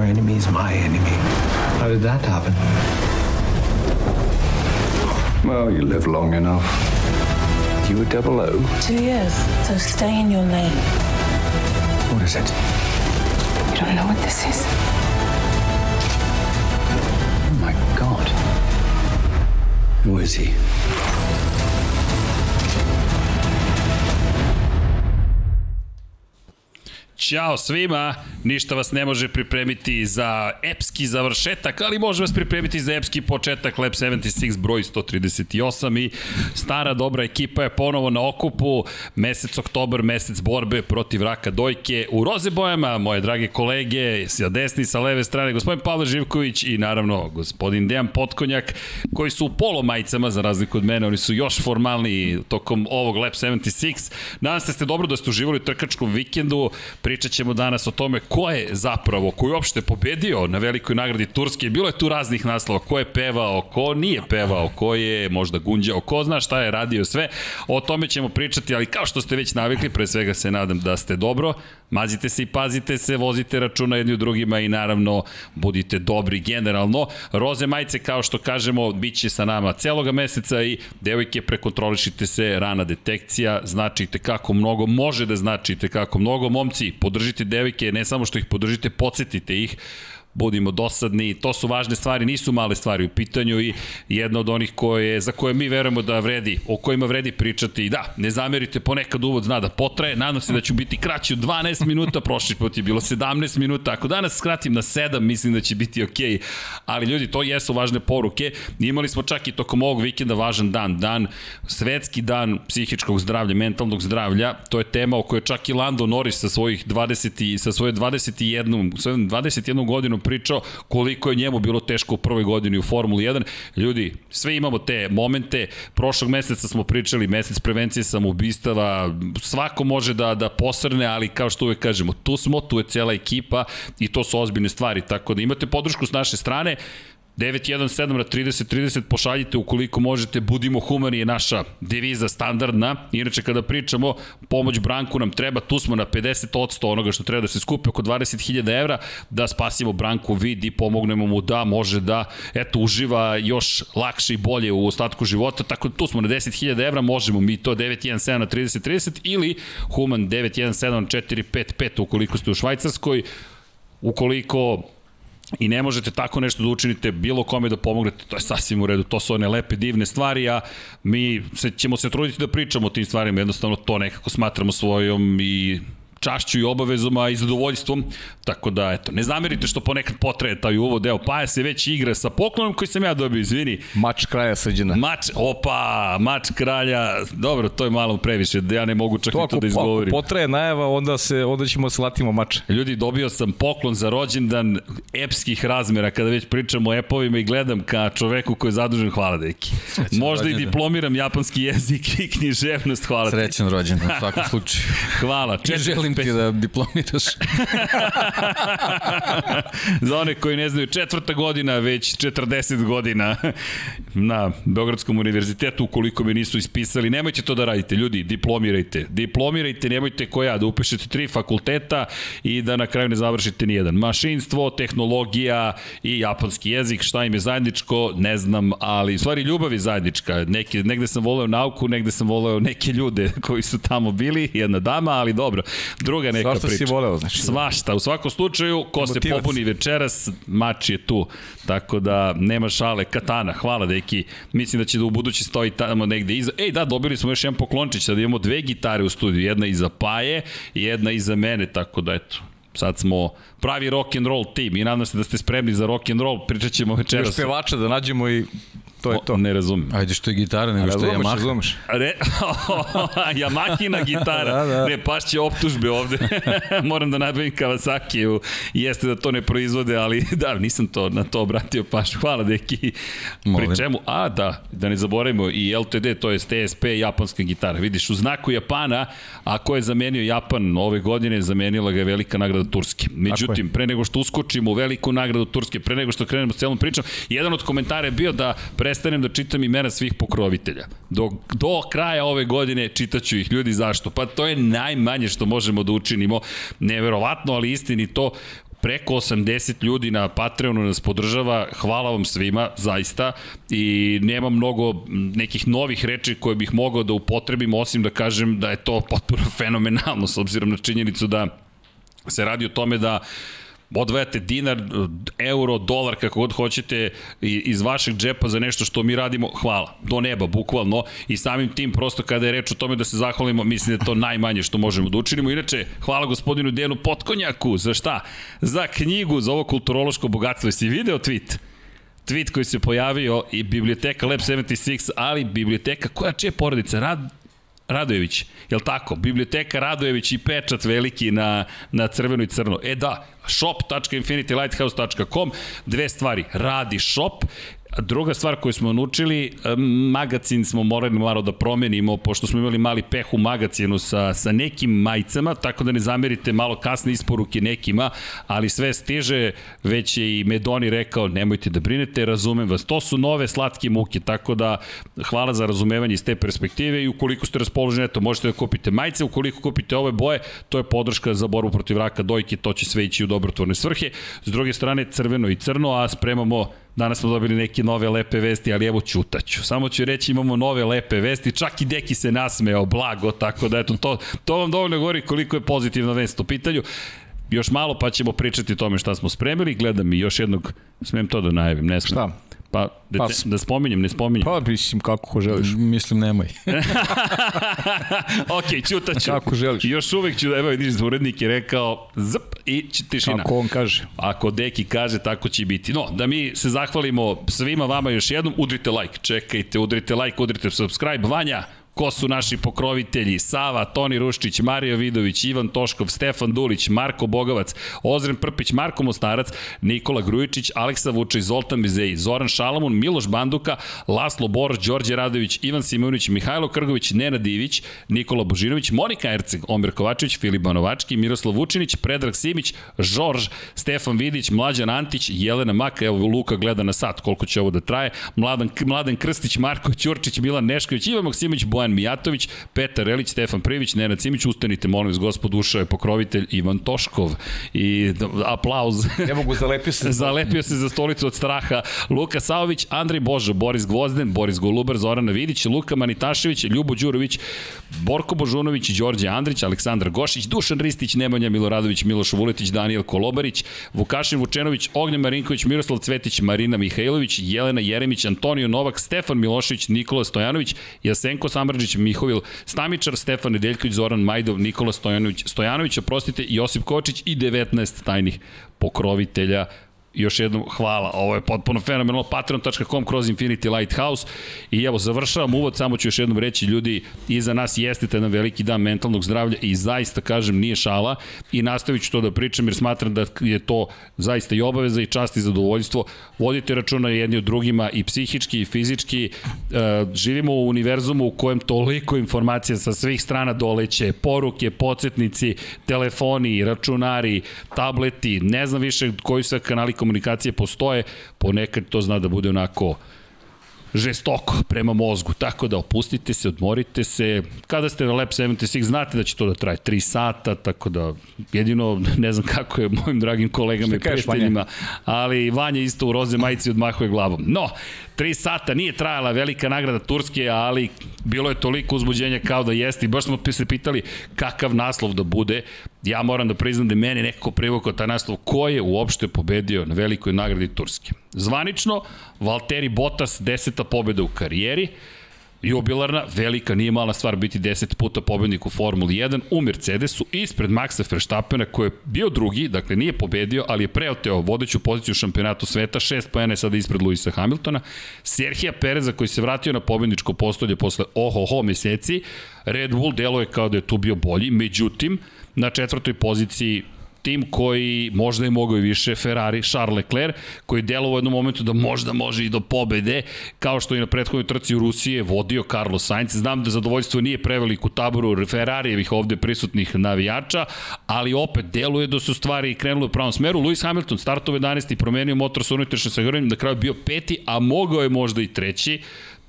your enemy is my enemy. How did that happen? Well, you live long enough. You were double O? Two years, so stay in your lane. What is it? You don't know what this is? Oh my god. Who is he? Ćao svima, ništa vas ne može pripremiti za epski završetak, ali može vas pripremiti za epski početak Lab 76 broj 138 i stara dobra ekipa je ponovo na okupu, mesec oktobar, mesec borbe protiv raka dojke u roze bojama, moje drage kolege, sa desni, sa leve strane, gospodin Pavle Živković i naravno gospodin Dejan Potkonjak, koji su u polomajicama, za razliku od mene, oni su još formalni tokom ovog Lab 76. Nadam se da ste dobro da ste uživali u trkačkom vikendu, Pričat ćemo danas o tome ko je zapravo, ko je uopšte pobedio na velikoj nagradi Turske. Bilo je tu raznih naslova, ko je pevao, ko nije pevao, ko je možda gunđao, ko zna šta je radio sve. O tome ćemo pričati, ali kao što ste već navikli, pre svega se nadam da ste dobro, mazite se i pazite se, vozite računa jedni u drugima i naravno budite dobri generalno. Roze majice, kao što kažemo, bit će sa nama celoga meseca i devojke prekontrolišite se, rana detekcija, znači kako mnogo, može da znači kako mnogo. Momci, podržite devike, ne samo što ih podržite, podsjetite ih, budimo dosadni, to su važne stvari, nisu male stvari u pitanju i jedna od onih koje, za koje mi verujemo da vredi, o kojima vredi pričati. I da, ne zamerite, ponekad uvod zna da potraje, nadam se da ću biti kraći od 12 minuta, prošli put je bilo 17 minuta, ako danas skratim na 7, mislim da će biti ok, ali ljudi, to jesu važne poruke, imali smo čak i tokom ovog vikenda važan dan, dan, svetski dan psihičkog zdravlja, mentalnog zdravlja, to je tema o kojoj čak i Lando Norris sa svojih 20, sa svoje 21, 21 godinu pričao koliko je njemu bilo teško u prvoj godini u Formuli 1. Ljudi, sve imamo te momente. Prošlog meseca smo pričali mesec prevencije samoubistava. Svako može da da posrne, ali kao što uvek kažemo, tu smo, tu je cela ekipa i to su ozbiljne stvari. Tako da imate podršku s naše strane. 917 na 30 30 pošaljite ukoliko možete, budimo humani je naša deviza standardna. Inače kada pričamo, pomoć Branku nam treba, tu smo na 50% onoga što treba da se skupi oko 20.000 evra, da spasimo Branku vid i pomognemo mu da može da eto uživa još lakše i bolje u ostatku života, tako da tu smo na 10.000 evra, možemo mi to 917 na 30 30 ili Human 917 na 455 ukoliko ste u Švajcarskoj, ukoliko i ne možete tako nešto da učinite bilo kome da pomognete, to je sasvim u redu, to su one lepe divne stvari, a mi se, ćemo se truditi da pričamo o tim stvarima, jednostavno to nekako smatramo svojom i čašću i obavezom, a i zadovoljstvom. Tako da, eto, ne zamerite što ponekad potraje taj uvod, evo, Paja se već igra sa poklonom koji sam ja dobio, izvini. Mač kraja srđana. Mač, opa, mač kralja, dobro, to je malo previše, da ja ne mogu čak to, i to da izgovorim. Ako potraje najava, onda, se, onda ćemo da se latimo mač. Ljudi, dobio sam poklon za rođendan epskih razmera, kada već pričamo o epovima i gledam ka čoveku koji je zadužen, hvala deki. Srećan Možda rođendan. i diplomiram japanski jezik i književnost, hvala Srećan rođendan, u svakom slučaju. hvala. Želim ti da diplomiraš. Za one koji ne znaju, četvrta godina, već 40 godina na Beogradskom univerzitetu, ukoliko me nisu ispisali, nemojte to da radite, ljudi, diplomirajte. Diplomirajte, nemojte ko ja, da upišete tri fakulteta i da na kraju ne završite nijedan. Mašinstvo, tehnologija i japanski jezik, šta im je zajedničko, ne znam, ali u stvari ljubav je zajednička. Neke, negde sam voleo nauku, negde sam voleo neke ljude koji su tamo bili, jedna dama, ali dobro. Druga neka Svašta priča. si voleo, znači. Svašta. U svakom slučaju, ko Motivac. se pobuni večeras, mač je tu. Tako da, nema šale. Katana, hvala deki. Mislim da će da u budući stoji tamo negde iza. Ej, da, dobili smo još jedan poklončić, da imamo dve gitare u studiju. Jedna iza Paje i jedna iza mene, tako da eto, sad smo pravi rock and roll tim i nadam se da ste spremni za rock and roll, pričat ćemo večeras. Još pevača da nađemo i To je to. O, ne razumem. Ajde što je gitara, nego što je Yamaha. Razumeš, Re, Yamahina gitara. da, da. Ne, pašće optužbe ovde. Moram da nabavim Kawasaki. U, jeste da to ne proizvode, ali da, nisam to na to obratio paš. Hvala, deki. Molim. Pri čemu, a da, da ne zaboravimo, i LTD, to je TSP, japanska gitara. Vidiš, u znaku Japana, a ko je zamenio Japan ove godine, zamenila ga je velika nagrada Turske. Međutim, pre nego što uskočimo u veliku nagradu Turske, pre nego što krenemo s celom pričom, jedan od komentara je bio da pre prestanem da čitam imena svih pokrovitelja. Do, do kraja ove godine čitaću ih ljudi zašto? Pa to je najmanje što možemo da učinimo. Neverovatno, ali istini to preko 80 ljudi na Patreonu nas podržava, hvala vam svima, zaista, i nema mnogo nekih novih reči koje bih mogao da upotrebim, osim da kažem da je to potpuno fenomenalno, s obzirom na činjenicu da se radi o tome da odvajate dinar, euro, dolar, kako god hoćete iz vašeg džepa za nešto što mi radimo, hvala, do neba, bukvalno, i samim tim prosto kada je reč o tome da se zahvalimo, mislim da je to najmanje što možemo da učinimo. Inače, hvala gospodinu Dejanu Potkonjaku, za šta? Za knjigu, za ovo kulturološko bogatstvo. Jesi video tweet? tweet koji se pojavio i biblioteka Lab 76, ali biblioteka koja čije porodica? Rad, Radojević, je li tako? Biblioteka Radojević i pečat veliki na, na crveno i crno. E da, shop.infinitylighthouse.com, dve stvari, radi shop Druga stvar koju smo naučili, magazin smo morali malo da promenimo, pošto smo imali mali peh u magazinu sa, sa nekim majicama, tako da ne zamerite malo kasne isporuke nekima, ali sve stiže, već je i Medoni rekao, nemojte da brinete, razumem vas. To su nove slatke muke, tako da hvala za razumevanje iz te perspektive i ukoliko ste raspoloženi, eto, možete da kupite majice, ukoliko kupite ove boje, to je podrška za borbu protiv raka dojke, to će sve ići u dobrotvorne svrhe. S druge strane, crveno i crno, a spremamo Danas smo dobili neke nove lepe vesti, ali evo ćutaću. Samo ću reći imamo nove lepe vesti, čak i Deki se nasmeo, blago, tako da eto, to, to vam dovoljno govori koliko je pozitivna vest u pitanju. Još malo pa ćemo pričati o tome šta smo spremili. Gledam i još jednog, smem to da najavim, ne smem. Šta? Pa, da, pa, da spominjem, ne spominjem. Pa, mislim, kako ko želiš. Mislim, nemoj. ok, ćutaću. Kako želiš. Još uvek ću, evo vidiš, urednik je rekao zp i tišina. Kako on kaže. Ako Deki kaže, tako će biti. No, da mi se zahvalimo svima vama još jednom, udrite like, čekajte, udrite like, udrite subscribe. Vanja, ko su naši pokrovitelji, Sava, Toni Ruščić, Mario Vidović, Ivan Toškov, Stefan Dulić, Marko Bogavac, Ozren Prpić, Marko Mostarac, Nikola Grujičić, Aleksa Vučić, Zoltan Bizeji, Zoran Šalamun, Miloš Banduka, Laslo Bor, Đorđe Radović, Ivan Simonović, Mihajlo Krgović, Nena Divić, Nikola Božinović, Monika Erceg, Omer Kovačević, Filip Banovački, Miroslav Vučinić, Predrag Simić, Žorž, Stefan Vidić, Mlađan Antić, Jelena Mak, evo Luka gleda na sat koliko će ovo da traje, Mladen, Mladen Krstić, Marko Ćurčić, Milan Nešković, Ivan Maksimović, Mijatović, Petar Relić, Stefan Privić, Nenad Cimić, ustanite, molim vas, gospod ušao je pokrovitelj Ivan Toškov i aplauz. Ne mogu, zalepio se. zalepio se za stolicu od straha. Luka Saović, Andrej Božo, Boris Gvozden, Boris Golubar, Zorana Vidić, Luka Manitašević, Ljubo Đurović, Borko Božunović, Đorđe Andrić, Aleksandar Gošić, Dušan Ristić, Nemanja Miloradović, Miloš Vuletić, Daniel Kolobarić, Vukašin Vučenović, Ognjen Marinković, Miroslav Cvetić, Marina Mihajlović, Jelena Jeremić, Antonio Novak, Stefan Milošević, Nikola Stojanović, Jasenko Samrđić, Mihovil Stamičar, Stefan Nedeljković, Zoran Majdov, Nikola Stojanović, Stojanović, oprostite, Josip Kočić i 19 tajnih pokrovitelja još jednom hvala, ovo je potpuno fenomenalno, patreon.com kroz Infinity Lighthouse. I evo završavam uvod, samo ću još jednom reći ljudi, iza nas jeste jedan veliki dan mentalnog zdravlja i zaista kažem nije šala. I nastavit ću to da pričam jer smatram da je to zaista i obaveza i čast i zadovoljstvo, vodite računa jedni od drugima i psihički i fizički, e, živimo u univerzumu u kojem toliko informacija sa svih strana doleće, poruke, podsjetnici, telefoni, računari, tableti, ne znam više koji sve kanali komunikacije postoje, ponekad to zna da bude onako žestoko prema mozgu, tako da opustite se, odmorite se, kada ste na Lab 76 znate da će to da traje 3 sata, tako da jedino ne znam kako je mojim dragim kolegama i prijateljima, ali Vanja isto u roze majici odmahuje glavom. No, 3 sata nije trajala velika nagrada Turske, ali bilo je toliko uzbuđenja kao da jeste i baš smo se pitali kakav naslov da bude. Ja moram da priznam da meni nekako privukao taj naslov ko je uopšte pobedio na velikoj nagradi Turske. Zvanično, Valtteri Bottas deseta pobeda u karijeri, jubilarna, velika, nije mala stvar biti 10 puta pobednik u Formuli 1 u Mercedesu ispred Maxa Verstappena koji je bio drugi, dakle nije pobedio, ali je preoteo vodeću poziciju šampionatu sveta, 6 pojene sada ispred Luisa Hamiltona, Serhija Pereza koji se vratio na pobedničko postolje posle ohoho meseci, Red Bull deluje kao da je tu bio bolji, međutim, na četvrtoj poziciji tim koji možda je mogao i više, Ferrari, Charles Leclerc, koji delo u jednom momentu da možda može i do pobede, kao što i na prethodnoj trci u Rusije vodio Carlos Sainz. Znam da zadovoljstvo nije prevelik u taboru Ferrarijevih ovde prisutnih navijača, ali opet deluje da su stvari krenule u pravom smeru. Lewis Hamilton startove 11. promenio motor sa unutrašnjim sagranjem, na kraju bio peti, a mogao je možda i treći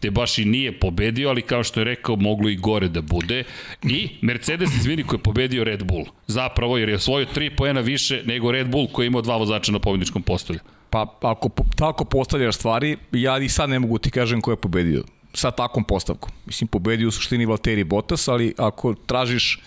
te baš i nije pobedio, ali kao što je rekao, moglo i gore da bude. I Mercedes, izvini, koji je pobedio Red Bull. Zapravo, jer je osvojio tri poena više nego Red Bull koji je imao dva vozača na pobedničkom postolju. Pa ako tako postavljaš stvari, ja i sad ne mogu ti kažem ko je pobedio sa takvom postavkom. Mislim, pobedio u suštini Valtteri Bottas, ali ako tražiš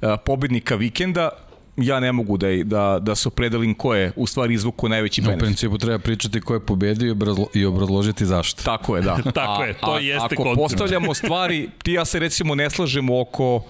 a, pobednika vikenda, ja ne mogu da, da, da se opredelim ko je u stvari izvuku najveći U benefit. principu treba pričati ko je pobedio i obrazlo- i obrazložiti zašto. Tako je, da. Tako je, to jeste Ako koncept. postavljamo stvari, ti ja se recimo ne slažemo oko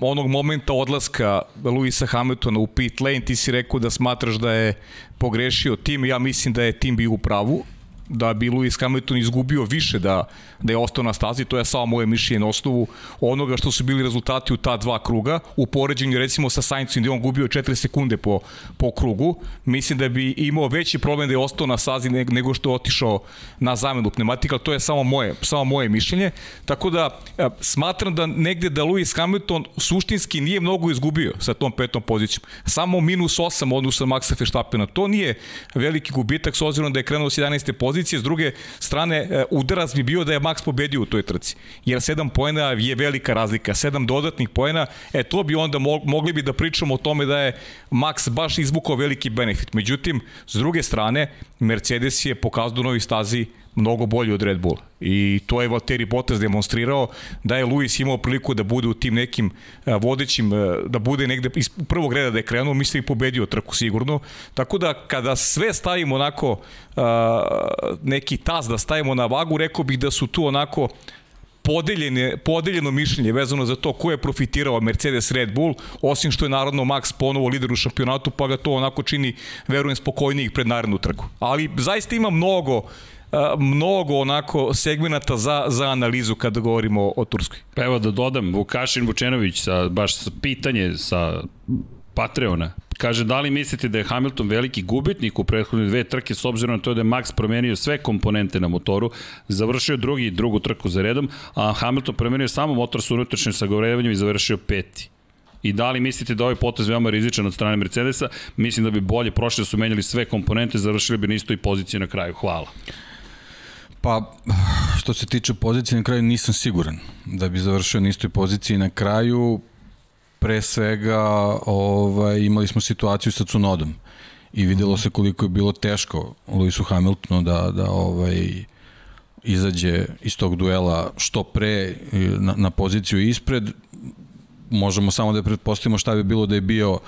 onog momenta odlaska Luisa Hamiltona u pit lane, ti si rekao da smatraš da je pogrešio tim, ja mislim da je tim bio u pravu, da bi Lewis Hamilton izgubio više da, da je ostao na stazi, to je samo moje mišljenje na osnovu onoga što su bili rezultati u ta dva kruga, u poređenju recimo sa Saincom gde on gubio 4 sekunde po, po krugu, mislim da bi imao veći problem da je ostao na stazi ne- nego što je otišao na zamenu pneumatika, to je samo moje, samo moje mišljenje, tako da e, smatram da negde da Lewis Hamilton suštinski nije mnogo izgubio sa tom petom pozicijom, samo minus 8 odnosno Maxa Verstappena, to nije veliki gubitak s obzirom da je krenuo s 11. pozicije, s druge strane e, udarac bi bio da je Max pobedio u toj trci, jer 7 poena je velika razlika, 7 dodatnih poena, e to bi onda mo- mogli bi da pričamo o tome da je Max baš izvukao veliki benefit, međutim, s druge strane, Mercedes je pokazao na ovoj stazi mnogo bolji od Red Bulla. I to je Valtteri Bottas demonstrirao da je Luis imao priliku da bude u tim nekim e, vodećim, e, da bude negde iz prvog reda da je krenuo, mislim i pobedio trku sigurno. Tako da kada sve stavimo onako a, neki tas da stavimo na vagu, rekao bih da su tu onako podeljene, podeljeno mišljenje vezano za to ko je profitirao Mercedes Red Bull, osim što je naravno Max ponovo lider u šampionatu, pa ga to onako čini, verujem, spokojnijih pred narednu trku. Ali zaista ima mnogo mnogo onako segmenata za, za analizu kada govorimo o Turskoj. Pa evo da dodam, Vukašin Vučenović, sa, baš sa pitanje sa Patreona, kaže da li mislite da je Hamilton veliki gubitnik u prethodne dve trke s obzirom na to da je Max promenio sve komponente na motoru, završio drugi drugu trku za redom, a Hamilton promenio samo motor sa unutrašnjim sagorevanjem i završio peti. I da li mislite da ovaj potez veoma rizičan od strane Mercedesa? Mislim da bi bolje prošli da su menjali sve komponente, završili bi na istoj poziciji na kraju. Hvala. Pa, što se tiče pozicije na kraju, nisam siguran da bi završio na istoj poziciji na kraju. Pre svega, ovaj, imali smo situaciju sa Cunodom i videlo se koliko je bilo teško Lewisu Hamiltonu da, da ovaj, izađe iz tog duela što pre e, na, na poziciju ispred. Možemo samo da pretpostavimo šta bi bilo da je bio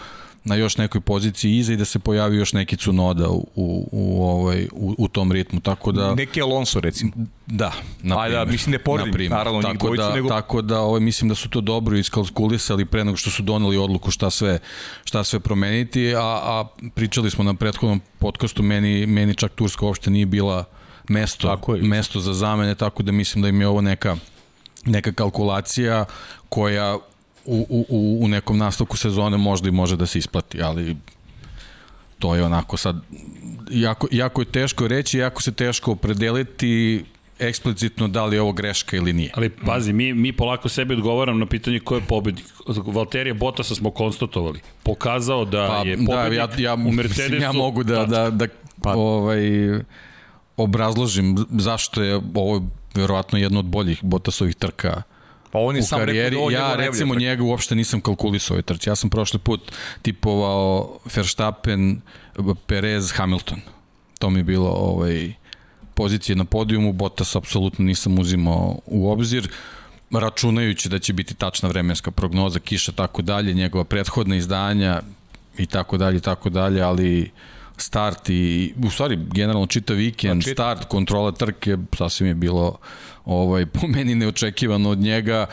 na još nekoj poziciji iza i da se pojavi još neki Cunoda u, u, u, ovaj, u, u tom ritmu. Tako da... Neki Alonso recimo. Da, na Ajde, da, mislim ne poredim, naravno, njih tako dvojicu, da, nego- Tako da ovaj, mislim da su to dobro iskalkulisali pre nego što su doneli odluku šta sve, šta sve promeniti, a, a pričali smo na prethodnom podcastu, meni, meni čak Turska uopšte nije bila mesto, Tako je. mesto za zamene, tako da mislim da im je ovo neka, neka kalkulacija koja u, u, u, nekom nastavku sezone možda i može da se isplati, ali to je onako sad jako, jako je teško reći, jako se teško opredeliti eksplicitno da li je ovo greška ili nije. Ali pazi, mi, mi polako sebi odgovaram na pitanje ko je pobednik. Valterija Bottasa smo konstatovali. Pokazao da Pa, je da, pobednik ja, ja, u Mercedesu. ja mogu da, da, da pa, ovaj, obrazložim zašto je ovo verovatno jedno od boljih Bottasovih trka Pa on je sam karijeri. rekao da ovo ja recimo najbolja njega uopšte nisam kalkulisao ovoj trci. Ja sam prošli put tipovao Verstappen, Perez, Hamilton. To mi je bilo ovaj, pozicije na podijumu, Bottas apsolutno nisam uzimao u obzir računajući da će biti tačna vremenska prognoza, kiša, tako dalje, njegova prethodna izdanja i tako dalje, i tako dalje, ali start i, u stvari, generalno čitav vikend, Pa čita- start, kontrola trke, sasvim je bilo ovaj, po meni neočekivano od njega,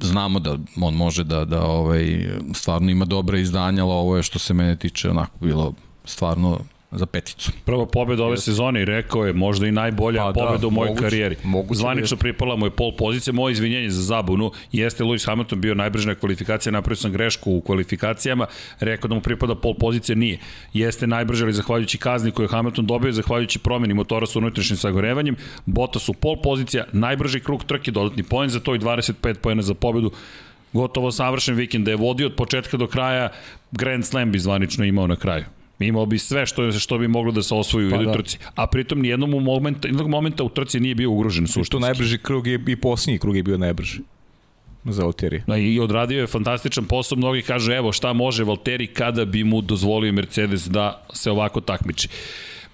znamo da on može da, da ovaj, stvarno ima dobre izdanja, ali ovo je što se mene tiče onako bilo stvarno za peticu. Prva pobeda ove sezone i rekao je možda i najbolja Pa pa, da, pobeda u mojoj moguće- karijeri. moguće Zvanično pripala mu je pol pozicija, moje izvinjenje za zabunu, jeste Lewis Hamilton bio najbrži na kvalifikacija, napravio sam grešku u kvalifikacijama, rekao da mu pripada pol pozicija, nije. Jeste najbrži, ali zahvaljujući kazni koju je Hamilton dobio, zahvaljujući promeni motora sa unutrašnjim sagorevanjem, Bottas u pol pozicija, najbrži krug trke, dodatni poen za to i 25 poena za pobedu gotovo savršen vikend, da je vodio od početka do kraja, Grand Slam bi zvanično imao na kraju. Imao bi sve što, što bi moglo da se osvoji u Pa jednoj da. trci. A pritom nijednom momenta, jednog momenta u trci nije bio ugrožen To suštinski. najbrži krug je i posljednji krug je bio najbrži za Valterija. Da, I odradio je fantastičan posao, mnogi kažu evo šta može Valteri kada bi mu dozvolio Mercedes da se ovako takmiči.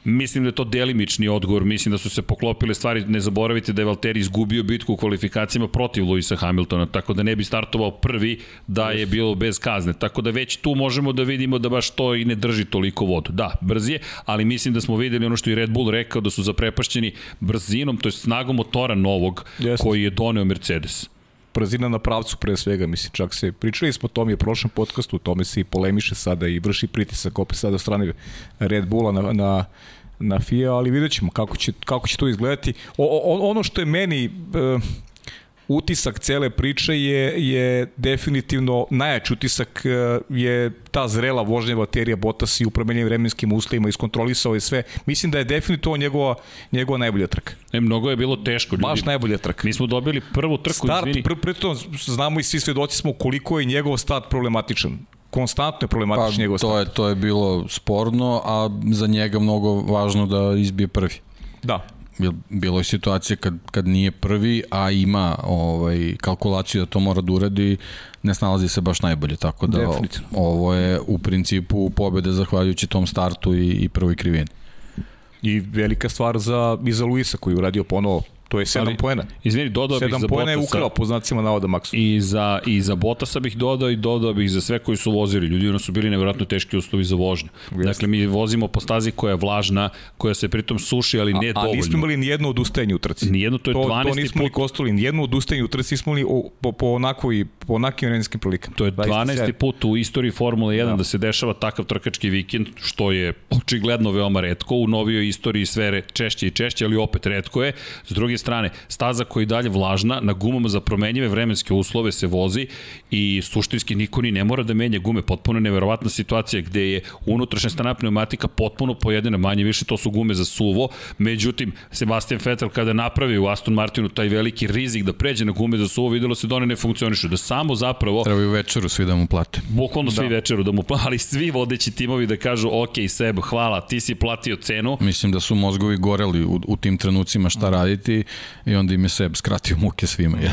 Mislim da je to delimični odgovor, mislim da su se poklopile stvari, ne zaboravite da je Valtteri izgubio bitku u kvalifikacijama protiv Luisa Hamiltona, tako da ne bi startovao prvi da je bilo bez kazne, tako da već tu možemo da vidimo da baš to i ne drži toliko vodu. Da, brz je, ali mislim da smo videli ono što je Red Bull rekao da su zaprepašćeni brzinom, to je snagom motora novog Jeste. koji je doneo Mercedes. Brzina na pravcu pre svega, mislim, čak se, pričali smo o tome i prošlom podcastu, o tome se i polemiše sada i vrši pritisak opet sada od strane Red Bulla na, na, na FIA, ali vidjet ćemo kako će, kako će to izgledati. O, o, ono što je meni e, utisak cele priče je, je definitivno najjači utisak e, je ta zrela vožnja baterija Bottas i u promenjenim vremenskim uslovima iskontrolisao je sve. Mislim da je definitivno njegova, njegova najbolja trka. E, mnogo je bilo teško. Ljudi. Baš najbolja trka. Mi smo dobili prvu trku, Start, izvini. pr pritom znamo i svi svedoci smo koliko je njegov start problematičan. Konstantno je problematičan Pa, njegov to start. je, to je bilo sporno, a za njega mnogo važno da izbije prvi. Da. Bil- Bilo je situacije kad, kad nije prvi, a ima ovaj, kalkulaciju da to mora da uradi, ne snalazi se baš najbolje, tako da Definitivno. ovo je u principu pobede zahvaljujući tom startu i, i prvoj krivini. I velika stvar za, i za Luisa koji je uradio ponovo. To je 7 Ali, poena. Izvini, dodao bih 7 za poena je ukrao po znacima navoda Maxu. I za, I za Botasa bih dodao i dodao bih za sve koji su vozili. Ljudi, ono su bili nevjerojatno teški uslovi za vožnju. Dakle, mi vozimo po stazi koja je vlažna, koja se pritom suši, ali ne a, a dovoljno. nismo imali ni jedno odustajanje u trci. Nijedno, to je to, 12. to nismo ni put. kostali, ni jedno odustajanje u trci nismo imali o, po, po, onakvoj, po onakim vremenskim prilikama. To je Zaista 12. sjajno. put u istoriji Formule 1 da. da se dešava takav trkački vikend, što je očigledno veoma redko, u novijoj istoriji sve češće i češće, ali opet redko je. S druge strane, staza koja je i dalje vlažna, na gumama za promenjive vremenske uslove se vozi i suštinski niko ni ne mora da menja gume. Potpuno je neverovatna situacija gde je unutrašnja stana pneumatika potpuno pojedina, manje više to su gume za suvo. Međutim, Sebastian Vettel kada napravi u Aston Martinu taj veliki rizik da pređe na gume za suvo, videlo se da one ne funkcionišu, da samo zapravo Trebaju večeru svi da mu plate. Bukvalno svi da. večeru da mu pla- ali svi vodeći timovi da kažu ok Seb, hvala, ti si platio cenu. Mislim da su mozgovi goreli u, u tim trenucima šta raditi i onda im je Seb skratio muke svima. Ja.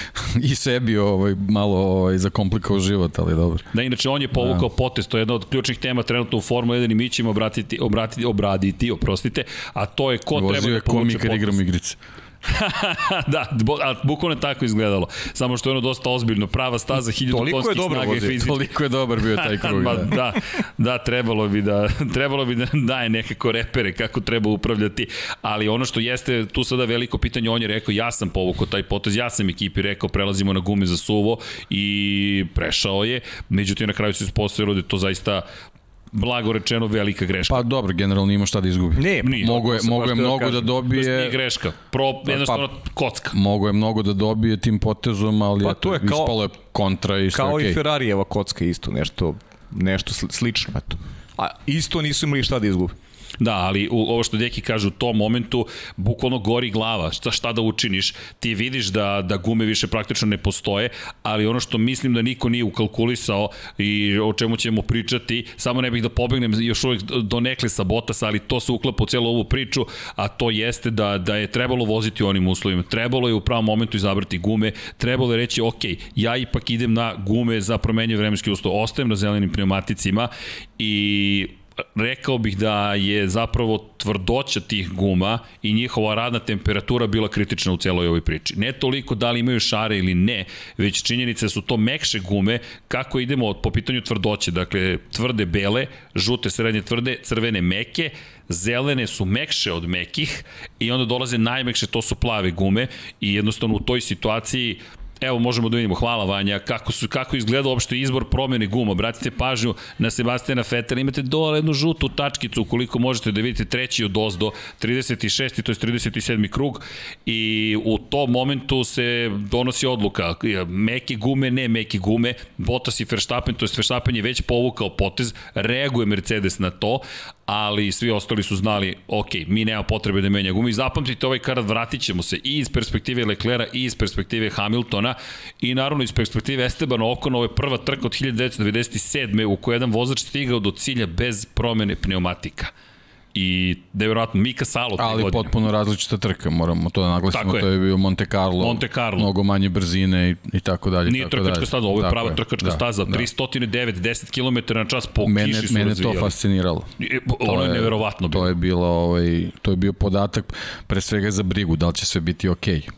I sebi ovaj, malo ovaj, zakomplikao život, ali dobro. Da, inače on je povukao da. potest, to je jedna od ključnih tema trenutno u Formula 1 i mi ćemo obratiti, obratiti, obraditi, oprostite, a to je ko Vozio treba da je povuče komik kad igram igrice. da, a bukvalno je tako izgledalo. Samo što je ono dosta ozbiljno, prava staza, hiljadu Toliko je konskih dobro snaga i vozio, fizički. Toliko je dobar bio taj krug. Ma, da. da, da, trebalo bi da, trebalo bi da daje nekako repere kako treba upravljati, ali ono što jeste tu sada veliko pitanje, on je rekao ja sam povukao taj potez, ja sam ekipi rekao prelazimo na gume za suvo i prešao je, međutim na kraju se ispostavilo da je to zaista blago rečeno velika greška. Pa dobro, generalno ima šta da izgubi. Ne, Nije. Mogu je, to sam mogu je da mnogo da kažem. To nije dobije, greška, Pro, jednostavno kocka. mogu je mnogo da dobije tim potezom, ali Pa eto, to je kao- ispalo je kontra i sve Kao okej. i Ferrarijeva kocka isto, nešto, nešto sli- slično. Eto. A isto nisu imali šta da izgube. Da, ali u, ovo što Deki kaže u tom momentu, bukvalno gori glava, šta, šta da učiniš, ti vidiš da, da gume više praktično ne postoje, ali ono što mislim da niko nije ukalkulisao i o čemu ćemo pričati, samo ne bih da pobegnem još uvijek do nekle sa Botasa, ali to se uklapa u celu ovu priču, a to jeste da, da je trebalo voziti u onim uslovima, trebalo je u pravom momentu izabrati gume, trebalo je reći, ok, ja ipak idem na gume za promenje vremenski uslov, ostajem na zelenim pneumaticima i rekao bih da je zapravo tvrdoća tih guma i njihova radna temperatura bila kritična u celoj ovoj priči. Ne toliko da li imaju šare ili ne, već činjenice su to mekše gume, kako idemo po pitanju tvrdoće, dakle tvrde bele, žute srednje tvrde, crvene meke, zelene su mekše od mekih i onda dolaze najmekše, to su plave gume i jednostavno u toj situaciji Evo možemo da vidimo, hvala Vanja, kako su kako izgleda uopšte izbor promene guma. Obratite pažnju na Sebastiana Vettela, imate dole jednu žutu tačkicu ukoliko možete da vidite treći od ozdo, 36. to je 37. krug i u tom momentu se donosi odluka meke gume, ne meke gume, Bottas i Verstappen, to je Verstappen je već povukao potez, reaguje Mercedes na to, ali svi ostali su znali, ok, mi nema potrebe da menja gume. I zapamtite ovaj karat, vratit ćemo se i iz perspektive Leclera i iz perspektive Hamiltona i naravno iz perspektive Estebana Okona, ovo je prva trka od 1997. u kojoj jedan vozač stigao do cilja bez promene pneumatika i nevjerojatno Mika Salo Ali godine. potpuno različita trka, moramo to da naglasimo, Tako je. to je bio Monte Carlo, Monte Carlo. mnogo manje brzine i, i tako dalje. Nije tako trkačka dalje. staza, ovo je Tako prava trkačka da, staza, da. 309, 10 km na čas po Mene, kiši su mene to razvijali. fasciniralo. I, Ono je neverovatno bilo. To je bilo ovaj to je bio podatak pre svega za brigu da li će sve biti okej. Okay.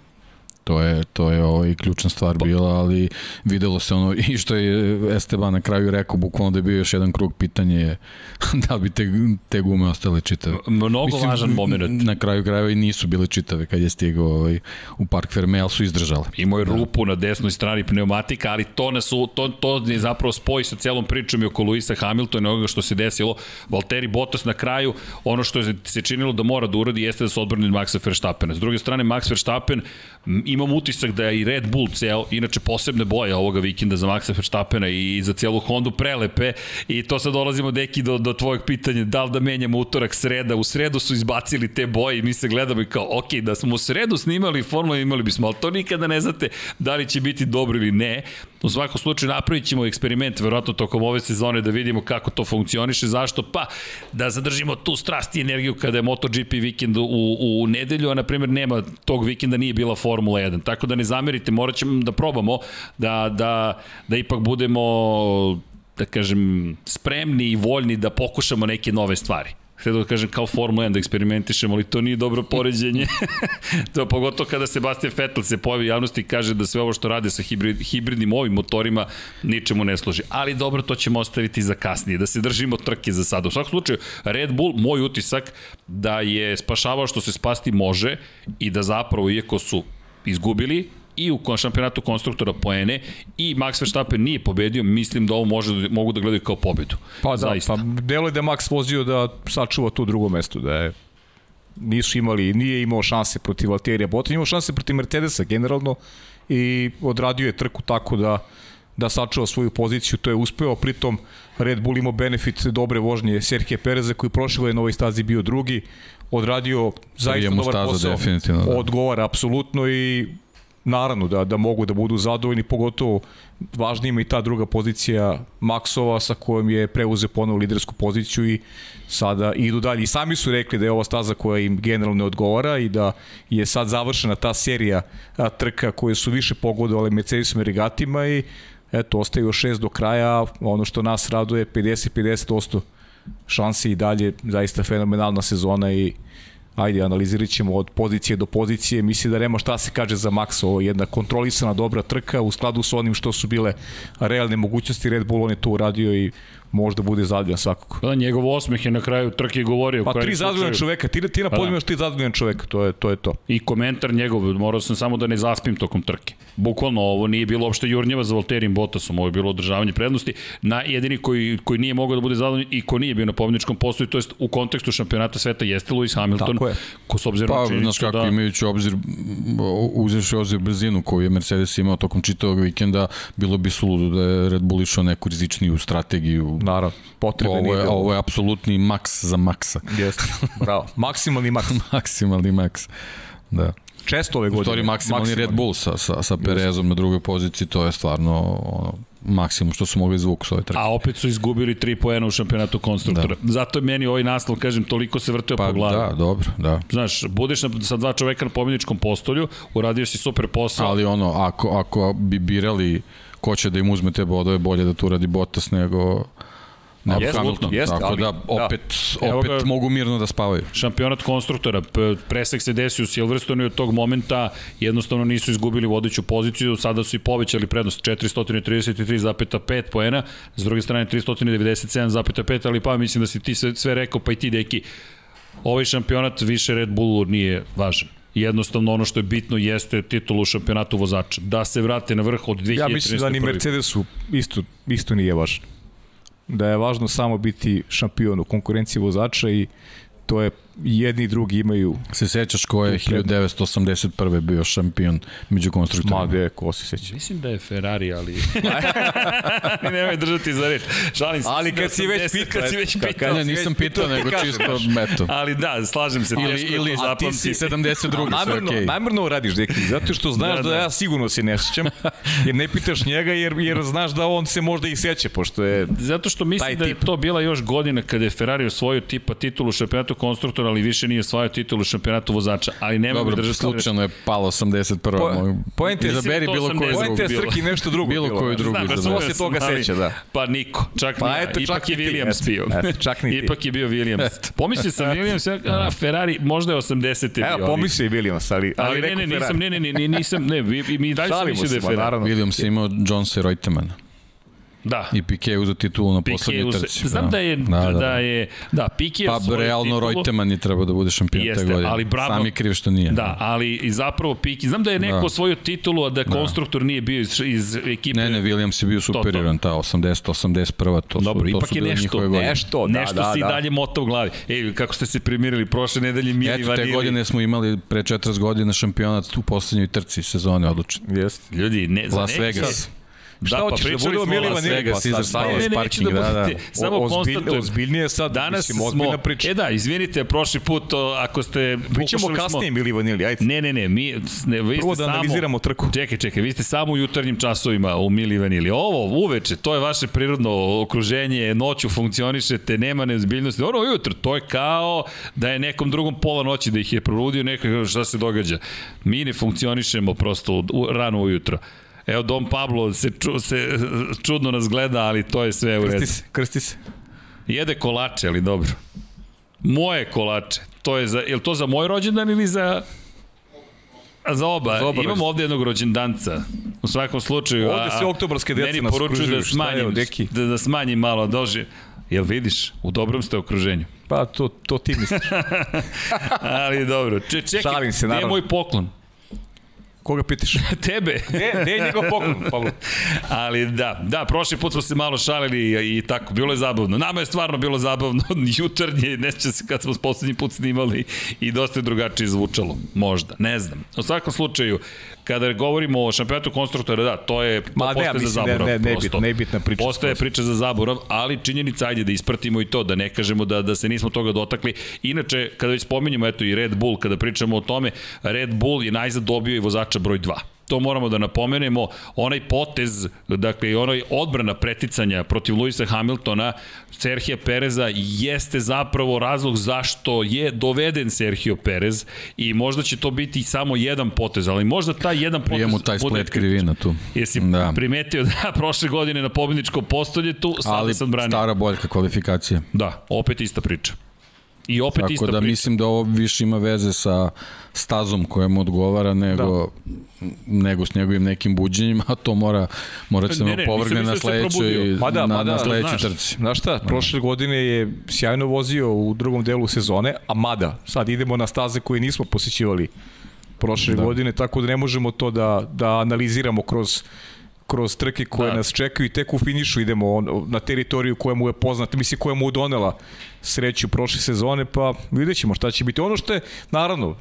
To je, to je ovaj, ključna stvar bila, ali videlo se ono i što je Esteban na kraju rekao, bukvalno da je bio još jedan krug pitanje je da bi te, te gume ostale čitave. Mnogo važan moment. Na kraju krajeva i nisu bile čitave kad je stigao ovaj, u Park Ferme, ali su izdržale. Imao je rupu na desnoj strani pneumatika, ali to, nas, to, to je zapravo spoj sa celom pričom i oko Luisa Hamiltona i onoga što se desilo. Valtteri Bottas na kraju, ono što se činilo da mora da uradi jeste da se odbrani od Maxa Verstappena. S druge strane, Max Verstappen, m, imam utisak da je i Red Bull ceo, inače posebne boje ovoga vikenda za Maxa Verstappena i za celu Hondu prelepe i to sad dolazimo deki do, do tvojeg pitanja da li da menjamo utorak sreda. U sredu su izbacili te boje i mi se gledamo i kao, ok, da smo u sredu snimali formulu imali bismo, ali to nikada ne znate da li će biti dobro ili ne. U svakom slučaju napravit ćemo eksperiment verovatno tokom ove sezone da vidimo kako to funkcioniše. Zašto? Pa da zadržimo tu strast i energiju kada je MotoGP vikend u, u nedelju, a na primjer nema tog vikenda nije bila Formula 1. Tako da ne zamerite, morat ćemo da probamo da, da, da ipak budemo da kažem, spremni i voljni da pokušamo neke nove stvari. Htio da kažem kao Formula 1 da eksperimentišemo, ali to nije dobro poređenje. to pogotovo kada Sebastian Vettel se pojavi u javnosti i kaže da sve ovo što rade sa hibrid, hibridnim ovim motorima ničemu ne služi. Ali dobro, to ćemo ostaviti za kasnije, da se držimo trke za sada. U svakom slučaju, Red Bull, moj utisak da je spašavao što se spasti može i da zapravo, iako su izgubili, i u šampionatu konstruktora poene i Max Verstappen nije pobedio, mislim da ovo može, mogu da gledaju kao pobedu. Pa da, Zaista. pa delo je da je Max vozio da sačuva to drugo mesto, da je nisu imali, nije imao šanse protiv Valterija Bottas, imao šanse protiv Mercedesa generalno i odradio je trku tako da da sačuva svoju poziciju, to je uspeo, pritom Red Bull imao benefit dobre vožnje Serhije Pereza koji prošle je na ovoj stazi bio drugi, odradio zaista dobar staza posao, definitivno, da. odgovara apsolutno i naravno da, da mogu da budu zadovoljni, pogotovo važnija ima i ta druga pozicija Maxova sa kojom je preuzeo ponovo lidersku poziciju i sada idu dalje. I sami su rekli da je ova staza koja im generalno ne odgovara i da je sad završena ta serija trka koje su više pogodovali Mercedesom i regatima i eto, ostaju još šest do kraja, ono što nas raduje 50-50% šansi i dalje zaista fenomenalna sezona i ajde, analizirat ćemo od pozicije do pozicije. Mislim da nema šta se kaže za Max, ovo je jedna kontrolisana dobra trka u skladu sa onim što su bile realne mogućnosti. Red Bull on je to uradio i možda bude zadovoljan svakako. Da, njegov osmeh je na kraju trke govorio. Pa tri zadovoljena čoveka, ti, ti na Pa da. podijima imaš tri zadovoljena čoveka, to je, to je to. I komentar njegov, morao sam samo da ne zaspim tokom trke. Bukvalno ovo nije bilo uopšte jurnjeva za Valterim Bottasom, ovo je bilo održavanje prednosti. Na jedini koji, koji nije mogao da bude zadovoljan i ko nije bio na pobjedičkom postoju, to jest u kontekstu šampionata sveta jeste Lewis Hamilton. Tako je. Ko s obzirom Pa, na znaš kako, da... imajući obzir, uzevši obzir brzinu koju je Mercedes imao tokom čitavog vikenda, bilo bi suludo da je Red Bull išao neku rizičniju strategiju. Naravno, potrebe Ovo je, ovo je apsolutni maks za maksa. Jeste, bravo. Maksimalni maks. Maksimalni maks. Da. Često ove U godine. stvari maksimalni Red Bull sa, sa, sa Perezom na drugoj poziciji, to je stvarno ono, maksimum što su mogli zvuk s ove trke. A opet su izgubili 3 poena u šampionatu konstruktora. Da. Zato je meni ovaj naslov, kažem, toliko se vrteo Pa po glavi. da, dobro, da. Znaš, budeš na, sa dva čoveka na pobjedičkom postolju, uradio si super posao. Ali ono, ako, ako bi birali ko će da im uzme te bodove, bolje da tu radi Bottas nego Hamilton. jeste, Tako ali- da, da. opet, Evo opet ga- mogu mirno da spavaju. šampionat konstruktora, presek se desio u Silverstonu i od tog momenta jednostavno nisu izgubili vodeću poziciju, sada su i povećali prednost 433,5 poena, s druge strane 397,5, ali pa mislim da si ti sve, sve rekao, pa i ti deki, ovaj šampionat više Red Bullu nije važan. Jednostavno ono što je bitno jeste titul u šampionatu vozača. Da se vrate na vrh od 2013. Ja mislim da ni. Mercedesu isto, isto nije važno. Da je važno samo biti šampion u konkurenciji vozača i to je jedni i drugi imaju Se sećaš ko je 1981. bio šampion među konstruktorima? Ma, gde, ko se seća? Mislim da je Ferrari, ali... Nemoj držati za reč. Šalim se. Ali kad si već 80, pitao, Kad si već kad- pitao. Ne, nisam pitao, nego kažem, čisto, eto. Ali da, slažem se. Ili, je ili to a ti si zapamtiti. 72. sve Namjerno, okej. namjerno radiš, deki, zato što znaš Da, da, da. ja sigurno se ne sećam, jer ne pitaš njega, jer, jer znaš da on se možda i seća, pošto je... Zato što mislim da je to bila još godina kada je Ferrari osvojio tipa titulu šampionatu konstruktora, ali više nije osvojio titulu šampionatu vozača. Ali nema Dobro, držati slučajno je palo 81. Po- Po, poenta je- Izaberi bilo koju drugu. Poenta je. Srki nešto drugo Bilo koju znaš. drugu Znam, izaberi. Posle sam, toga seća, da. Pa niko, čak Pa eto, čak Ipak je Williams bio. Eto, čak ni ti. Ipak je bio Williams. Pomislio sam Williams, a Ferrari možda je 80. bio. Evo, pomislio i Williams, ali, ali, Ali ne, ne, nisam, ne, ne, ne, nisam, ne, mi dalje sam mislio da je se, ma, Ferrari. Williams je imao Jonesa Reutemana Da. i Piquet je uzeo titulu na Pique poslednjoj uz... trci. Znam da je, da, da, je, da, Pique je Pa realno titulu. Reutemann je trebao da bude šampion te Jeste, godine. ali bravo- Sam je kriv što nije. Da, ali i zapravo Piki, znam da je neko Da. osvojio titulu, a da konstruktor nije bio iz, iz ekipe. Ne, ne, Williams je bio superioran, ta 80, 81, to su, Dobro, to ipak su je nešto. Nešto, da, nešto da, si da. dalje mota u glavi. Ej, kako ste se primirili prošle nedelje Mili Eto, te Vanili. godine smo imali pre 40 godina šampionat u poslednjoj trci sezone odlučen. Jeste. Ljudi, ne, za Las Vegas. Sad- Šta Da, pa hoćeš, da budemo smo o Mili Las Vanili? Vegas, Pa sad- Palace. Ne, ne, neću parking, da da, da. budete, samo O- konstatujem. ozbiljnije sad, Danas mislim, smo, priča. e da, izvinite, prošli put, o, ako ste, Mi ćemo pokušali smo- kasnije Mili Vanili, ajde. Ne, ne, ne, mi, ne, vi Prvo ste da samo, analiziramo trku. Čekaj, čekaj, vi ste samo u jutarnjim časovima u Mili Vanili. Ovo, uveče, to je vaše prirodno okruženje, noću funkcionišete, nema neozbiljnosti. Ono ujutro, to je kao da je nekom drugom pola noći da ih je prorudio neko šta se događa. Mi ne funkcionišemo prosto u, u, rano ujutro. Evo, Dom Pablo se, ču, se čudno nas gleda, ali to je sve u redu. Krsti se, krsti se. Jede kolače, ali dobro. Moje kolače. To je za, je li to za moj rođendan ili za A za oba. Za oba Imamo ovde jednog rođendanca. U svakom slučaju. Ovde sve oktobarske meni nas poručuju da je, smanjim, deki? da, da smanjim malo doži. Jel vidiš? U dobrom ste okruženju. Pa to, to ti misliš. Ali dobro. Če, čekaj, Šalim se, gde je naravno. moj poklon? Koga pitaš? Tebe. Gde, gde je njegov poklon, Pavlo? Ali da, da, prošli put smo se malo šalili i, i tako, bilo je zabavno. Nama je stvarno bilo zabavno, jutarnje, ne sjećam se kad smo poslednji put snimali i dosta je drugačije zvučalo, možda, ne znam. U svakom slučaju, kada govorimo o šampionatu konstruktora, da, to je, to Ma ne, postaje za da je zaborav. ne- nebitna- prosto. nebitna priča Postaje priča za zaborav, ali činjenica, ajde da ispratimo i to, da ne kažemo da, da se nismo toga dotakli. Inače, kada već spominjemo, eto i Red Bull, kada pričamo o tome, Red Bull je najzad dobio i vozača broj 2 to moramo da napomenemo, onaj potez, dakle, onaj odbrana preticanja protiv Luisa Hamiltona, Serhija Pereza, jeste zapravo razlog zašto je doveden Sergio Perez i možda će to biti samo jedan potez, ali možda taj jedan potez... Prijemu taj bude splet krivina tu. Jesi Da. primetio da prošle godine na pobedničkom postoljetu, sada Ali sam branio. stara boljka kvalifikacija. Da, opet ista priča. I opet Tako ista da priča. mislim da ovo više ima veze sa stazom koja mu odgovara nego, da. nego s njegovim nekim buđenjima, a to mora, mora se Ne, ne, ne, povrgne na da sledećoj, da, na, ma da, na sledećoj znaš. trci. Znaš šta, prošle godine je sjajno vozio u drugom delu sezone, a mada, sad idemo na staze koje nismo posjećivali prošle da. godine, tako da ne možemo to da, da analiziramo kroz kroz trke koje Da. nas čekaju i tek u finišu idemo on, na teritoriju koja mu je poznata, misli koja mu je donela sreću prošle sezone, pa vidjet ćemo šta će biti. Ono što je, naravno,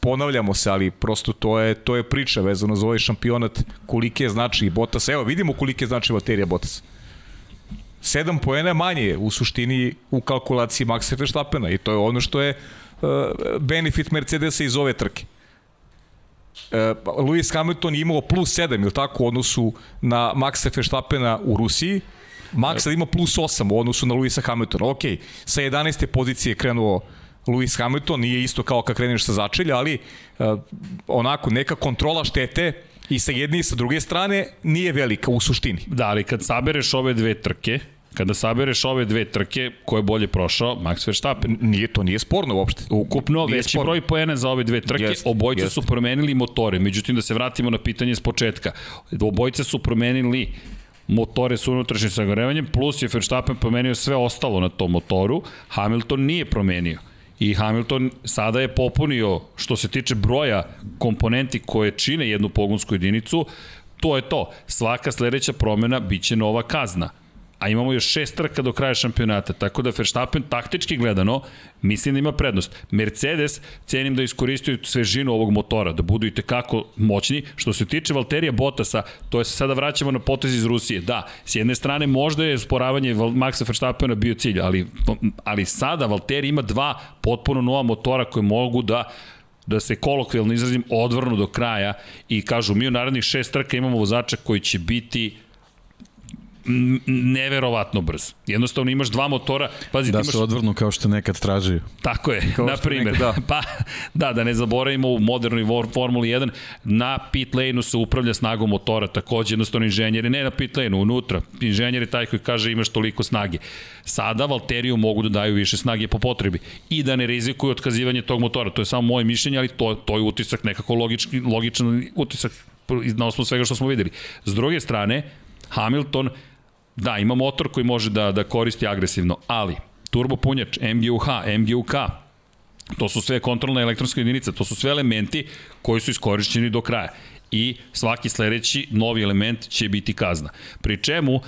ponavljamo se, ali prosto to je, to je priča vezano za ovaj šampionat, kolike znači i Bottas. Evo, vidimo kolike znači baterija Bottas. 7 poena manje u suštini u kalkulaciji Maxa Verstappena i to je ono što je uh, benefit Mercedesa iz ove trke. Uh, Lewis Hamilton je imao plus 7, ili tako, u odnosu na Maxa Verstappena u Rusiji. Max sad ima plus 8 u odnosu na Lewisa Hamiltona. Ok, sa 11. pozicije je krenuo Lewis Hamilton, nije isto kao kad kreneš sa začelja, ali uh, onako neka kontrola štete i sa jedne i sa druge strane nije velika u suštini. Da, ali kad sabereš ove dve trke, kada sabereš ove dve trke, ko je bolje prošao? Max Verstappen. Nije, to nije sporno uopšte. Ukupno Nije veći sporno. broj poena za ove dve trke, Jeste, obojice jeste. su promenili motore. Međutim, da se vratimo na pitanje s početka. Obojice su promenili motore sa unutrašnjim sagorevanjem, plus je Verstappen promenio sve ostalo na tom motoru, Hamilton nije promenio. I Hamilton sada je popunio, što se tiče broja komponenti koje čine jednu pogonsku jedinicu, to je to. Svaka sledeća promena biće nova kazna. A imamo još šest trka do kraja šampionata, tako da Verstappen taktički gledano mislim da ima prednost. Mercedes cenim da iskoristio svežinu ovog motora, da budu i tekako moćni. Što se tiče Valterija Bottasa, to je sada vraćamo na potez iz Rusije. Da, s jedne strane možda je sporavanje Maxa Verstappena bio cilj, ali, ali sada Valtteri ima dva potpuno nova motora koje mogu da da se kolokvijalno izrazim odvrnu do kraja i kažu mi u narednih šest trka imamo vozača koji će biti neverovatno brz. Jednostavno imaš dva motora, pazi, da imaš... se odvrnu kao što nekad traži. Tako je, kao na primjer. Da. pa, da, da ne zaboravimo u modernoj Formuli 1, na pit lane-u se upravlja snagom motora, takođe jednostavno inženjeri, ne na pit lane-u, unutra, inženjer je taj koji kaže imaš toliko snage. Sada Valteriju mogu da daju više snage po potrebi i da ne rizikuju otkazivanje tog motora. To je samo moje mišljenje, ali to, to je utisak, nekako logički, logičan utisak na osnovu svega što smo videli. S druge strane, Hamilton Da, ima motor koji može da, da koristi agresivno, ali turbo punjač, MGUH, MGUK, to su sve kontrolne elektronske jedinice, to su sve elementi koji su iskorišćeni do kraja. I svaki sledeći novi element će biti kazna. Pri čemu,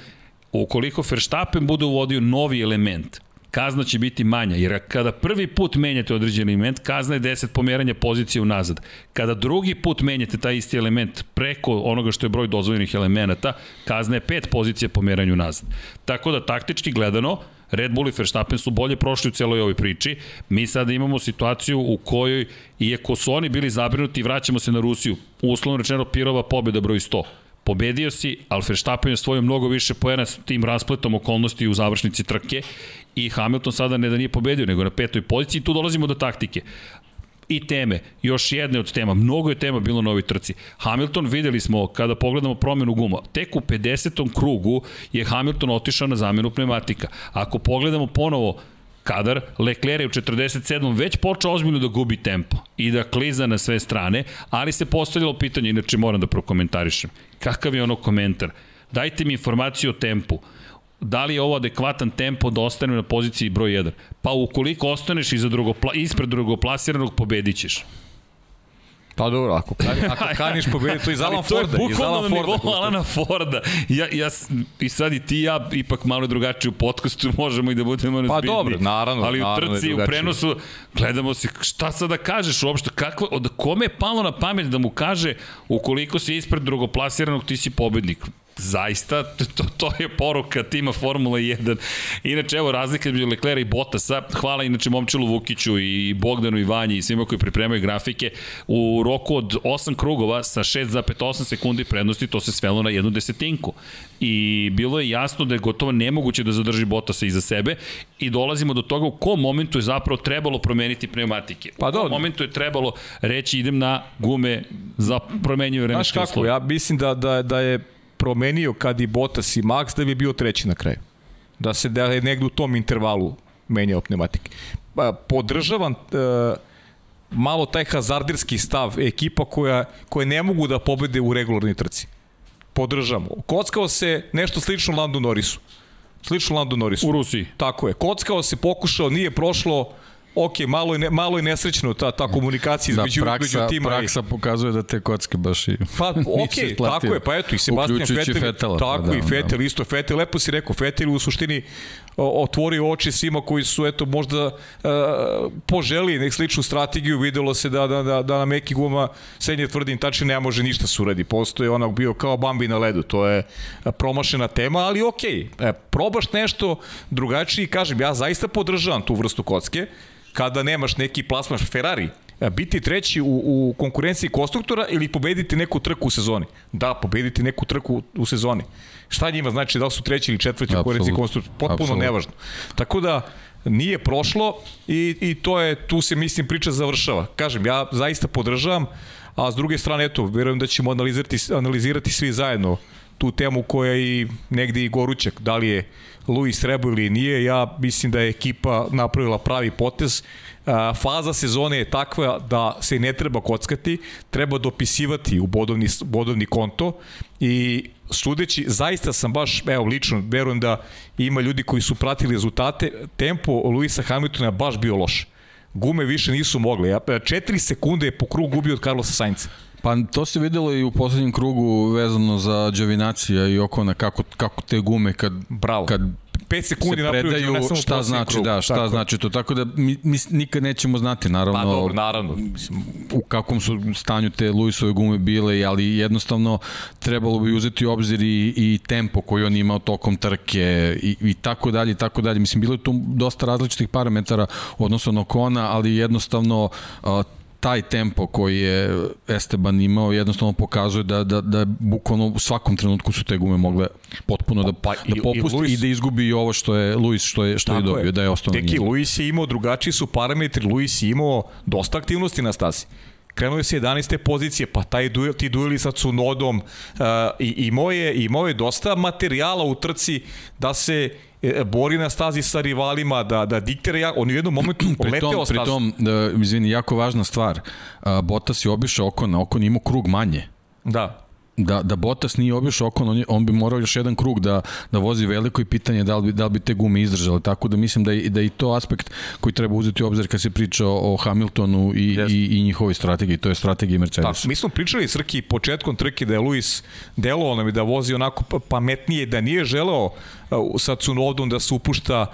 ukoliko Verstappen bude uvodio novi element, kazna će biti manja, jer kada prvi put menjate određeni element, kazna je 10 pomeranja pozicije unazad. Kada drugi put menjate taj isti element preko onoga što je broj dozvoljenih elemenata, kazna je 5 pozicije pomeranja unazad. Tako da taktički gledano, Red Bull i Verstappen su bolje prošli u celoj ovoj priči. Mi sada imamo situaciju u kojoj, iako su oni bili zabrinuti, vraćamo se na Rusiju, uslovno rečeno Pirova pobjeda broj 100 Pobedio si, ali Verstappen je svojio mnogo više poena s tim raspletom okolnosti u završnici trke i Hamilton sada ne da nije pobedio, nego na petoj poziciji i tu dolazimo do taktike i teme, još jedne od tema, mnogo je tema bilo na ovoj trci. Hamilton videli smo kada pogledamo promenu guma, tek u 50. krugu je Hamilton otišao na zamenu pneumatika. Ako pogledamo ponovo kadar, Leclerc je u 47. već počeo ozbiljno da gubi tempo i da kliza na sve strane, ali se postavljalo pitanje, inače moram da prokomentarišem, kakav je ono komentar? Dajte mi informaciju o tempu. Da li je ovo adekvatan tempo da ostane na poziciji broj 1? Pa ukoliko ostaneš iza drugopla, ispred drugoplasiranog, pobedit ćeš. Pa dobro, ako, kani, ako kaniš pobediti, to je iz Alan Forda. To je bukvalno na nivou Alana Forda. Ja, ja, I sad i ti ja ipak malo drugačije u podcastu možemo i da budemo Pa dobro, naravno. Ali naravno u trci, u prenosu, gledamo se šta sad da kažeš uopšte, kako, od kome je palo na pamet da mu kaže ukoliko si ispred drugoplasiranog ti si pobednik zaista, to, to je poruka tima Formula 1. Inače, evo razlika između Leclerc i Bottasa. Hvala inače Momčilu Vukiću i Bogdanu i Vanji i svima koji pripremaju grafike. U roku od 8 krugova sa 6,8 sekundi prednosti to se svelo na jednu desetinku. I bilo je jasno da je gotovo nemoguće da zadrži Bottasa iza sebe i dolazimo do toga u kom momentu je zapravo trebalo promeniti pneumatike. Pa u kom momentu je trebalo reći idem na gume za promenjive vremenske uslove. Znaš kako, ja mislim da, da, da je promenio kad i Bottas i Max da bi bio treći na kraju. Da se da je negde u tom intervalu menjao pneumatike. Pa, podržavam uh, malo taj hazardirski stav ekipa koja, koje ne mogu da pobede u regularnoj trci. Podržamo. Kockao se nešto slično Landu Norrisu. Slično Landu Norrisu. U Rusiji. Tako je. Kockao se, pokušao, nije prošlo, ok, malo je, ne, malo je nesrećno ta, ta komunikacija da, između, da, praksa, između tima. Praksa i... pokazuje da te kocke baš i Pa, ok, tako je, pa eto, i Sebastian Vettel, Fetela, pa tako pa, da, i Vettel, da. isto Vettel, lepo si rekao, Vettel u suštini otvorio oči svima koji su, eto, možda uh, poželi nek sličnu strategiju, videlo se da, da, da, da na meki guma srednje tvrdim tačni ne može ništa suradi, postoje onak bio kao Bambi na ledu, to je promašena tema, ali ok, e, probaš nešto drugačiji, kažem, ja zaista podržavam tu vrstu kocke, kada nemaš neki plasmaš Ferrari, e, biti treći u, u konkurenciji konstruktora ili pobediti neku trku u sezoni? Da, pobediti neku trku u sezoni. Šta njima znači da li su treći ili četvrti u konkurenciji konstruktora? Potpuno Absolut. nevažno. Tako da, nije prošlo i, i to je, tu se mislim priča završava. Kažem, ja zaista podržavam, a s druge strane, eto, verujem da ćemo analizirati, analizirati svi zajedno tu temu koja je i negde i gorućak, da li je Luis Rebo ili nije, ja mislim da je ekipa napravila pravi potez. Faza sezone je takva da se ne treba kockati, treba dopisivati u bodovni, bodovni konto i sudeći, zaista sam baš, evo lično, verujem da ima ljudi koji su pratili rezultate, tempo Luisa Hamiltona baš bio loš. Gume više nisu mogle. Ja, četiri sekunde je po krugu gubio od Carlosa Sainca. Pa to se videlo i u poslednjem krugu vezano za Đovinacija i Okona, kako, kako te gume kad, Bravo. kad 5 sekundi se predaju, ne samo šta znači, krugu. da, šta Tako znači to. Tako da mi, mi nikad nećemo znati, naravno, Pa dobro, naravno. Mislim, u kakvom su stanju te Luisove gume bile, ali jednostavno trebalo bi uzeti u obzir i, i tempo koji on imao tokom trke i, i tako dalje i tako dalje. Mislim, bilo je tu dosta različitih parametara odnosno na Kona, ali jednostavno a, taj tempo koji je Esteban imao jednostavno pokazuje da, da, da bukvalno u svakom trenutku su te gume mogle potpuno da, Pa i- da popusti i i, Luis- da izgubi i ovo što je Luis što je, što je dobio, da je ostao na Deki, njemu. Luis je imao, drugačiji su parametri, Luis je imao dosta aktivnosti na stasi. Krenuo je sa 11. pozicije, pa taj duel, ti dueli sa Cunodom uh, i imao je, imao je dosta materijala u trci da se bori na stazi sa rivalima, da, da diktira, ja, on je u jednom momentu Pri leteo pri tom da, izvini, jako važna stvar, a, Bottas je obišao Okona, Okon je imao krug manje. Da, Da, da Bottas nije obišao Okon, on, je, on bi morao još jedan krug da, da vozi veliko i pitanje da li, bi, da li bi te gume izdržale. Tako da mislim da je, da je i to aspekt koji treba uzeti u obzir kad se priča o Hamiltonu i, Jeste. i, i njihovoj strategiji, to je strategija Mercedesa. Tako, mi smo pričali Srki početkom trke da je Luis delovao nam i da vozi onako pa- pametnije, da nije želeo uh, sa Cunodom da se upušta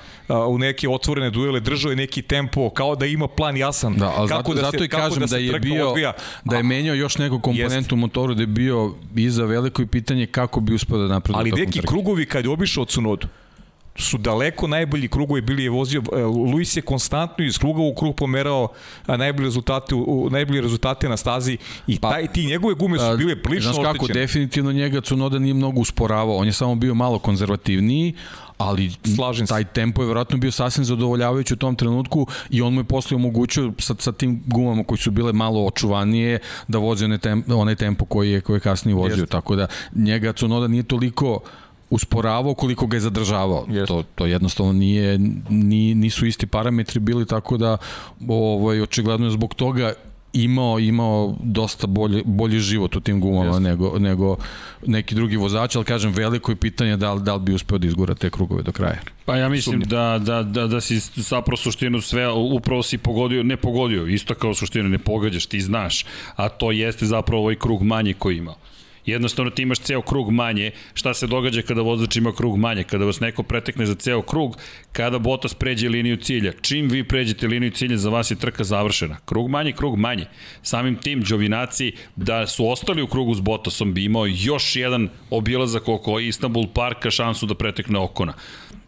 u neke otvorene duele, držao je neki tempo, kao da ima plan jasan. Da, ali kako zato, da zato se, i kako kažem da, se je bio odvija. da je menjao još neku komponentu u motoru da je bio iza veliko i pitanje kako bi uspeo da napreduje Ali neki krugovi kad je obišao Cunodu, su daleko najbolji krugovi bili je vozio e, Luis je konstantno iz kruga u krug pomerao najbolje rezultate u, najbolje rezultate na stazi i Pa, taj ti njegove gume su bile prilično Znaš kako, oštećene. definitivno njega Cunoda nije mnogo usporavao, on je samo bio malo konzervativniji, ali Slažem se. taj tempo je verovatno bio sasvim zadovoljavajući u tom trenutku i on mu je posle omogućio sa, sa tim gumama koji su bile malo očuvanije da vozi onaj, tem, onaj tempo koji je, koji je kasnije vozio, Jeste. tako da njega Cunoda nije toliko usporavao koliko ga je zadržavao. Jeste. To, to jednostavno nije, ni, nisu isti parametri bili, tako da ovaj, očigledno je zbog toga imao imao dosta bolji, bolji život u tim gumama Jeste. nego, nego neki drugi vozač, ali kažem veliko je pitanje da li, da li bi uspeo da izgura te krugove do kraja. Pa ja mislim da, da, da, da si zapravo suštinu sve, upravo si pogodio, ne pogodio, isto kao suštinu, ne pogađaš, ti znaš, a to jeste zapravo ovaj krug manje koji ima. Jednostavno ti imaš ceo krug manje, šta se događa kada vozač ima krug manje, kada vas neko pretekne za ceo krug, kada Botas pređe liniju cilja. Čim vi pređete liniju cilja, za vas je trka završena. Krug manje, krug manje. Samim tim Đovinaci da su ostali u krugu s Botasom bi imao još jedan obilazak oko Istanbul parka šansu da pretekne Okona.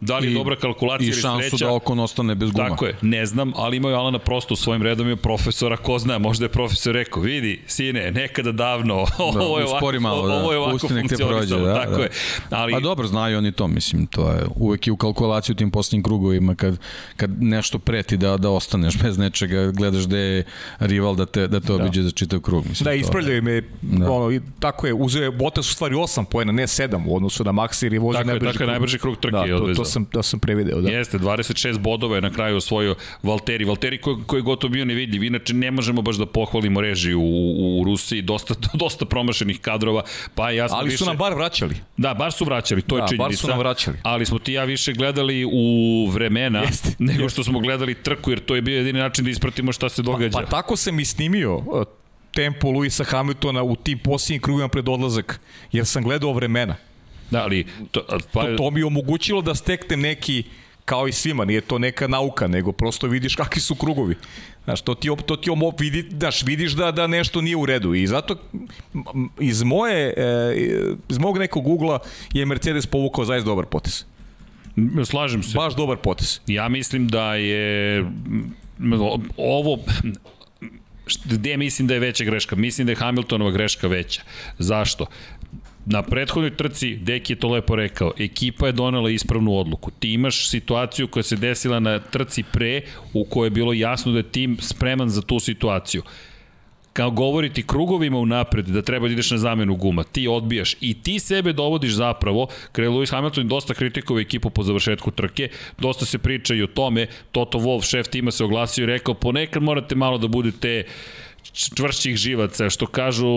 Da li je I- dobra kalkulacija I ili šansu sreća? da Okon ostane bez guma. Tako je, ne znam, ali imaju Alana prosto u svojim redovima profesora, ko zna, možda je profesor rekao, vidi, sine, nekada davno, ovo je ovako, malo, da. ovo je ovako funkcionisalo, prođe, da, tako da. je. Ali, Pa dobro, znaju oni to, mislim, to je uvek i u kalkulaciji u tim posljednjim krugovima kad, kad nešto preti da, da ostaneš bez nečega, gledaš gde je rival da te, da te obiđe za čitav krug. Mislim, Da, ispravljaju me, da. ono, i tako je, uzeo je Bottas u stvari 8 poena, ne 7 u odnosu na Max jer je vozio Tako je, najbrži tako je, najbrži krug trke da, to, to, sam, to sam prevideo, da. Jeste, 26 bodova je na kraju osvojio Valteri. Valteri koji, koji je gotovo bio nevidljiv. Inače, ne možemo baš da pohvalimo režiju u, u, u Rusiji. Dosta, dosta promašenih kadrova. Pa ja sam Ali više... su nam bar vraćali. Da, bar su vraćali, to je Da, bar činjenica. su nam vraćali. Ali smo ti ja više gledali u vremena Jeste, nego jeste. što smo gledali trku, jer to je bio jedini način da ispratimo šta se događa. Pa tako sam i snimio uh, tempo Luisa Hamiltona u tim posljednjim krugima pred odlazak, jer sam gledao vremena. Da, ali... To, pa, To, to mi je omogućilo da steknem neki kao i svima, nije to neka nauka, nego prosto vidiš kakvi su krugovi. Znaš, to ti, to ti omo, vidi, daš, vidiš da, da nešto nije u redu i zato iz moje, e, iz mog nekog ugla je Mercedes povukao zaista dobar potes. slažem se. Baš dobar potes. Ja mislim da je ovo gde mislim da je veća greška? Mislim da je Hamiltonova greška veća. Zašto? Na prethodnoj trci, Deki je to lepo rekao, ekipa je donela ispravnu odluku. Ti imaš situaciju koja se desila na trci pre, u kojoj je bilo jasno da je tim spreman za tu situaciju kao govoriti krugovima unapred da treba da ideš na zamenu guma, ti odbijaš i ti sebe dovodiš zapravo, kada je Lewis Hamilton dosta kritikova ekipu po završetku trke, dosta se priča i o tome, Toto Wolff, šef tima se oglasio i rekao, ponekad morate malo da budete čvršćih živaca, što kažu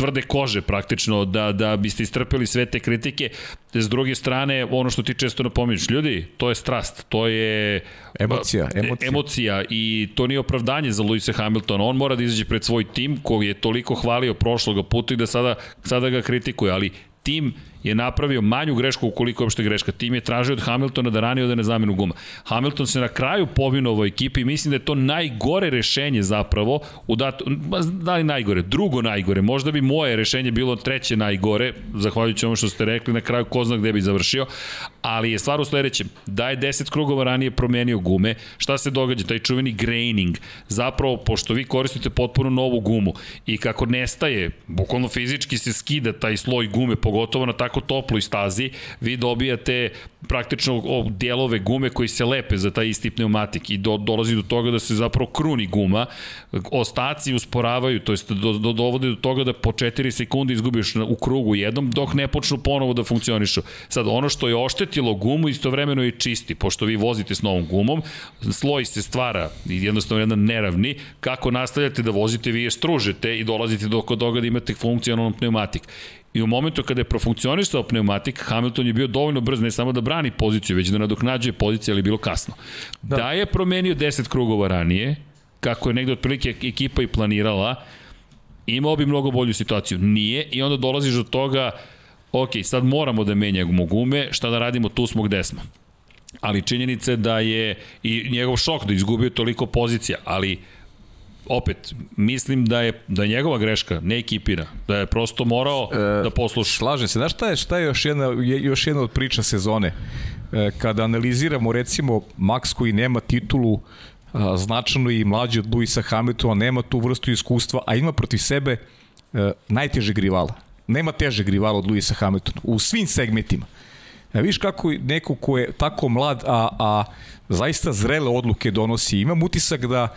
tvrde kože praktično da, da biste istrpeli sve te kritike. S druge strane, ono što ti često napominješ, ljudi, to je strast, to je Emocija, emocija. emocija i to nije opravdanje za Luisa Hamiltona. On mora da izađe pred svoj tim koji je toliko hvalio prošloga puta i da sada, sada ga kritikuje, ali tim je napravio manju grešku ukoliko je uopšte greška. Tim je tražio od Hamiltona da ranije ode na zamenu guma. Hamilton se na kraju povinuo ovoj ekipi i mislim da je to najgore rešenje zapravo, u dat, da li najgore, drugo najgore, možda bi moje rešenje bilo treće najgore, zahvaljujući ono što ste rekli, na kraju ko zna gde bi završio, ali je stvar u sledećem, da je 10 krugova ranije promenio gume, šta se događa, taj čuveni graining, zapravo, pošto vi koristite potpuno novu gumu i kako nestaje, bukvalno fizički se skida taj sloj gume, pogotovo na tako toploj stazi, vi dobijate praktično delove gume koji se lepe za taj isti pneumatik i do, dolazi do toga da se zapravo kruni guma, ostaci usporavaju, to jest do, do, dovode do toga da po 4 sekunde izgubiš u krugu jednom dok ne počnu ponovo da funkcionišu. Sad, ono što je oštetilo gumu istovremeno je čisti, pošto vi vozite s novom gumom, sloj se stvara jednostavno jedan neravni, kako nastavljate da vozite, vi je stružete i dolazite do toga da imate funkcionalno pneumatik. I u momentu kada je profunkcionisao pneumatik, Hamilton je bio dovoljno brz ne samo da brani poziciju, već da nadoknađuje poziciju, ali je bilo kasno. Da, da je promenio 10 krugova ranije, kako je negde otprilike ekipa i planirala, imao bi mnogo bolju situaciju. Nije i onda dolaziš do toga, ok, sad moramo da menjamo gume, šta da radimo, tu smo gde smo. Ali činjenica je da je i njegov šok da izgubio toliko pozicija, ali opet, mislim da je, da je njegova greška, ne ekipira, da je prosto morao e, da posluša. Slažem se. Znaš šta je, šta je još jedna, još jedna od priča sezone? E, kada analiziramo recimo Max koji nema titulu a, značajno i mlađi od Luisa Hamiltona, nema tu vrstu iskustva, a ima protiv sebe e, najtežeg rivala. Nema težeg rivala od Luisa Hamiltona u svim segmentima. E, viš kako neko ko je tako mlad, a, a zaista zrele odluke donosi. Imam utisak da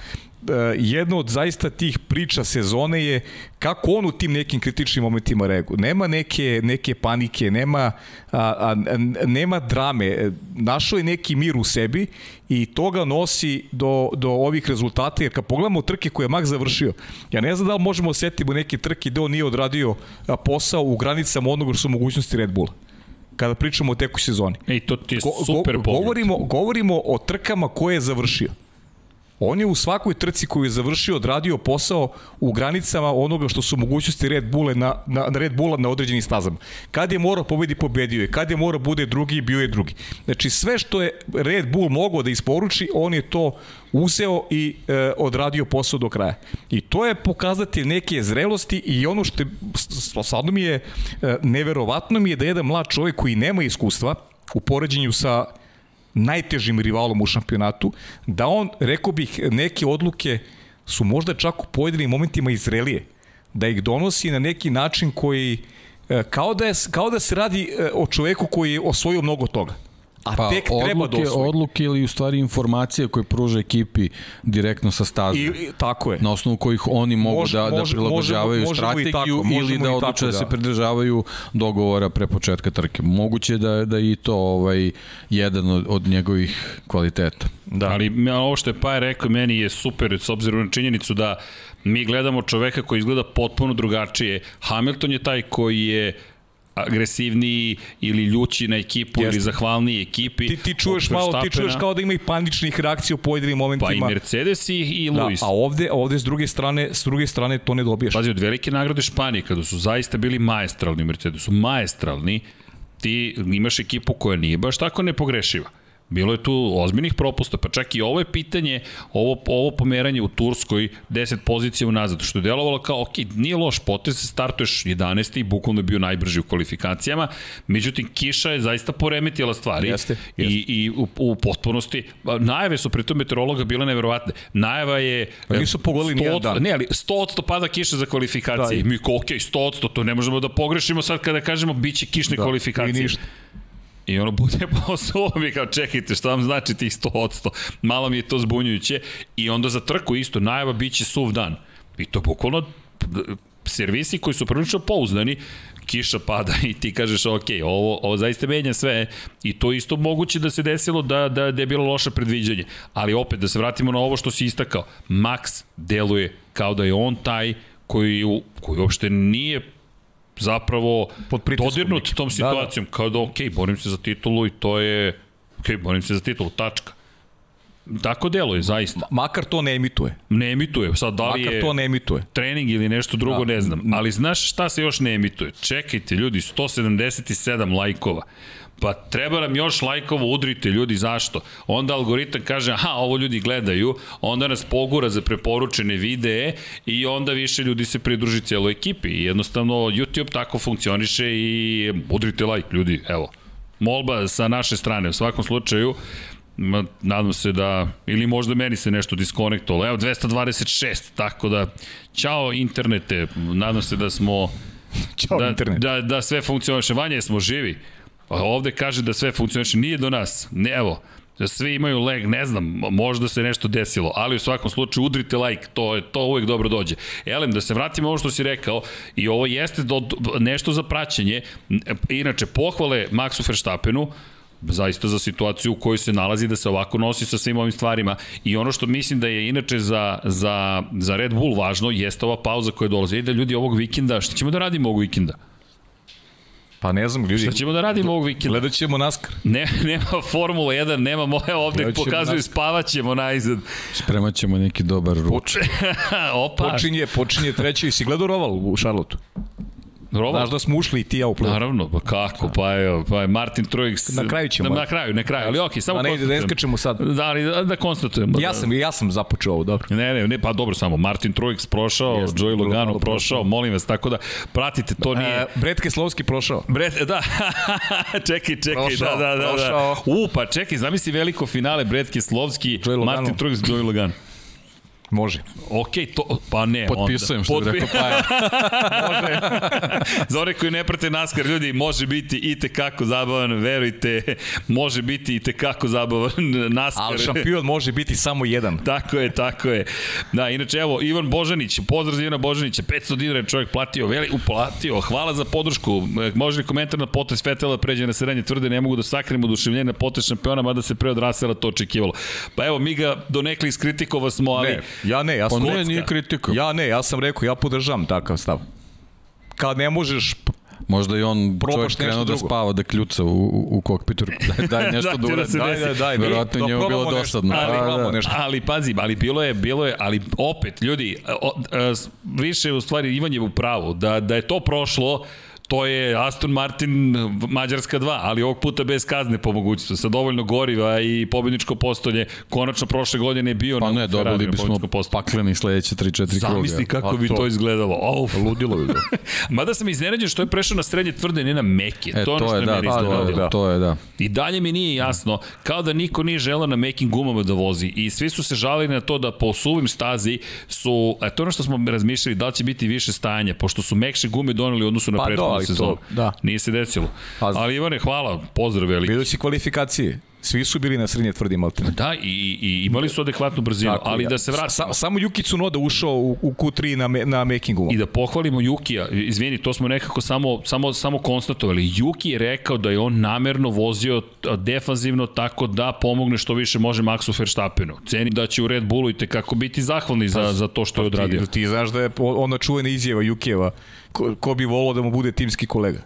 E, jedna od zaista tih priča sezone je kako on u tim nekim kritičnim momentima reaguje. Nema neke, neke panike, nema, a, a, nema drame. Našao je neki mir u sebi i to ga nosi do, do ovih rezultata, jer kad pogledamo trke koje je Max završio, ja ne znam da li možemo osetiti u neke trke gde on nije odradio posao u granicama onoga što su mogućnosti Red Bulla kada pričamo o tekoj sezoni. Ej, to ti je super go, go, govorimo, govorimo o trkama koje je završio. On je u svakoj trci koju je završio odradio posao u granicama onoga što su mogućnosti Red Bulla na, na, Red Bulla na određenim stazama. Kad je morao pobedi, pobedio je. Kad je morao bude drugi, bio je drugi. Znači sve što je Red Bull mogao da isporuči, on je to uzeo i e, odradio posao do kraja. I to je pokazatelj neke zrelosti i ono što je, stvarno mi je e, neverovatno mi je da jedan mlad čovjek koji nema iskustva u poređenju sa najtežim rivalom u šampionatu, da on, rekao bih, neke odluke su možda čak u pojedinim momentima izrelije. Da ih donosi na neki način koji, e, kao da, je, kao da se radi e, o čoveku koji je osvojio mnogo toga a pa, tek odluke, treba da osvoji. Odluke ili u stvari informacije koje pruža ekipi direktno sa staze. I, i, tako je. Na osnovu kojih oni mogu može, da, da prilagođavaju možemo, strategiju tako, ili da odluče da, da se pridržavaju dogovora pre početka trke. Moguće da, da i to ovaj, jedan od, od njegovih kvaliteta. Da. Ali ovo što je Paja rekao meni je super s obzirom na činjenicu da mi gledamo čoveka koji izgleda potpuno drugačije. Hamilton je taj koji je agresivniji ili ljući na ekipu Jeste. ili zahvalniji ekipi. Ti, ti čuješ malo, ti čuješ kao da ima i paničnih reakcija u pojedinim momentima. Pa i Mercedes i, i da, Lewis. a ovde, ovde s druge strane, s druge strane to ne dobiješ. Pazi, od velike nagrade Španije, kada su zaista bili maestralni Mercedes, su maestralni, ti imaš ekipu koja nije baš tako nepogrešiva. Bilo je tu ozbiljnih propusta, pa čak i ovo je pitanje, ovo, ovo pomeranje u Turskoj 10 pozicija unazad, što je delovalo kao, ok, nije loš potez, startuješ 11. i bukvalno je bio najbrži u kvalifikacijama, međutim, kiša je zaista poremetila stvari jeste, jeste. i, i u, u potpunosti, najave su pritom meteorologa bile neverovatne. Najava je... Pa nisu pogodili nijedan dan. Ne, ali 100% pada kiša za kvalifikacije. Da, i... Mi ok, 100%, to ne možemo da pogrešimo sad kada kažemo biće kišne da, kvalifikacije. I ništa. I ono bude posao mi kao čekajte šta vam znači tih 100%. Malo mi je to zbunjujuće. I onda za trku isto, najava bit će suv dan. I to bukvalno servisi koji su prilično pouzdani, kiša pada i ti kažeš ok, ovo, ovo zaista menja sve i to isto moguće da se desilo da, da, da je bilo loše predviđanje. Ali opet, da se vratimo na ovo što si istakao, Max deluje kao da je on taj koji, koji uopšte nije zapravo dodirnut tom Da, da. situacijom, kao da ok, borim se za titulu i to je, ok, borim se za titulu, tačka. Tako deluje, zaista. Makar to ne emituje. Ne emituje, sad da li Makar je to ne emituje. trening ili nešto drugo, Da. ne znam. Ali znaš šta se još ne emituje? Čekajte, ljudi, 177 lajkova. Pa treba nam još lajkova, udrite ljudi, zašto? Onda algoritam kaže, aha, ovo ljudi gledaju, onda nas pogura za preporučene videe i onda više ljudi se pridruži cijeloj ekipi. I jednostavno, YouTube tako funkcioniše i udrite lajk, ljudi, evo. Molba sa naše strane, u svakom slučaju, nadam se da, ili možda meni se nešto diskonektovalo. Evo, 226, tako da, čao internete, nadam se da smo, Ćao da, internet. da, da sve funkcioniše. Vanja, smo živi? Pa ovde kaže da sve funkcioniše, nije do nas. Ne, evo, da svi imaju leg, ne znam, možda se nešto desilo, ali u svakom slučaju udrite like, to je to uvek dobro dođe. Elem, da se vratimo ovo što si rekao, i ovo jeste do, nešto za praćenje, inače, pohvale Maxu Verstappenu, zaista za situaciju u kojoj se nalazi da se ovako nosi sa svim ovim stvarima i ono što mislim da je inače za, za, za Red Bull važno jeste ova pauza koja dolazi i da ljudi ovog vikenda, šta ćemo da radimo ovog vikenda? Pa ne znam, ljudi. Šta ćemo da radimo ovog vikenda? Gledat ćemo NASCAR. Ne, nema Formula 1, nema moje ovde pokazuju spavaćemo najzad. Spremat ćemo neki dobar ruč. Opa, Počinje, počinje treći. Si gledao Roval u Šarlotu? Robo, Znaš da smo ušli i ti ja u play Naravno, pa kako, pa evo, pa je Martin Truex. Na kraju ćemo. Na, na kraju, na kraju, ali okej, samo A ne, da ne konstatujem. skačemo sad. Da, ali da, da konstatujemo. Ja da- sam, ja sam započeo ovo, dobro. Ne, ne, ne, pa dobro samo, Martin Truex prošao, Jeste, Joey Logano prošao, prošao. molim vas, tako da pratite, to nije... E, Bret Keslovski prošao. Bret, da, čekaj, čekaj, Prošao, da, da, da, da. prošao. U, pa čekaj, zamisli veliko finale, Bret Keslovski. Martin Truex, Joey Logano. Može. Ok, to, pa ne, Potpisujem onda. što bi rekao pa je. Za one koji ne prate NASCAR, ljudi, može biti i tekako zabavan, verujte, može biti i tekako zabavan NASCAR. Ali šampion može biti samo jedan. Tako je, tako je. Da, inače, evo, Ivan Božanić, pozdrav za Ivana Božanića, 500 dinara je čovjek platio, veli, uplatio, hvala za podršku. E, Može li komentar na potes Fetela pređe na srednje tvrde, ne mogu da sakrim oduševljenje na potes šampiona, mada se pre od Rasela to očekivalo. Pa evo, mi ga donekli iskritikova smo, ali... Ne, ja ne, ja Pa sam... ne, nije kritika. Ja ne, ja sam rekao, ja podržavam takav stav. Kad ne možeš, Možda i on Probaš čovjek krenuo da spava, da kljuca u, u, u kokpitu. Daj, daj nešto da ti da uradi. se daj, desi. daj, daj, Verovatno da njemu bilo nešto. dosadno. Ali Pa, probamo da. nešto. Ali pazi, ali bilo je, bilo je, ali opet, ljudi, o, o, više u stvari Ivan je u pravu, da, da je to prošlo, to je Aston Martin Mađarska 2, ali ovog puta bez kazne po mogućstvu, sa dovoljno goriva i pobedničko postolje, konačno prošle godine je bio Pa na ne, dobili bismo pakleni sledeće 3-4 kruga. Zamisli kako A bi to, to- izgledalo. Uf. ludilo bi bilo. Mada sam iznenađen što je prešao na srednje tvrde, ne na meke. E, to je to je, je da, meni to je, da, to je, da. I dalje mi nije jasno, kao da niko nije želeo na making gumama da vozi i svi su se žalili na to da po suvim stazi su, a to je ono što smo razmišljali, da li će biti više stajanja, pošto su mekše gume doneli u odnosu na Pa, prethodnu ali to- sezonu. da. Nije se desilo. Pa, ali Ivane, hvala, pozdrav veliki. Vidio si kvalifikacije. Svi su bili na srednje tvrdi maltene. Da, i, i imali su adekvatnu brzinu, Tako, ali ja. da se vratimo. Sa, samo Yuki Tsunoda ušao u, u Q3 na, me, na makingu. I da pohvalimo Jukija, izvini, to smo nekako samo, samo, samo konstatovali. Juki je rekao da je on namerno vozio defanzivno tako da pomogne što više može Maxu Verstappenu. Ceni da će u Red Bullu i tekako biti zahvalni za, za to što je odradio. Ti, ti znaš da je ona čuvena izjava Jukijeva, ko, ko bi volao da mu bude timski kolega.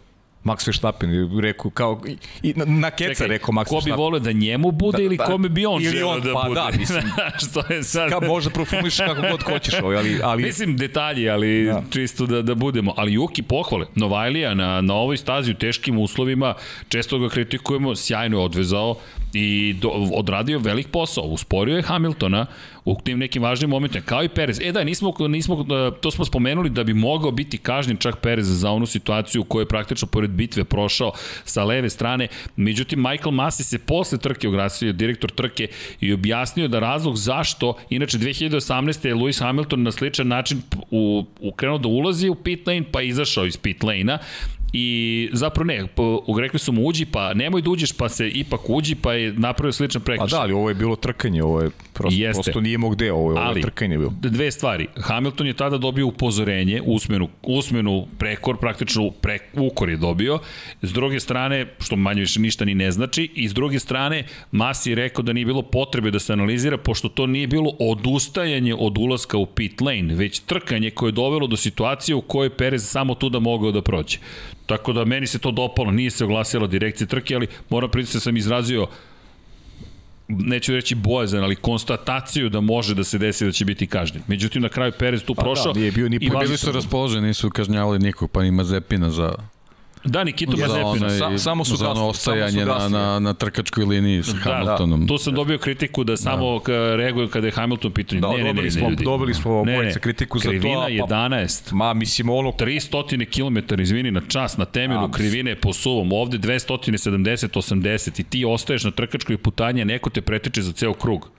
Max Verstappen je rekao kao i, na, na keca Čekaj, rekao Max ko bi Verstappen. volio da njemu bude Da, ili da. kome bi on želeo on, da pa bude? da, mislim. što je sad... Ka, možda profumiš kako god hoćeš, ovaj, ali, ali Mislim detalji, ali da. Da. čisto da, da budemo. Ali Juki pohvale. Novajlija na, na ovoj stazi u teškim uslovima, često ga kritikujemo, sjajno je odvezao i do, odradio velik posao. Usporio je Hamiltona u tim nekim važnim momentima, kao i Perez. E da, nismo, nismo, to smo spomenuli da bi mogao biti kažnjen čak Perez za onu situaciju u kojoj je praktično pored bitve prošao sa leve strane. Međutim, Michael Masi se posle trke oglasio, direktor trke, i objasnio da razlog zašto, inače 2018. je Lewis Hamilton na sličan način u, u krenuo da ulazi u pit lane, pa izašao iz pit lane-a i zapravo ne, po, rekli su mu uđi, pa nemoj da uđeš, pa se ipak uđi, pa je napravio sličan Pa prekršaj. da, ali ovo je bilo trkanje, ovo je prosto, Jeste. prosto nije mog deo, ovo je, ovo je Ali, trkanje bilo. dve stvari. Hamilton je tada dobio upozorenje, usmenu, usmenu prekor, praktično pre, ukor je dobio. S druge strane, što manje više ništa ni ne znači, i s druge strane, Masi je rekao da nije bilo potrebe da se analizira, pošto to nije bilo odustajanje od ulaska u pit lane, već trkanje koje je dovelo do situacije u kojoj Perez samo tu da mogao da prođe. Tako da meni se to dopalo, nije se oglasila direkcija trke, ali moram priznati da sam izrazio neću reći bojazan, ali konstataciju da može da se desi da će biti kažnjen. Međutim, na kraju Perez tu Pa prošao. da, nije bio ni baš- Bili su raspoloženi, nisu kažnjavali nikog, pa ima Zepina za, Da, Mazepina. onaj, Sa- samo su za ono ostajanje na, na, na trkačkoj liniji sa Da, Hamiltonom. da, tu sam dobio kritiku da samo da. reaguju kada je Hamilton pitanje. Da, ne, ne, ne, dobili ne, smo- ljudi. dobili smo obojica kritiku za to, Krivina a pa- 11. Ma, mislim, ono, 300 km, izvini, na čas, na temelju A, krivine po suvom, ovde 270, 80 i ti ostaješ na trkačkoj putanji, a neko te pretiče za ceo krug.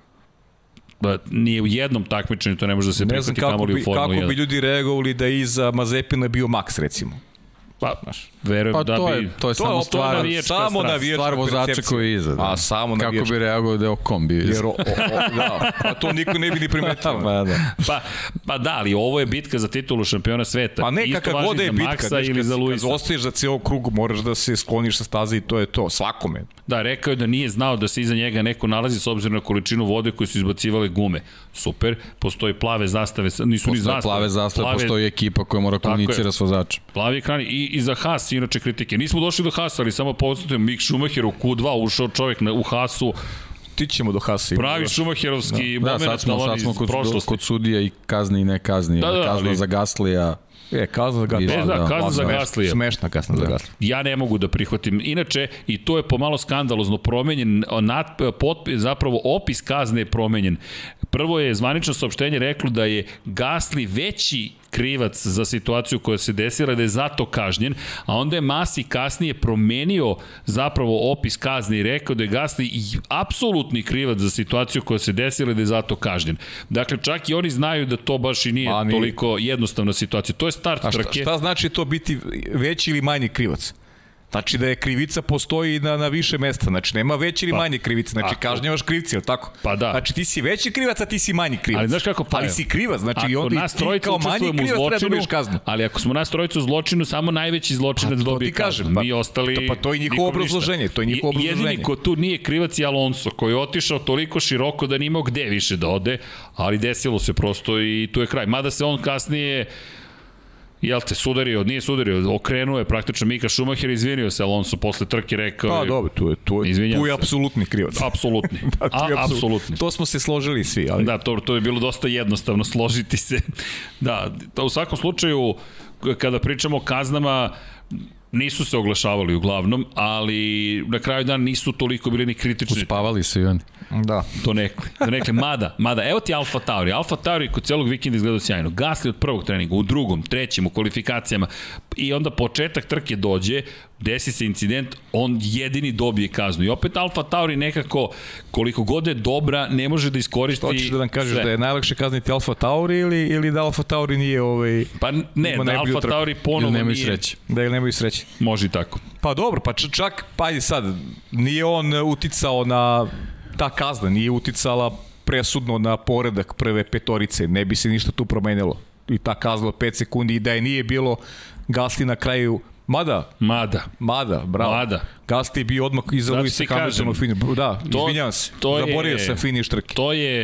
Ba, nije u jednom takmičenju, to ne može da se ne znam prihvati kako kamoli bi, u Formuli 1. kako bi ljudi reagovali da je iza Mazepina bio Max, recimo. Pa, verujem Pa da to bi... je, to je samo to je stvar, navijačka samo navijačka stvar vozača koji je iza. Da. A, samo Kako navijačka. bi reagovao da je bio iza. Jer, o, o, o, da, pa to niko ne bi ni primetio. Pa da. Pa, pa da, ali ovo je bitka za titulu šampiona sveta. Pa ne, važi god da je bitka, Maxa znaš, ili kad, za kad Luisa. ostaješ za ceo krug, moraš da se skloniš sa staze i to je to, svakome. Da, rekao je da nije znao da se iza njega neko nalazi s obzirom na količinu vode koju su izbacivale gume. Super, postoji plave zastave, nisu ni Postoje zastave. plave zastave, postoji ekipa koja mora komunicira s vozačem. Plavi ekran i, i za Haas, inače kritike. Nismo došli do Haasa, ali samo podsjetujem, Mick Schumacher u Q2 ušao čovjek na, u Haasu, Ti ćemo do Hasa. pravi Schumacherovski Da, moment sad smo, sad smo kod, prošlosti. kod sudija i kazni i ne kazni. Da, da, kazna ali- za Gaslija. E, kazna ga. E, da, kazna za Gaslija. Smešna kazna za Gaslija. Ja ne mogu da prihvatim. Inače, i to je pomalo skandalozno promenjen, nat, pot, zapravo opis kazne je promenjen. Prvo je zvanično saopštenje reklo da je Gasli veći krivac za situaciju koja se desila, da je zato kažnjen, a onda je Masi kasnije promenio zapravo opis kazne i rekao da je Gasli apsolutni krivac za situaciju koja se desila i da je zato kažnjen. Dakle, čak i oni znaju da to baš i nije Ma, nije. toliko jednostavna situacija. To je start A šta, trke. šta znači to biti veći ili manji krivac? Znači da je krivica postoji na, na više mesta. Znači nema veće ili Pa, manje krivice. Znači ako- kažnjavaš krivci, je li tako? Pa da. Znači ti si veći krivac, a ti si manji krivac. Ali znaš kako pa Ali si krivac, znači i ako onda nas i ti kao manji krivac treba da zločinu, dobiješ kaznu. ali ako smo nas trojica u zločinu, samo najveći zločinac Pa, dobije ti kažem, kaznu. pa- Mi ostali... to- pa to je njihovo obrazloženje, to je njihovo I- Jedini obrazloženje. ko tu nije krivac je Alonso, koji je otišao toliko široko da nije imao gde više da ode, ali desilo se prosto i tu je kraj. Mada se on kasnije Jel te, sudario, nije sudario, okrenuo je praktično Mika Schumacher, izvinio se Alonso posle trke, rekao Pa je, dobro, tu je, tu je, tu je apsolutni krivac. apsolutni, Pa, tu A, je apsolutni. apsolutni. To smo se složili svi, ali Da, to, to je bilo dosta jednostavno složiti se. Da, to u svakom slučaju, kada pričamo o kaznama, nisu se oglašavali uglavnom, ali na kraju dana nisu toliko bili ni kritični. Uspavali su i oni. da. To nekli. To nekli. Mada, mada, evo ti Alfa Tauri. Alfa Tauri kod celog vikenda izgledao sjajno. Gasli od prvog treninga, u drugom, trećem, u kvalifikacijama. I onda početak trke dođe, desi se incident, on jedini dobije kaznu. I opet Alfa Tauri nekako, koliko god je dobra, ne može da iskoristi Hoćeš da nam kažeš sve. da je najlakše kazniti Alfa Tauri ili, ili da Alfa Tauri nije ovaj... Pa ne, da Alfa trku. Tauri ponovo nemaju nije. sreće. Da ili nemaju sreće. Može i tako. Pa dobro, pa čak, pa sad, nije on uticao na ta kazna, nije uticala presudno na poredak prve petorice, ne bi se ništa tu promenilo. I ta kazna od 5 sekundi i da je nije bilo Gasli na kraju, mada, Mada. mada, bravo. Mada. Gasli je bio odmah iza Zato Luisa Hamiltona u finišu. Da, to- izvinjavam se, to je- zaboravio sam finiš trke. To je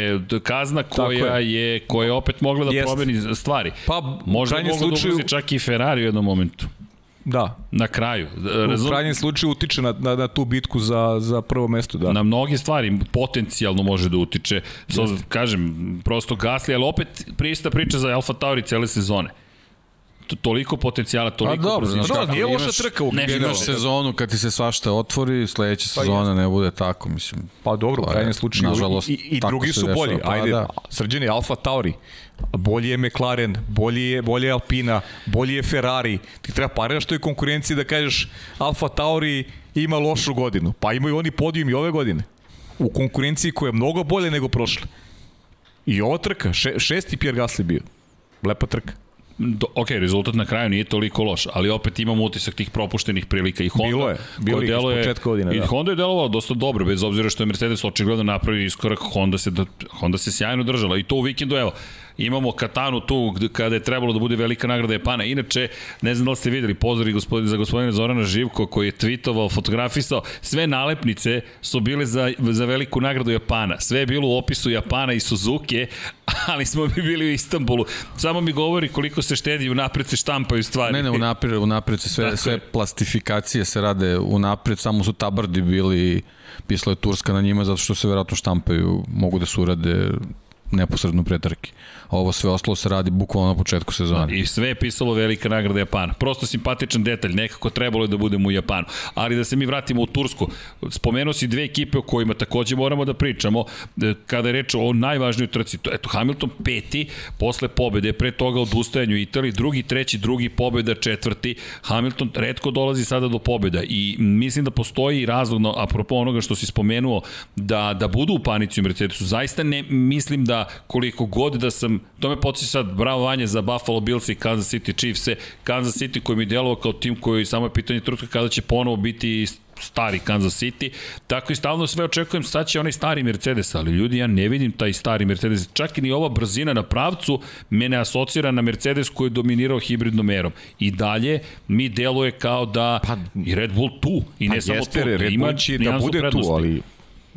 kazna koja Tako je. je. koja je opet mogla da Jeste. promeni stvari. Pa, u Možda krajnjem mogla da slučaju- ugrozi čak i Ferrari u jednom momentu. Da, Na kraju. u Razum, krajnjem slučaju utiče na, na, na tu bitku za, za prvo mesto, da. na mnoge stvari potencijalno može da utiče. So, kažem, prosto Gasli, ali opet prista priča za Alfa Tauri cele sezone. To, toliko potencijala, toliko dobro, brzine. znaš Da, kako, nije loša trka u Ne, generalno. Imaš sezonu kad ti se svašta otvori, sledeća sezona ne bude tako, mislim. Pa dobro, u To je, krajnjem slučaju. nažalost, I, i, i drugi su dešava. bolji. Pa Ajde, da. srđeni, Alfa Tauri, bolji je McLaren, bolji je, bolji je Alpina, bolji je Ferrari. Ti treba pariraš toj konkurenciji da kažeš Alfa Tauri ima lošu godinu. Pa imaju oni podijum i ove godine. U konkurenciji koja je mnogo bolje nego prošle. I ova trka, še, šesti Pierre Gasly bio. Lepa trka. Do, ok, rezultat na kraju nije toliko loš, ali opet imamo utisak tih propuštenih prilika i Honda Bilo je, bilo ih iz deluje- početka godine, i da. Honda je delovala dosta dobro, bez obzira što je Mercedes očigledno napravio iskorak, Honda se, da- Honda se sjajno držala i to u vikendu, evo, imamo Katanu tu kada je trebalo da bude velika nagrada Japana. Inače, ne znam da li ste videli, pozdrav gospodin, za gospodina Zorana Živko koji je tweetovao, fotografisao, sve nalepnice su bile za, za veliku nagradu Japana. Sve je bilo u opisu Japana i Suzuki, ali smo mi bili u Istanbulu. Samo mi govori koliko se štedi unapred se štampaju stvari. Ne, ne, unapred, unapred se sve, Tako sve je. plastifikacije se rade unapred, samo su tabardi bili, pisala je Turska na njima zato što se verovatno štampaju, mogu da se urade neposredno pre trke. Ovo sve ostalo se radi bukvalno na početku sezone. I sve je pisalo velika nagrada Japana. Prosto simpatičan detalj, nekako trebalo je da budemo u Japanu. Ali da se mi vratimo u Tursku, spomenuo si dve ekipe o kojima takođe moramo da pričamo, e, kada je reč o najvažnijoj trci. To, eto, Hamilton peti, posle pobede, pre toga odustajanju Italiji, drugi, treći, drugi, pobeda, četvrti. Hamilton redko dolazi sada do pobeda i mislim da postoji razlog, no, apropo onoga što si spomenuo, da, da budu u panici u Mercedesu. Zaista ne mislim da koliko god da sam, to me podsjeća sad, bravo Vanje za Buffalo Bills i Kansas City Chiefs-e, Kansas City koji mi djelovao kao tim koji samo je pitanje trutka kada će ponovo biti stari Kansas City, tako i stalno sve očekujem, sad će onaj stari Mercedes, ali ljudi, ja ne vidim taj stari Mercedes, čak i ni ova brzina na pravcu mene asocira na Mercedes koji je dominirao hibridnom erom. I dalje mi deluje kao da pa, i Red Bull tu, i ne Pa samo jeste, tu, da Red ima Bull će da bude prednosti. tu, ali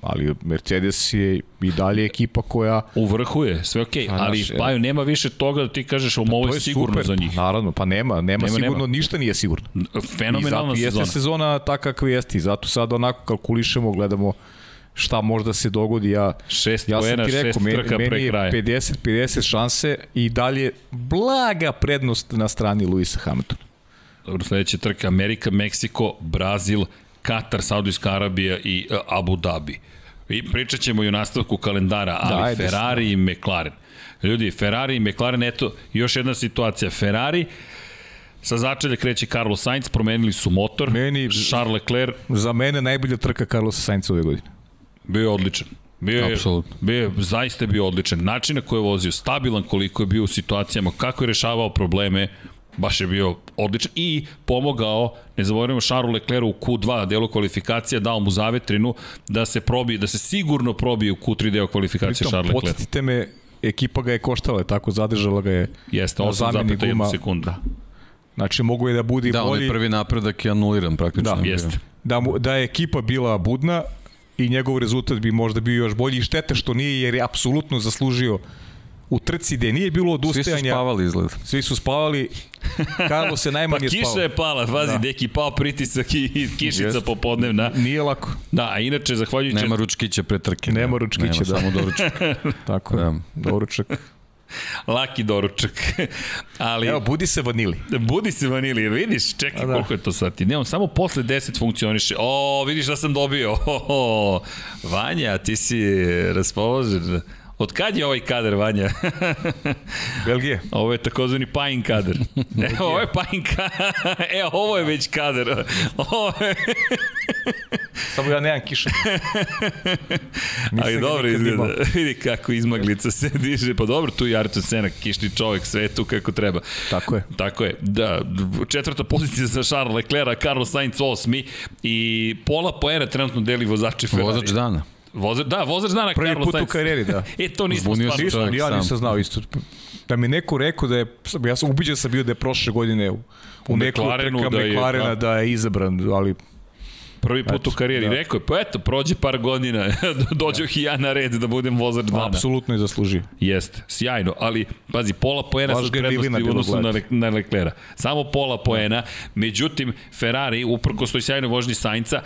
ali Mercedes je i dalje ekipa koja U vrhu je, sve okej, Pa, okay, ali znaš, evo. Paju nema više toga da ti kažeš ovo to je je sigurno super, za njih. Pa, naravno, pa nema, nema, Nema, sigurno, nema. ništa nije sigurno. Fenomenalna I zato sezona. jeste sezona takva kakva jeste i zato sad onako kalkulišemo, gledamo šta možda se dogodi. Ja, Šest ja poena, ti rekao, šest meni, trka pre meni je kraja. 50-50 šanse i dalje blaga prednost na strani Luisa Hamiltona. Dobro, sledeća trka Amerika, Meksiko, Brazil, Katar, Saudijska Arabija i uh, Abu Dhabi. I pričat ćemo i o nastavku kalendara, ali Da, ajde, Ferrari i McLaren. Ljudi, Ferrari i McLaren, eto, još jedna situacija. Ferrari, sa začelja kreće Carlos Sainz, promenili su motor. Meni- Charles Leclerc Za mene najbolja trka Carlosa Sainca ove godine. bio je odličan. Bio je, bio je, zaista je bio odličan. Način na koji je vozio, stabilan koliko je bio u situacijama, kako je rešavao probleme, baš je bio odličan i pomogao, ne zaboravimo Charles Leclerc u Q2 delu kvalifikacija, dao mu zavetrinu da se probije, da se sigurno probije u Q3 deo kvalifikacije Pritom, Charles Leclerc. podsjetite me, ekipa ga je koštala, tako zadržala ga je Jeste, na zameni 8,1 guma. sekunda. Znači, mogu je da bude i Da, bolji. onaj prvi napredak je anuliran praktično. Da. Jeste. da, mu, da je ekipa bila budna i njegov rezultat bi možda bio još bolji i štete što nije jer je apsolutno zaslužio u trci gde nije bilo Svi su odustajanja. spavali izgled. Svi su spavali. Carlos se Pa najmanje kiša spavao. je pala, pazi, da. deki pao pritisak i, kišica Jeste. popodnevna. Nije lako. Da, a inače, zahvaljujući... Nema ručkića pre trke. Nema ručkića, Nema, da. samo doručak. Tako je. Da. Doručak. Laki doručak. Ali... Evo, budi se vanili. Budi se vanili, jer vidiš, čekaj A da. da. koliko je to sati. Ne, on samo posle 10 funkcioniše. O, vidiš da sam dobio. Ho, ho. Vanja, ti si raspoložen. Od kad je ovaj kader, Vanja? Belgije. ovo je takozvani Pajin kader. E, ovo je Pajin kader. E, ovo je već kader. Ovo je... Samo ja nemam kiša. Ali dobro izgleda. Vidi kako izmaglica se diže. Pa dobro, tu je Artur Sena, kišni čovek, sve tu kako treba. Tako je. Tako je, da, četvrta pozicija za Charles Leclerc, Carlos Sainz osmi i pola poena trenutno deli vozači Ferrari. Vozač dana. Vozač, da, vozač dana Prvi Carlos put u Sainz. karijeri, da. E, to nismo Zbunio stvarno. čovjek ja sam. nisam znao isto. Da mi neko rekao da je, ja sam ubiđen sam bio da je prošle godine u, u, U neku McLarenu da je- McLarena da. da je izabran, ali Prvi put Eto, u karijeri. da. Rekao je, pa eto, prođe par godina, dođe i ja na red da budem vozač dana. apsolutno je zaslužio. Jeste, sjajno, ali pazi, pola poena sa prednosti u odnosu na, na Leclera. Samo pola poena, međutim, Ferrari, uprko stoj sjajnoj vožnji Sainca,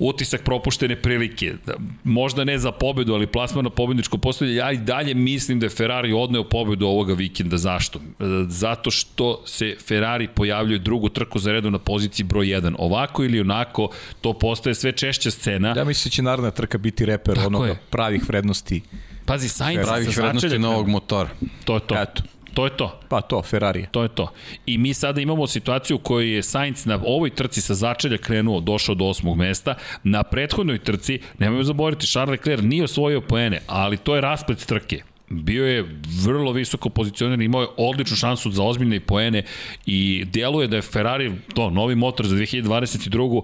utisak propuštene prilike. Da, Možda ne za pobedu, ali plasman na pobedničko postavlje. Ja i dalje mislim da je Ferrari odneo pobedu ovoga vikenda. Zašto? E, Zato što se Ferrari pojavljuje drugu trku za redu na poziciji broj 1. Ovako ili onako, to postaje sve češća scena. Ja mislim da će naredna trka biti reper Tako onoga je. pravih vrednosti. Pazi, Sainz Pravih vrednosti novog motora. To je to. Eto. To je to. Pa to, Ferrari. To je to. I mi sada imamo situaciju u kojoj je Sainz na ovoj trci sa začelja krenuo, došao do osmog mesta. Na prethodnoj trci, nemojmo zaboraviti, Charles Leclerc nije osvojio poene, ali to je rasplet trke. bio je vrlo visoko pozicioniran, imao je odličnu šansu za ozbiljne poene i djeluje da je Ferrari, to, novi motor za 2022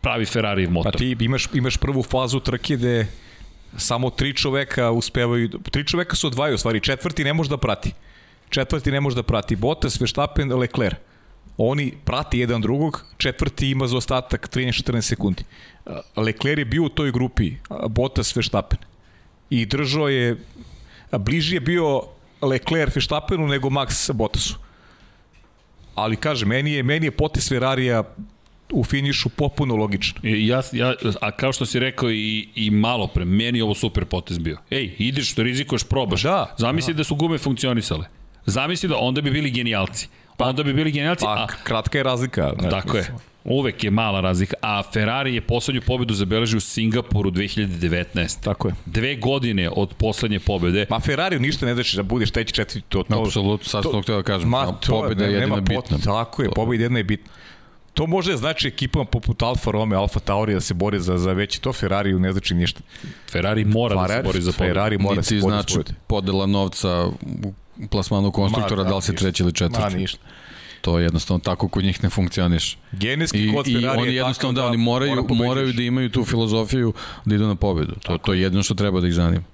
pravi Ferrari motor. Pa ti imaš, imaš prvu fazu trke gde samo tri čoveka uspevaju, tri čoveka su odvaju, u stvari četvrti ne može da prati. Četvrti ne može da prati. Bottas, Verstappen, Leclerc. Oni prati jedan drugog, četvrti ima za ostatak 13-14 sekundi. Leclerc je bio u toj grupi, Bottas, Verstappen. I držao je, bliži je bio Leclerc Verstappenu nego Max Bottasu. Ali kaže, meni je, meni je potes Ferrarija u finišu popuno logično. I Ja, ja, a kao što si rekao i, i malo pre, meni je ovo super potez bio. Ej, ideš, rizikuješ, probaš. Da, Zamisli da. da su gume funkcionisale. Zamisli da onda bi bili genijalci. Pa, onda bi bili genijalci. Pa, a, kratka je razlika. Ne, tako je. Uvek je mala razlika. A Ferrari je poslednju pobedu zabeležio u Singapuru 2019. Tako je. Dve godine od poslednje pobede. Ma Ferrari ništa ne znači da budeš treći, četvrti, to, to. Apsolutno, sad sam to htio da kažem. Ma, to, pobeda je jedina bitna. Tako je, pobeda jedina je bitna. To može znači ekipama poput Alfa Romeo, Alfa Tauri da se bore za, za veći, to Ferrari ne znači ništa. Ferrari mora Ferrari, da se bori za pobedu. Ferrari mora da se bori znači podela novca u plasmanu konstruktora, Ma, da, da li si treći ili četvrti. Ma, ništa. To je jednostavno tako kod njih ne funkcioniš. Genetski kod Ferrari I oni jednostavno da, da, oni moraju, mora moraju da imaju tu filozofiju da idu na pobedu. To, to je jedno što treba da ih zanima.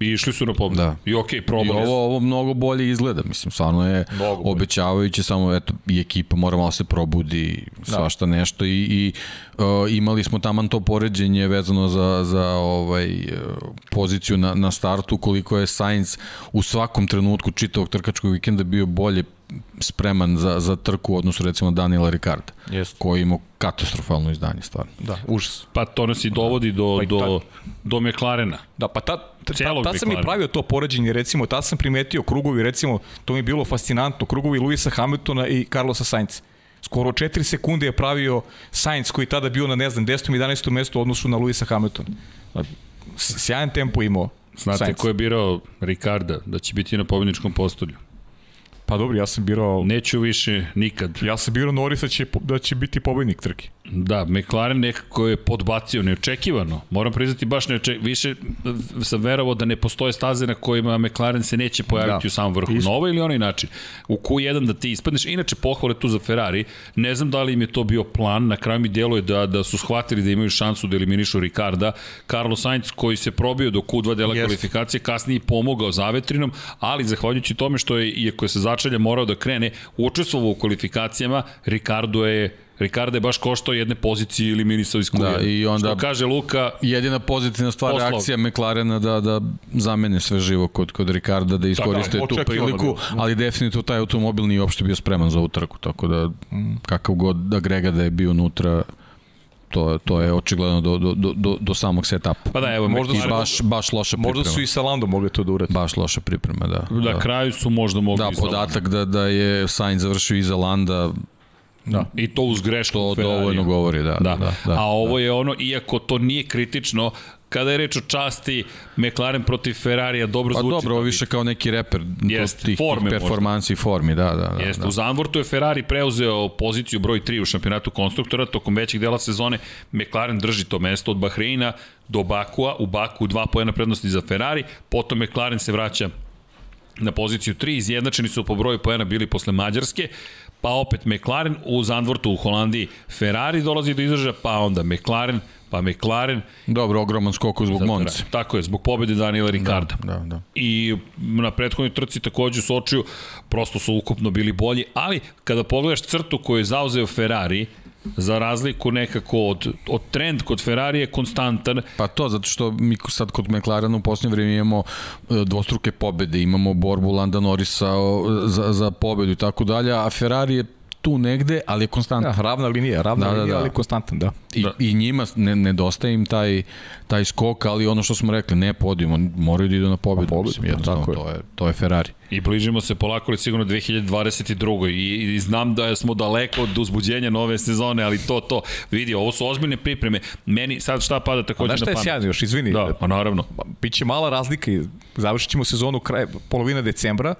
I išli su na pobedu. Da. I okej, okay, probali. I ovo, ovo mnogo bolje izgleda. Mislim, stvarno je mnogo obećavajuće, samo eto, i ekipa mora malo se probudi, da. svašta da. nešto i, i uh, imali smo taman to poređenje vezano za, za ovaj, uh, poziciju na, na startu, koliko je Sainz u svakom trenutku čitavog trkačkog vikenda bio bolje spreman za, za trku u odnosu recimo Daniela Ricarda, yes. koji ima katastrofalno izdanje stvarno. Da, užas. Pa to nas i dovodi do, pa do, do McLarena. Da, pa ta, ta, ta, ta sam i pravio to poređenje, recimo, tad sam primetio krugovi, recimo, to mi je bilo fascinantno, krugovi Luisa Hamiltona i Carlosa Sainz. Skoro 4 sekunde je pravio Sainz koji tada bio na, ne znam, 10. 11. mestu u odnosu na Luisa Hamiltona. Sjajan tempo imao Znate Sainz. ko je birao Ricarda da će biti na pobjedničkom postolju? Pa dobro, ja sam birao... Neću više nikad. Ja sam birao Norisa da će, da će biti pobednik trke. Da, McLaren nekako je podbacio neočekivano. Moram priznati baš neočekivano. Više sam verovao da ne postoje staze na kojima McLaren se neće pojaviti da. u samom vrhu. Na ovaj ili onaj način. U Q1 da ti ispadneš. Inače, pohvale tu za Ferrari. Ne znam da li im je to bio plan. Na kraju mi djeluje da, da su shvatili da imaju šansu da eliminišu Ricarda. Carlos Sainz koji se probio do Q2 dela yes. kvalifikacije, kasnije pomogao zavetrinom, ali zahvaljujući tome što je, iako je se začalja morao da krene, učestvovao u kvalifikacijama, Ricardo je Ricardo je baš koštao jedne pozicije ili minisao iz Da, i onda Što kaže Luka... Jedina pozitivna stvar poslov. reakcija McLarena da, da zamene sve živo kod, kod Ricarda, da iskoriste da, da, tu priliku, ali definitivno taj automobil nije uopšte bio spreman za utrku, tako da kakav god da Grega da je bio unutra, to, to je očigledno do, do, do, do samog setapa. Pa da, evo, možda su, baš, baš loša priprema. Možda su i sa Landom mogli to da urati. Baš loša priprema, da. Da, da. kraju su možda mogli Da, podatak da, da je Sainz završio iza Landa, Da. I to uz grešku To dovoljno govori, da, da. da, da A ovo da. je ono, iako to nije kritično, kada je reč o časti McLaren protiv Ferrarija dobro pa zvuči. Pa dobro, ovo više kao neki reper Jest, tih, forme tih performansi i formi, da, da. da Jeste, da. u Zandvortu je Ferrari preuzeo poziciju broj 3 u šampionatu konstruktora, tokom većeg dela sezone McLaren drži to mesto od Bahreina do Bakua, u Baku dva pojena prednosti za Ferrari, potom McLaren se vraća na poziciju 3, izjednačeni su po broju pojena bili posle Mađarske, pa opet McLaren u Zandvortu u Holandiji, Ferrari dolazi do izražaja, pa onda McLaren, pa McLaren. Dobro, ogroman skok zbog Monce. Tako je, zbog pobede Daniela Ricarda. Da, da, da. I na prethodnoj trci takođe u Sočiju prosto su ukupno bili bolji, ali kada pogledaš crtu koju je zauzeo Ferrari, za razliku nekako od, od trend kod Ferrari je konstantan. Pa to, zato što mi sad kod McLarena u posljednje vreme imamo e, dvostruke pobede, imamo borbu Landa Norrisa za, za pobedu i tako dalje, a Ferrari je tu negde, ali je konstantan. Da, ravna linija, ravna da, da linija, da, da. ali konstantan, da. I, da. i njima ne, nedostaje im taj, taj skok, ali ono što smo rekli, ne podijum, moraju da idu na pobedu. Na pobedu, mislim, tako je. To, je, to je Ferrari. I bližimo se polako ali sigurno 2022. I, I znam da smo daleko od uzbuđenja nove sezone, ali to, to, vidi, ovo su ozbiljne pripreme. Meni sad šta pada takođe na pamet? Znaš šta je sjajno još, izvini. Da, pa naravno. Biće mala razlika i završit ćemo sezonu kraj, polovina decembra,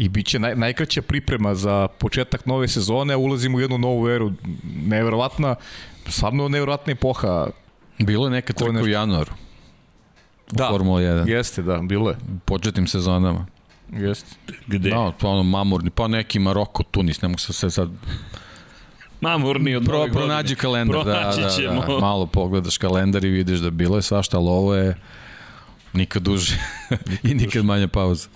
i bit će naj, najkraća priprema za početak nove sezone, a ulazimo u jednu novu eru, neverovatna, stvarno neverovatna epoha. Bilo je neka trka u januaru. da. Formula 1. Jeste, da, bilo je. Početnim sezonama. Jeste. Gde? Da, pa ono mamurni, pa neki Maroko, Tunis, ne mogu se sve sad... Mamurni od Pro, nove godine. pronađi kalendar, da, Pronaći da, ćemo. da, malo pogledaš kalendar i vidiš da bilo je svašta, ali ovo je nikad duže i nikad manje pauza.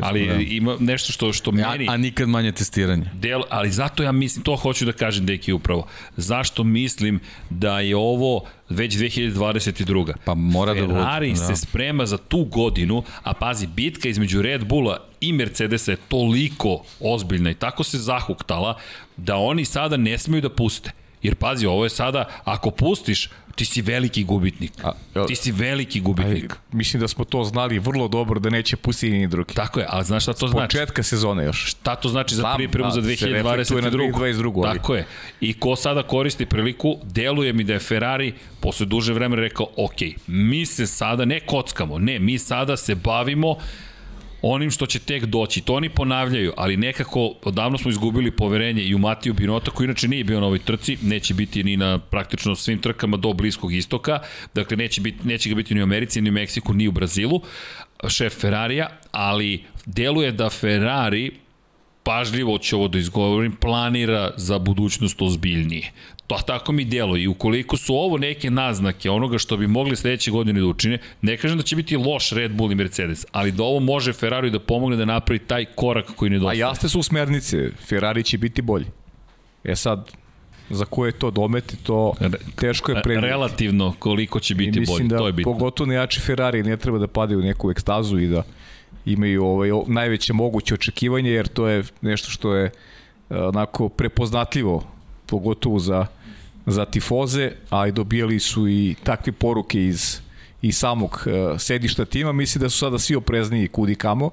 Ali Da. ima nešto što, što A, meni... a nikad manje testiranje. Del, ali zato ja mislim, to hoću da kažem, Deki, upravo. Zašto mislim da je ovo već 2022. Pa mora da bude, Ferrari da. se sprema za tu godinu, a pazi, bitka između Red Bulla i Mercedesa je toliko ozbiljna i tako se zahuktala da oni sada ne smeju da puste. Jer pazi, ovo je sada, ako pustiš, ti si veliki gubitnik. A, Ti si veliki Aj, gubitnik. mislim da smo to znali vrlo dobro da neće pustiti ni drugi. Tako je, ali znaš šta to znači? Početka sezone još. Šta to znači za pripremu za da, se reflektuje na 2022. 2022, ali- Tako je. I ko sada koristi priliku, deluje mi da je Ferrari posle duže vremena rekao, ok, mi se sada ne kockamo, ne, mi sada se bavimo onim što će tek doći. To oni ponavljaju, ali nekako odavno smo izgubili poverenje i u Matiju Binota, koji inače nije bio na ovoj trci, neće biti ni na praktično svim trkama do Bliskog istoka, dakle neće, biti, neće ga biti ni u Americi, ni u Meksiku, ni u Brazilu, šef Ferrarija, ali deluje da Ferrari pažljivo ću ovo da izgovorim, planira za budućnost ozbiljnije. To tako mi delo i ukoliko su ovo neke naznake onoga što bi mogli sledeće godine da učine, ne kažem da će biti loš Red Bull i Mercedes, ali da ovo može Ferrari da pomogne da napravi taj korak koji A nedostaje. jasne su smernice, Ferrari će biti bolji. E sad, za koje to dometi, to teško je predvidjeti. Relativno koliko će biti bolje, da to je bitno. pogotovo nejači Ferrari ne treba da padaju u neku ekstazu i da imaju ovaj, najveće moguće očekivanje, jer to je nešto što je e, onako prepoznatljivo, pogotovo za, za tifoze, a i dobijali su i takve poruke iz, iz samog e, sedišta tima. Mislim da su sada svi oprezniji kudi kamo,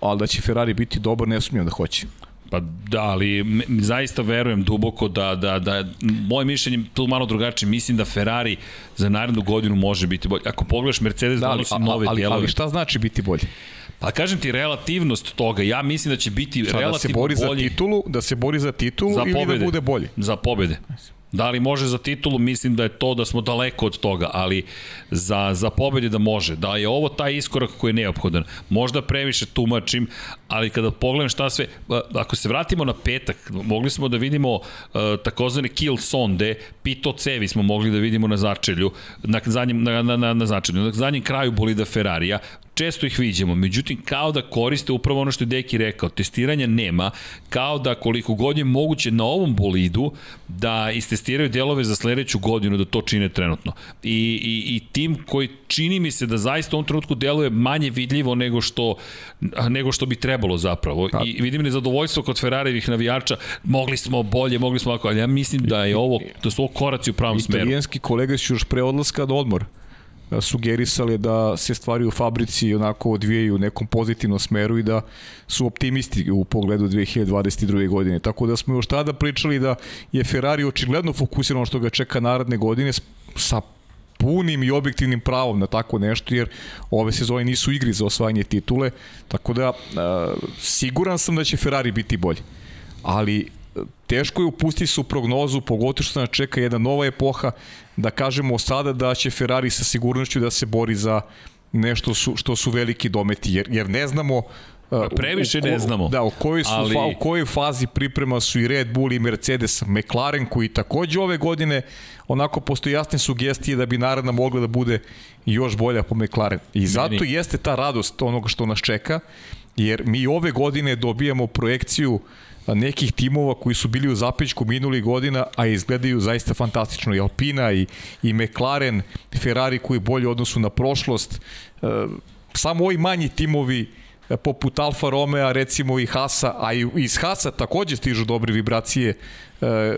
ali da će Ferrari biti dobar, ne sumnjam da hoće. Pa da, ali me- zaista verujem duboko da, da, da moje mišljenje je tu malo drugačije. Mislim da Ferrari za narednu godinu može biti bolji. Ako pogledaš, Mercedes Da, ali, donosi nove ali, dijelove. ali šta znači biti bolji? Pa kažem ti, relativnost toga, ja mislim da će biti Šta, da se relativno bori za bolji titulu, da se bori za titulu za ili pobede. da bude bolji? Za pobede. Da li može za titulu, mislim da je to da smo daleko od toga, ali za, za pobede da može. Da je ovo taj iskorak koji je neophodan. Možda previše tumačim, ali kada pogledam šta sve, ako se vratimo na petak, mogli smo da vidimo uh, takozvane kill sonde, pito cevi smo mogli da vidimo na začelju, na, zadnjem, na, na, na, na začelju, na zadnjem kraju bolida Ferrarija, često ih viđemo, međutim kao da koriste upravo ono što je Deki rekao, testiranja nema, kao da koliko god je moguće na ovom bolidu da istestiraju delove za sledeću godinu da to čine trenutno. I, i, i tim koji čini mi se da zaista u ovom trenutku deluje manje vidljivo nego što, nego što bi trebalo zapravo. I vidim nezadovoljstvo kod Ferrarijevih navijača, mogli smo bolje, mogli smo ovako, ali ja mislim da je ovo, da su ovo koraci u pravom smeru. Italijanski kolega su još pre odlaska na odmor a, sugerisali da se stvari u fabrici onako odvijaju u nekom pozitivnom smeru i da su optimisti u pogledu 2022. godine. Tako da smo još tada pričali da je Ferrari očigledno fokusiran ono što ga čeka naredne godine sa punim i objektivnim pravom na tako nešto, jer ove sezone nisu igri za osvajanje titule, tako da a, siguran sam da će Ferrari biti bolji. Ali teško je upustiti se u prognozu, pogotovo što nas čeka jedna nova epoha, da kažemo sada da će Ferrari sa sigurnošću da se bori za nešto su, što su veliki dometi, jer, jer ne znamo uh, previše u ko- ne znamo. Da, u kojoj, su, Ali- fa, u kojoj fazi priprema su i Red Bull i Mercedes, McLaren koji takođe ove godine onako postoji jasne sugestije da bi naredna mogla da bude još bolja po McLaren. I zato Meni- jeste ta radost onoga što nas čeka, jer mi ove godine dobijamo projekciju nekih timova koji su bili u zapećku minulih godina, a izgledaju zaista fantastično. I Alpina i, i McLaren, Ferrari koji je bolje odnosu na prošlost. E, samo ovi manji timovi e, poput Alfa Romeo, recimo i Hasa, a i iz Hasa takođe stižu dobre vibracije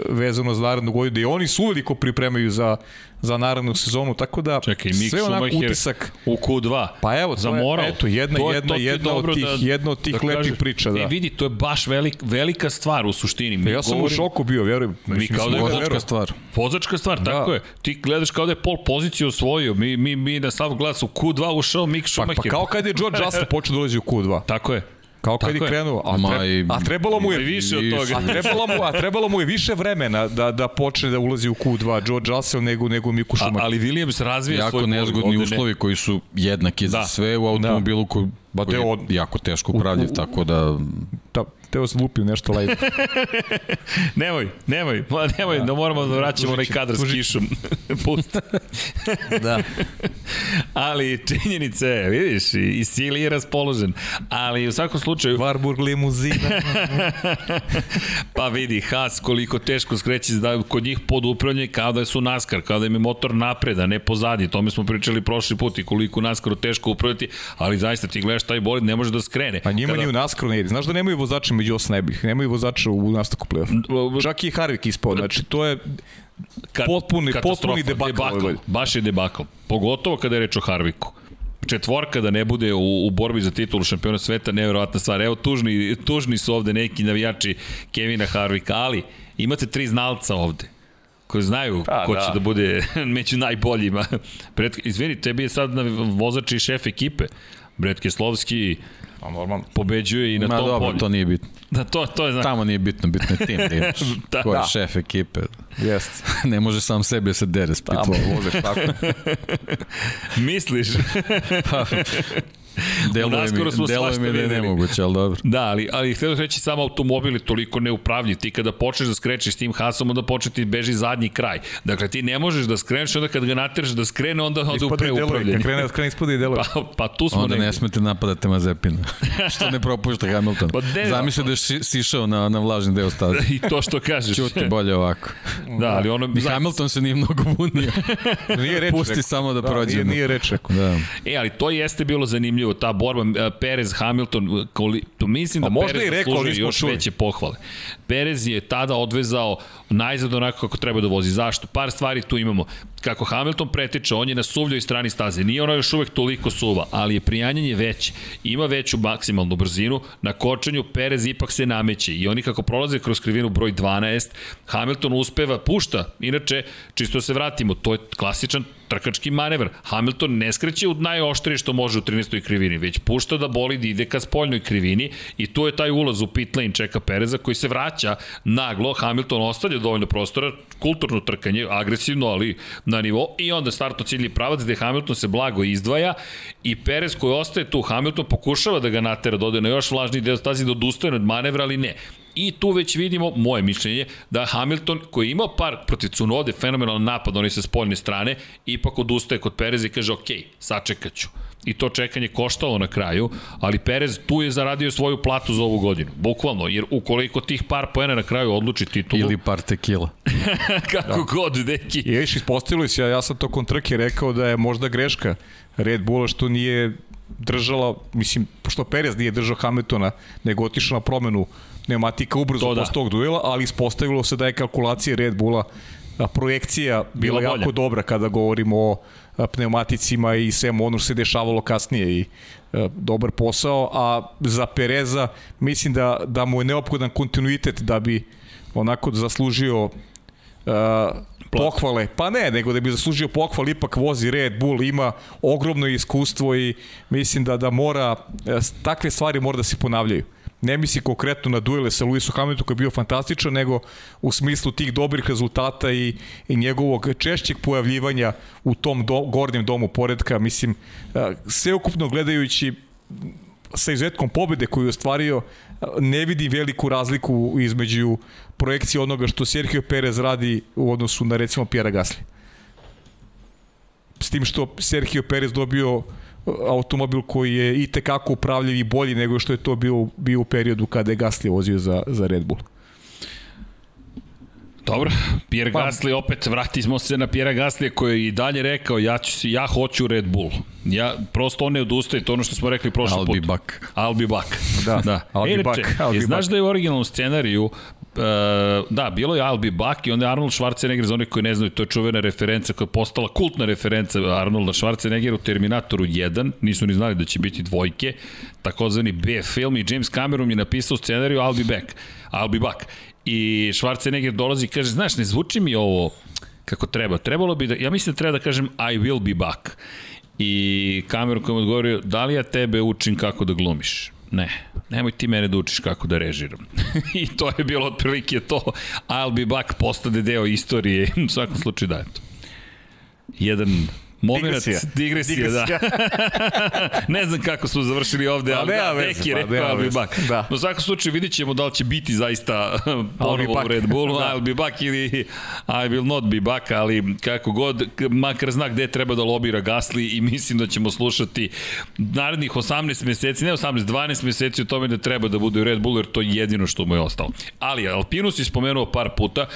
vezano za narednu godinu, da i oni su uveliko pripremaju za, za narednu sezonu, tako da Čekaj, Mick sve onako Schumacher utisak u Q2. Pa evo, to za je- moral. eto, jedna- To je- jedna- to je jedna od tih- jedna od tih lepih kažem. priča, da. E vidi, to je baš velik, velika stvar u suštini. Mi ja sam u govorimo- šoku bio, verujem. Mi kao da je Vozačka stvar. Vozačka stvar, Da. tako je. Ti gledaš kao da je pol poziciju osvojio. Mi, mi, mi na sav glas u Q2 ušao Mick Pa, Schumacher. pa kao kad je George Russell počeo da ulazi u Q2. Tako je. Kao kad Tako je je. krenuo. A, Ma tre, i- a trebalo mu je... I više od toga. A trebalo mu, a trebalo mu je više vremena da, da počne da ulazi u Q2 George Russell nego, nego Miku Schumacher. ali Williams razvija jako svoj nezgodni ovde ne. uslovi koji su jednaki za Da. sve u automobilu ko, Ba, koji to je od- jako teško upravljiv, tako da Da, teo sam lupio nešto live. Nemoj, nemoj, ma, nemoj, da moramo da vraćamo onaj kadar s kišom. Pusti. da. Ali činjenica je, vidiš, i, i Sili je raspoložen. Ali u svakom slučaju, Warburg limuzina. pa vidi, Haas koliko teško skreći da kod njih pod upravljanje kao da su NASCAR, kao da im je motor napred, a ne pozadi. Tome smo pričali prošli put i koliko NASCARu teško upravljati, ali zaista ti gledaš taj bolid, ne može da skrene. A njima Kada- ni u NASCAR ne ide. Znaš da nemaju vozača među osam najboljih. Nemaju vozača u nastavku play-offa. Čak i Harvick ispao. Znači, to je Potpuni- potpuni debakl godine. Baš je debakl. Pogotovo kada je reč o Harviku. Četvorka da ne bude u, u borbi za titulu šampiona sveta, nevjerovatna stvar. Evo, tužni, tužni su ovde neki navijači Kevina Harvika, ali imate tri znalca ovde koji znaju Pa, ko da. će da bude među najboljima. Bret, izvini, tebi je sad na vozač i šef ekipe. Bret Keslovski Pa normalno. pobeđuje i na Ma tom dobro, polju. to nije bitno. Da, to, to je, znaš, Tamo nije bitno, bitno je tim da imaš. Da. Ko je Da. šef ekipe. Jeste. ne može sam sebe se dere s Tamo vozeš tako. misliš? Deluje smo mi, deluje svašta mi da je nemoguće, ali dobro. Da, ali, ali htio da reći sam automobil je toliko neupravljiv. Ti kada počneš da skrećeš s tim hasom, onda počne ti beži zadnji kraj. Dakle, ti ne možeš da skreneš, onda kad ga nateraš da skrene, onda onda u Ispada i deluje. preupravljanje. Kad krene, krene ispada i deluje. Pa, pa tu smo Onda ne smete napadati Mazepina. Što ne propušta Hamilton. Pa ne, Zamisli da je si- sišao na, na vlažni deo staze. I to što kažeš. Ćuti bolje ovako. Da, ali ono... I Hamilton se nije mnogo bunio. Nije reč Pusti samo da, Da, prođemo. nije, nije reč rekao. Da. E, ali to jeste bilo zanimljivo, ta borba e, Perez Hamilton, koli, to mislim da Perez i rekao, zaslužuje još čuli. veće pohvale. Perez je tada odvezao najzad onako kako treba da vozi. Zašto? Par stvari tu imamo. Kako Hamilton pretiče, on je na suvljoj strani staze. Nije ono još uvek toliko suva, ali je prijanjanje veće. Ima veću maksimalnu brzinu. Na kočenju Perez ipak se nameće i oni kako prolaze kroz krivinu broj 12, Hamilton uspeva, pušta. Inače, čisto se vratimo, to je klasičan trkački manevar. Hamilton ne skreće u najoštrije što može u 13. krivini, već pušta da bolid ide ka spoljnoj krivini i tu je taj ulaz u pit lane čeka Pereza koji se vraća naglo, Hamilton ostavlja dovoljno prostora, kulturno trkanje, agresivno, ali na nivo i onda startno ciljni pravac gde Hamilton se blago izdvaja i Perez koji ostaje tu, Hamilton pokušava da ga natera da ode na još vlažniji deo stazi da odustaje od manevra, ali ne. I tu već vidimo, moje mišljenje, da Hamilton, koji je imao par protiv Cunode, fenomenalan napad, oni sa spoljne strane, ipak odustaje kod Pereza i kaže, ok, sačekat ću. I to čekanje koštalo na kraju, ali Perez tu je zaradio svoju platu za ovu godinu. Bukvalno, jer ukoliko tih par poena na kraju odluči titulu, Ili par tekila. kako god, deki. I viš, ispostavilo se, ja sam tokom trke rekao da je možda greška Red Bulla što nije držala, mislim, pošto Perez nije držao Hamiltona, nego otišao na promenu pneumatika ubrzo To da. posle tog duela, ali ispostavilo se da je kalkulacija Red Bulla a, projekcija bila, Bila jako dobra kada govorimo o pneumaticima i svemu ono što se dešavalo kasnije i a, dobar posao, a za Pereza mislim da, da mu je neophodan kontinuitet da bi onako zaslužio uh, pohvale, pa ne, nego da bi zaslužio pohval, ipak vozi Red Bull, ima ogromno iskustvo i mislim da da mora, e, takve stvari mora da se ponavljaju. Ne misli konkretno na duele sa Luisom Hamiltonom koji je bio fantastičan, nego u smislu tih dobrih rezultata i, i njegovog češćeg pojavljivanja u tom do, gornjem domu poredka. Mislim, sveukupno gledajući sa izuzetkom pobede koju je ostvario, ne vidi veliku razliku između projekcije onoga što Sergio Perez radi u odnosu na recimo Pjera Gasly. S tim što Sergio Perez dobio automobil koji je i tekako upravljiv i bolji nego što je to bio, bio u periodu kada je Gasly vozio za, za Red Bull. Dobro, Pierre Pa- Gasly, opet vratimo se na Pierre Gasly koji je i dalje rekao ja, ću si, ja hoću Red Bull. Ja, prosto on ne odustaje, to ono što smo rekli prošli I'll put. be back. I'll be back. Da, da. I'll be E, back, inače, I'll be znaš back. da je u originalnom scenariju uh, da, bilo je I'll be back i onda je Arnold Schwarzenegger, za onih koji ne znaju, to je čuvena referenca koja je postala kultna referenca Arnolda Schwarzeneggera u Terminatoru 1, nisu ni znali da će biti dvojke, takozvani B film i James Cameron je napisao scenariju be back, I'll be back. I Schwarzenegger dolazi i kaže, znaš, ne zvuči mi ovo kako treba. Trebalo bi da, ja mislim da treba da kažem I will be back. I kameru kojem odgovorio, da li ja tebe učim kako da glumiš? Ne, nemoj ti mene da učiš kako da režiram. I to je bilo otprilike to. I'll be back postade deo istorije. U svakom slučaju da, eto. Jedan Moment, digresija, digresija, digresija. da. ne znam kako su završili ovde, ali da, neki pa, rekao I'll be back. Da. No, u svakom slučaju vidit ćemo da li će biti zaista ponovo u Red Bullu, da. I'll be back ili I will not be back, ali kako god, makar zna gde treba da lobira Gasli i mislim da ćemo slušati narednih 18 meseci, ne 18, 12 meseci o tome da treba da bude u Red Bullu, jer to je jedino što mu je ostalo. Ali Alpinus je spomenuo par puta,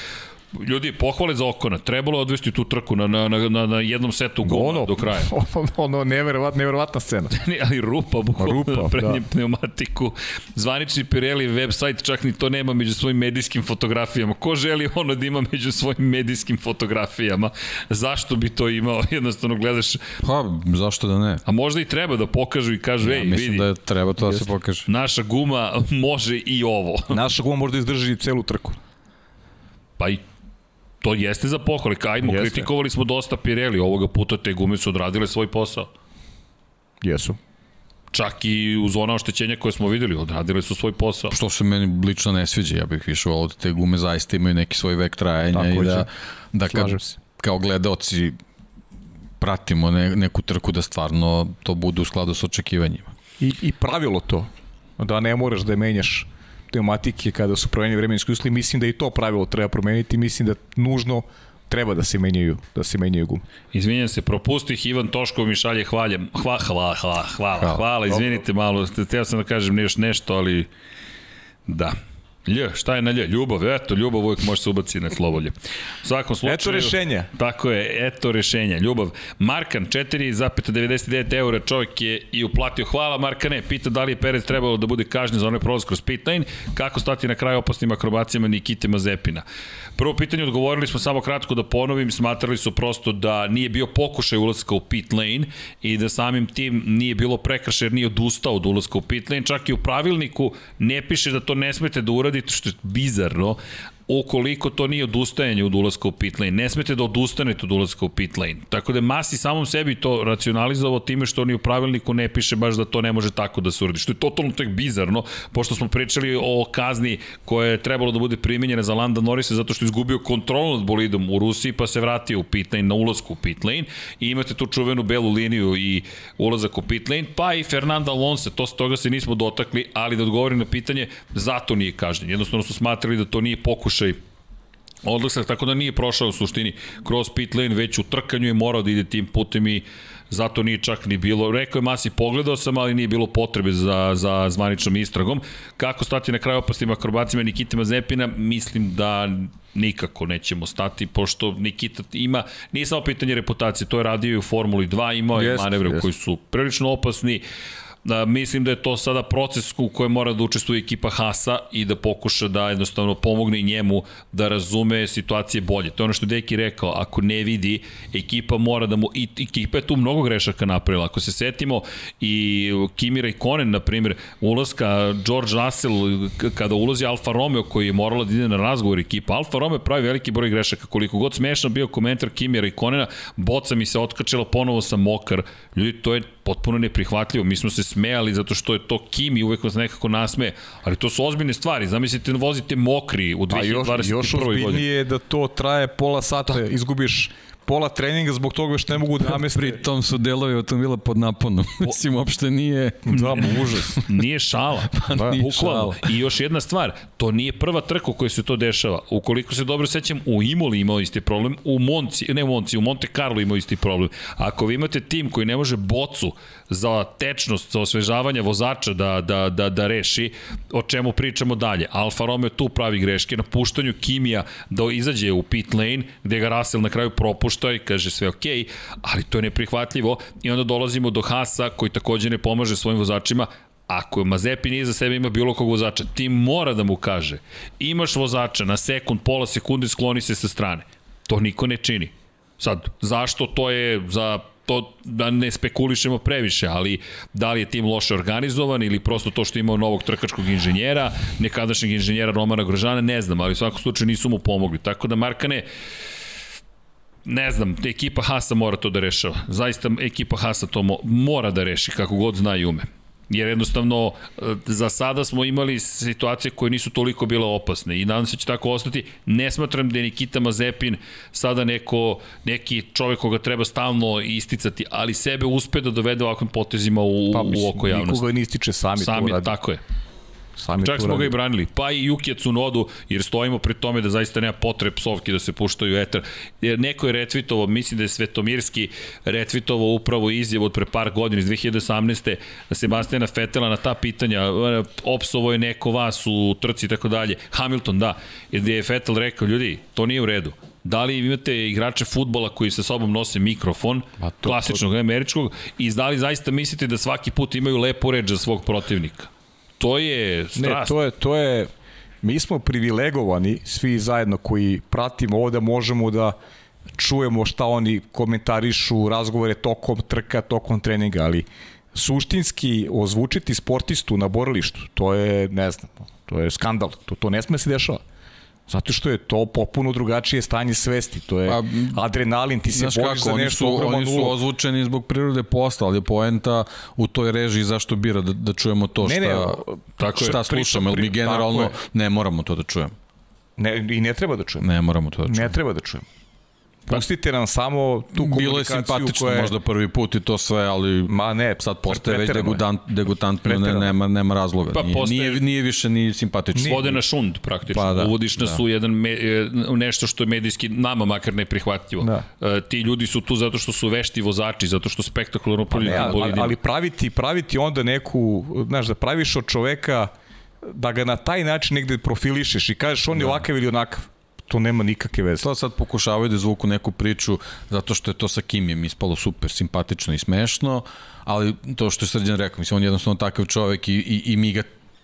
ljudi, pohvale za Okona. Trebalo je odvesti tu trku na, na, na, na jednom setu guma ono, do kraja. Ono, ono neverovatna, neverovatna scena. Ali rupa, bukvalno rupa, prednje da. pneumatiku. Zvanični Pirelli website čak ni to nema među svojim medijskim fotografijama. Ko želi ono da ima među svojim medijskim fotografijama? Zašto bi to imao? Jednostavno gledaš... Pa, zašto da ne? A možda i treba da pokažu i kažu, ja, ej, vidi. Mislim da treba to da se pokaže. Naša guma može i ovo. Naša guma može da izdrži celu trku. Pa i to jeste za pohvale. Kajmo, jeste. kritikovali smo dosta Pirelli, ovoga puta te gume su odradile svoj posao. Jesu. Čak i uz ona oštećenja koje smo videli, odradile su svoj posao. Što se meni lično ne sviđa, ja bih više volao da te gume zaista imaju neki svoj vek trajanja Tako i da, da kad, se. kao gledaoci pratimo ne, neku trku da stvarno to bude u skladu sa očekivanjima. I, I pravilo to, da ne moraš da menjaš pneumatike kada su promenjeni vremenski uslovi, mislim da i to pravilo treba promeniti, mislim da nužno treba da se menjaju, da se menjaju gume. Izvinjam se, propustih Ivan Toškov mi šalje hvaljem. Hva, hvala, hvala, hvala, hvala, izvinite malo, teo sam da kažem još nešto, ali da. Lj, šta je na lj? Ljubav, eto, ljubav uvijek može se ubaciti na slovolje. U svakom slučaju... Eto rešenja. Tako je, eto rešenja. Ljubav. Markan, 4,99 eura čovjek je i uplatio. Hvala Markane, pita da li je Perez trebalo da bude kažnjen za onaj prolaz kroz pit lane, kako stati na kraj opasnim akrobacijama Nikite Mazepina. Prvo pitanje odgovorili smo samo kratko da ponovim, smatrali su prosto da nije bio pokušaj ulaska u pit lane i da samim tim nije bilo prekršaj jer nije odustao od ulaska u pit lane, čak i u pravilniku ne piše da to ne smete da uradite, što je bizarno, ukoliko to nije odustajanje od ulaska u pit lane. Ne smete da odustanete od ulaska u pit lane. Tako da Masi samom sebi to racionalizovao time što oni u pravilniku ne piše baš da to ne može tako da se uradi. Što je totalno tek bizarno, pošto smo pričali o kazni koja je trebalo da bude primenjena za Landa Norrisa zato što je izgubio kontrol nad bolidom u Rusiji pa se vratio u pit lane na ulazku u pit lane i imate tu čuvenu belu liniju i ulazak u pit lane, pa i Fernanda Alonso, to s toga se nismo dotakli, ali da odgovorim na pitanje, zato nije kažnjen. Jednostavno su smatrali da to nije pokušaj pokušaj odlasak, tako da nije prošao u suštini kroz pit lane, već u trkanju je morao da ide tim putem i zato nije čak ni bilo, rekao je Masi, pogledao sam, ali nije bilo potrebe za, za zvaničnom istragom. Kako stati na kraju opasnim akrobacima Nikita Mazepina, mislim da nikako nećemo stati, pošto Nikita ima, nije samo pitanje reputacije, to je radio i u Formuli 2, imao je manevre jest. koji su prilično opasni, da, mislim da je to sada proces u kojem mora da učestvuje ekipa Hasa i da pokuša da jednostavno pomogne i njemu da razume situacije bolje. To je ono što Deki rekao, ako ne vidi, ekipa mora da mu, i ekipa je tu mnogo grešaka napravila. Ako se setimo i Kimi Raikkonen, na primjer, ulaska George Russell, kada ulazi Alfa Romeo koji je morala da ide na razgovor ekipa, Alfa Romeo pravi veliki broj grešaka, koliko god smešan bio komentar Kimi Raikkonena, boca mi se otkačila, ponovo sam mokar. Ljudi, to je potpuno neprihvatljivo. Mi smo se smejali zato što je to Kimi, uvek vas nekako nasme, ali to su ozbiljne stvari. Zamislite, vozite mokri u 2021. godini. Još, još ozbiljnije je da to traje pola sata, da. izgubiš pola treninga zbog toga što ne mogu da nameste. Pri tom su delovi automobila pod naponom. Mislim, uopšte nije... Da, užas. nije šala. Pa, da, nije šala. I još jedna stvar, to nije prva trka u kojoj se to dešava. Ukoliko se dobro sećam, u Imoli imao isti problem, u Monci, ne u Monci, u Monte Carlo imao isti problem. Ako vi imate tim koji ne može bocu za tečnost, za osvežavanje vozača da, da, da, da reši, o čemu pričamo dalje. Alfa Romeo tu pravi greške na puštanju Kimija da izađe u pit lane, gde ga Russell na kraju propušta i kaže sve ok, ali to je neprihvatljivo i onda dolazimo do Hasa koji takođe ne pomaže svojim vozačima, ako Mazepi nije za sebe ima bilo kog vozača, ti mora da mu kaže, imaš vozača na sekund, pola sekunde, skloni se sa strane. To niko ne čini. Sad, zašto to je za to da ne spekulišemo previše, ali da li je tim loše organizovan ili prosto to što imao novog trkačkog inženjera, nekadašnjeg inženjera Romana Grožana, ne znam, ali u svakom slučaju nisu mu pomogli. Tako da Markane, ne znam, ekipa Hasa mora to da rešava. Zaista ekipa Hasa to mo, mora da reši kako god zna i ume. Jer jednostavno e, za sada smo imali situacije koje nisu toliko bile opasne i nadam se da će tako ostati. Ne smatram da je Nikita Mazepin sada neko, neki čovek koga treba stalno isticati, ali sebe uspe da dovede ovakvim potezima u, Pa, u mislim, oko javnosti. nikoga ne ističe, sami, Sami, to radi. tako je. Sami Čak to smo ga i branili. Pa i Jukija Tsunodu, jer stojimo pri tome da zaista nema potrebe psovki da se puštaju u eter. Jer neko je retvitovao, mislim da je Svetomirski retvitovao upravo izjavu od pre par godina iz 2018. Sebastijana Fetela na ta pitanja. e, Opsovo je neko vas u trci i tako dalje. Hamilton, da. Jer je Fetel rekao, ljudi, to nije u redu. Da li imate igrače futbola koji sa sobom nose mikrofon, to- klasičnog američkog, i da li zaista mislite da svaki put imaju lepu reč za svog protivnika? To je Ne, strast. to je, to je, mi smo privilegovani, svi zajedno koji pratimo ovo da možemo da čujemo šta oni komentarišu, razgovore tokom trka, tokom treninga, ali suštinski ozvučiti sportistu na borilištu, to je, ne znam, to je skandal, to, to ne sme se dešava. Zato što je to popuno drugačije stanje svesti, to je Pa, adrenalin, ti se Znaš boriš kako, za oni nešto su, oni su ozvučeni zbog prirode posla, ali je poenta u toj režiji zašto bira da, da čujemo to Ne, šta, ne, tako je, šta pričam, slušamo, jer mi generalno tako ne moramo to da čujemo. Ne, I ne treba da čujemo. Ne moramo to da čujemo. Ne treba da čujemo. Pustite nam samo tu komunikaciju Bilo je simpatično koja je... možda prvi put i to sve, ali Ma ne, sad postaje već degutant, degutantno, ne, nema, nema razloga. Pa nije, postaje- nije, nije više ni simpatično. svode na šund praktično. Pa da, da, Uvodiš na da. su jedan me, e, nešto što je medijski nama makar neprihvatljivo. Da. E, ti ljudi su tu zato što su vešti vozači, zato što spektakularno Pa Ne, ali, ali praviti, praviti onda neku, znaš, da praviš od čoveka da ga na taj način negde profilišeš i kažeš on je ovakav ili onakav. To nema nikakve veze. To sad pokušavaju da izvuku neku priču zato što je to sa Kimijem ispalo super simpatično i smešno, ali to što je Srđan rekao, mislim, on je jednostavno takav čovek i, i, i mi ga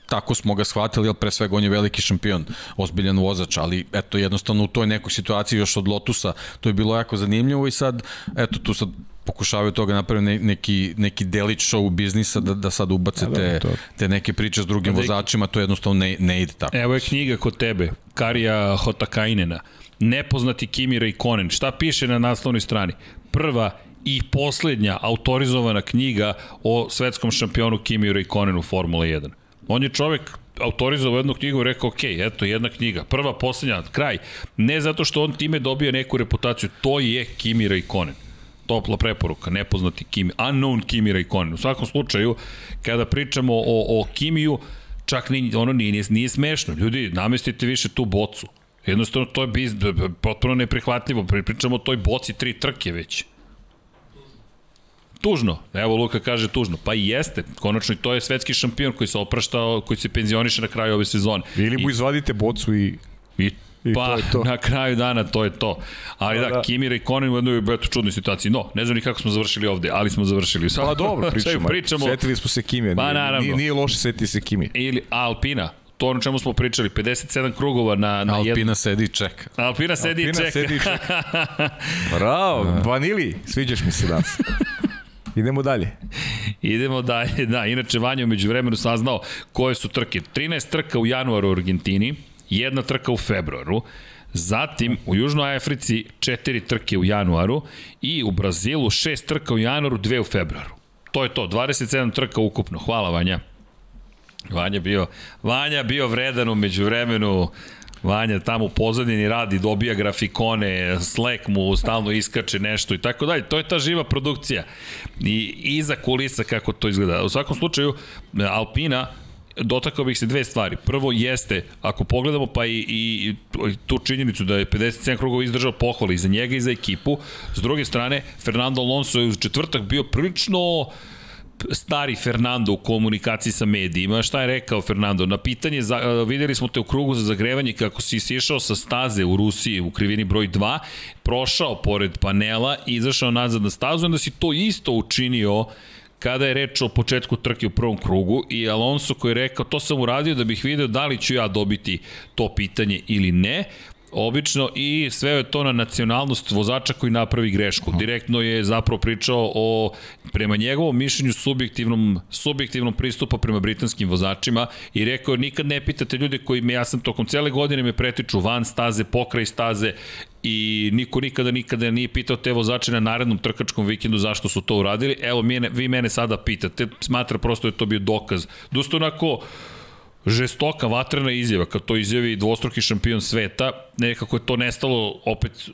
tako smo ga shvatili, ali pre svega on je veliki šampion, ozbiljan vozač, ali eto jednostavno u toj nekoj situaciji još od Lotusa to je bilo jako zanimljivo i sad, eto tu sad pokušavaju toga napraviti ne, neki, neki delić show biznisa da, da sad ubace da, te, to- te neke priče s drugim Da, vozačima, to jednostavno ne, ne ide tako. Evo je knjiga kod tebe, Karija Hotakainena. Nepoznati Kimi Raikkonen. Šta piše na naslovnoj strani? Prva i poslednja autorizovana knjiga o svetskom šampionu Kimi Raikkonenu Formula 1. On je čovek autorizovao jednu knjigu i rekao, ok, eto, jedna knjiga, prva, poslednja, kraj. Ne zato što on time dobija neku reputaciju, to je Kimi Raikkonen topla preporuka, nepoznati Kimi, unknown Kimi Raikkonen. U svakom slučaju, kada pričamo o, o Kimiju, čak ni, ono nije, nije, nije smešno. Ljudi, namestite više tu bocu. Jednostavno, to je biz, potpuno neprihvatljivo. Pri- Pričamo o toj boci tri trke već. Tužno. Evo Luka kaže tužno. Pa i jeste. Konačno i to je svetski šampion koji se opraštao, koji se penzioniše na kraju ove sezone. Ili mu izvadite bocu i... I, I pa, to je to. na kraju dana to je to. Ali Pa da, da. da, Kimi Raikkonen u jednoj eto, čudnoj situaciji. No, ne znam ni kako smo završili ovde, ali smo završili. Pa svakom dobro, pričamo. pričamo Setili smo se Kimija. Pa, naravno. Nije, nije loše setiti se Kimija. ili Alpina, to ono čemu smo pričali, 57 krugova na, na Alpina jednu... sedi i čeka. Alpina sedi i Alpina čeka. sedi i čeka. Bravo, Vanili, sviđaš mi se danas. Idemo dalje. Idemo dalje, da, inače Vanja umeđu vremenu saznao koje su trke. 13 trka u januaru u Argentini, jedna trka u februaru, Zatim, u Južnoj Africi četiri trke u januaru i u Brazilu šest trka u januaru, dve u februaru. To je to, 27 trka ukupno. Hvala Vanja. Vanja bio, Vanja bio vredan umeđu vremenu. Vanja tamo u pozadini radi, dobija grafikone, Slack mu stalno iskače nešto i tako dalje. To je ta živa produkcija. I iza kulisa kako to izgleda. U svakom slučaju, Alpina dotakao bih se dve stvari. Prvo jeste, ako pogledamo pa i, i, tu činjenicu da je 57 krugova izdržao pohvali i za njega i za ekipu, s druge strane, Fernando Alonso je u četvrtak bio prilično stari Fernando u komunikaciji sa medijima. Šta je rekao Fernando? Na pitanje, za, videli smo te u krugu za zagrevanje kako si sišao sa staze u Rusiji u krivini broj 2, prošao pored panela, izašao nazad na stazu, onda si to isto učinio kada je reč o početku trke u prvom krugu i Alonso koji je rekao to sam uradio da bih video da li ću ja dobiti to pitanje ili ne obično i sve je to na nacionalnost vozača koji napravi grešku. Direktno je zapravo pričao o prema njegovom mišljenju subjektivnom subjektivnom pristupu prema britanskim vozačima i rekao nikad ne pitate ljude koji me ja sam tokom cele godine me pretiču van staze, pokraj staze i niko nikada nikada nije pitao te vozače na narednom trkačkom vikendu zašto su to uradili. Evo, mene, vi mene sada pitate, smatra prosto da je to bio dokaz. Dosto onako, žestoka, vatrena izjava, kad to izjavi dvostruki šampion sveta, nekako je to nestalo opet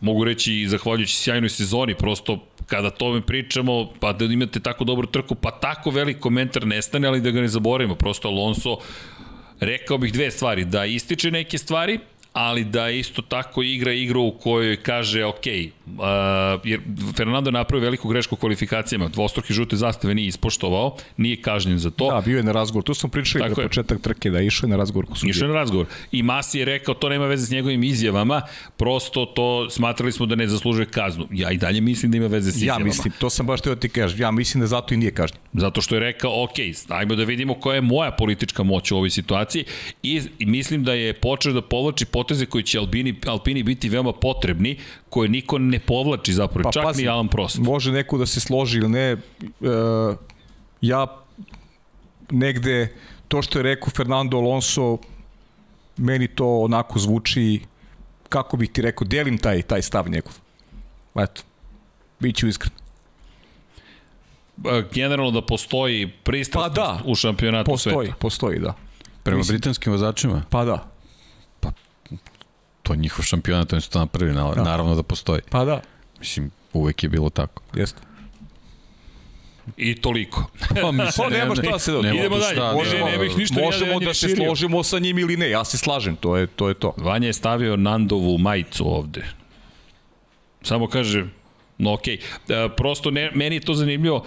mogu reći i zahvaljujući sjajnoj sezoni, prosto kada to mi pričamo, pa da imate tako dobru trku, pa tako velik komentar nestane, ali da ga ne zaboravimo, prosto Alonso rekao bih dve stvari, da ističe neke stvari, ali da isto tako igra igru u kojoj kaže ok, uh, jer Fernando je napravio veliku grešku u kvalifikacijama, dvostruki žute zastave nije ispoštovao, nije kažnjen za to. Da, bio je na razgovor, tu smo pričali na početak trke da išao je na razgovor ko Išao je na razgovor. I Masi je rekao to nema veze s njegovim izjavama, prosto to smatrali smo da ne zaslužuje kaznu. Ja i dalje mislim da ima veze s izjavama. Ja mislim, to sam baš teo da ti kažem, ja mislim da zato i nije kažnjen. Zato što je rekao, ok, ajmo da vidimo koja je moja politička moć u ovoj situaciji i, mislim da je počeo da povlači poteze koji će Albini, Alpini biti veoma potrebni, koje niko ne povlači zapravo, pa, čak pazi, ni Alan Prost. Može neko da se složi ili ne, e, ja negde to što je rekao Fernando Alonso, meni to onako zvuči, kako bih ti rekao, delim taj, taj stav njegov. Eto, bit ću iskren generalno da postoji pristrasnost pa da, u šampionatu postoji, sveta. Postoji, postoji, da. Prema Mislim, britanskim vozačima? Pa da to je njihov šampionat, oni su to napravili, na, da. naravno da postoji. Pa da. Mislim, uvek je bilo tako. Jeste. I toliko. Pa, mislim, pa nema šta se da Idemo dalje. Šta, možemo, ne, ne bih ništa možemo da se složimo sa njim ili ne. Ja se slažem, to je to. Je to. Vanja je stavio Nandovu majicu ovde. Samo kaže, no okej. Okay. E, prosto ne, meni je to zanimljivo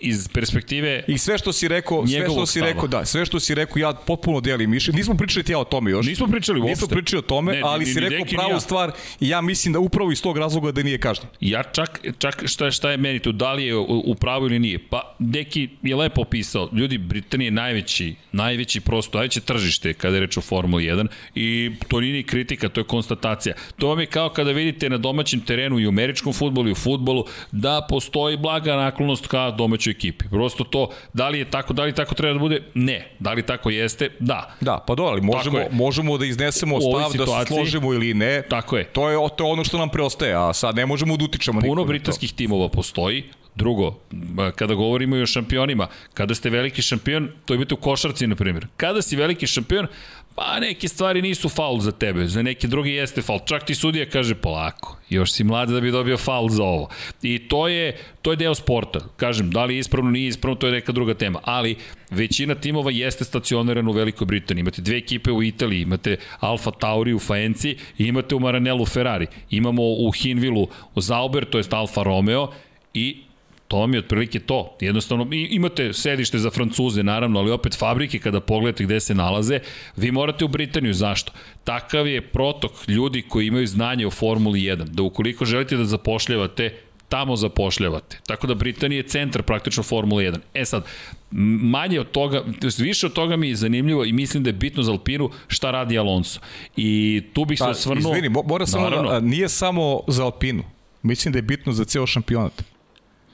iz perspektive I sve što si rekao, sve što si stava. rekao, da, sve što si rekao ja potpuno delim mišljenje. Nismo pričali ti ja o tome još. Nismo pričali uopšte. Nismo pričali o tome, ne, ali ni, si rekao pravu ja. stvar i ja mislim da upravo iz tog razloga da nije kažnjen. Ja čak, čak šta, šta je meni tu, da li je u, pravu ili nije. Pa neki je lepo opisao, ljudi, Britanija je najveći, najveći prosto, najveće tržište kada je reč o Formuli 1 i to nije ni kritika, to je konstatacija. To vam je kao kada vidite na domaćem terenu i u američkom futbolu i u futbolu da postoji blaga naklonost ka domaćoj domaćoj ekipi. Prosto to, da li je tako, da li tako treba da bude? Ne. Da li tako jeste? Da. Da, pa do, ali možemo, možemo da iznesemo stav da se složimo ili ne. Tako je. To je, to je ono što nam preostaje, a sad ne možemo da utičemo Puno britanskih timova postoji, Drugo, kada govorimo i o šampionima, kada ste veliki šampion, to je biti u košarci, na primjer. Kada si veliki šampion, pa neke stvari nisu faul za tebe, za neke druge jeste faul. Čak ti sudija kaže polako, još si mlad da bi dobio faul za ovo. I to je, to je deo sporta. Kažem, da li je ispravno, nije ispravno, to je neka druga tema. Ali većina timova jeste stacionirana u Velikoj Britaniji. Imate dve ekipe u Italiji, imate Alfa Tauri u Faenci i imate u Maranellu Ferrari. Imamo u Hinvilu Zauber, to je Alfa Romeo i To vam je otprilike to. Jednostavno, imate sedište za Francuze, naravno, ali opet fabrike kada pogledate gde se nalaze, vi morate u Britaniju. Zašto? Takav je protok ljudi koji imaju znanje o Formuli 1, da ukoliko želite da zapošljavate, tamo zapošljavate. Tako da Britanija je centar praktično Formule 1. E sad, manje od toga, više od toga mi je zanimljivo i mislim da je bitno za Alpinu šta radi Alonso. I tu bih se pa, osvrnuo... Izvini, mora samo da, nije samo za Alpinu. Mislim da je bitno za ceo šampionat.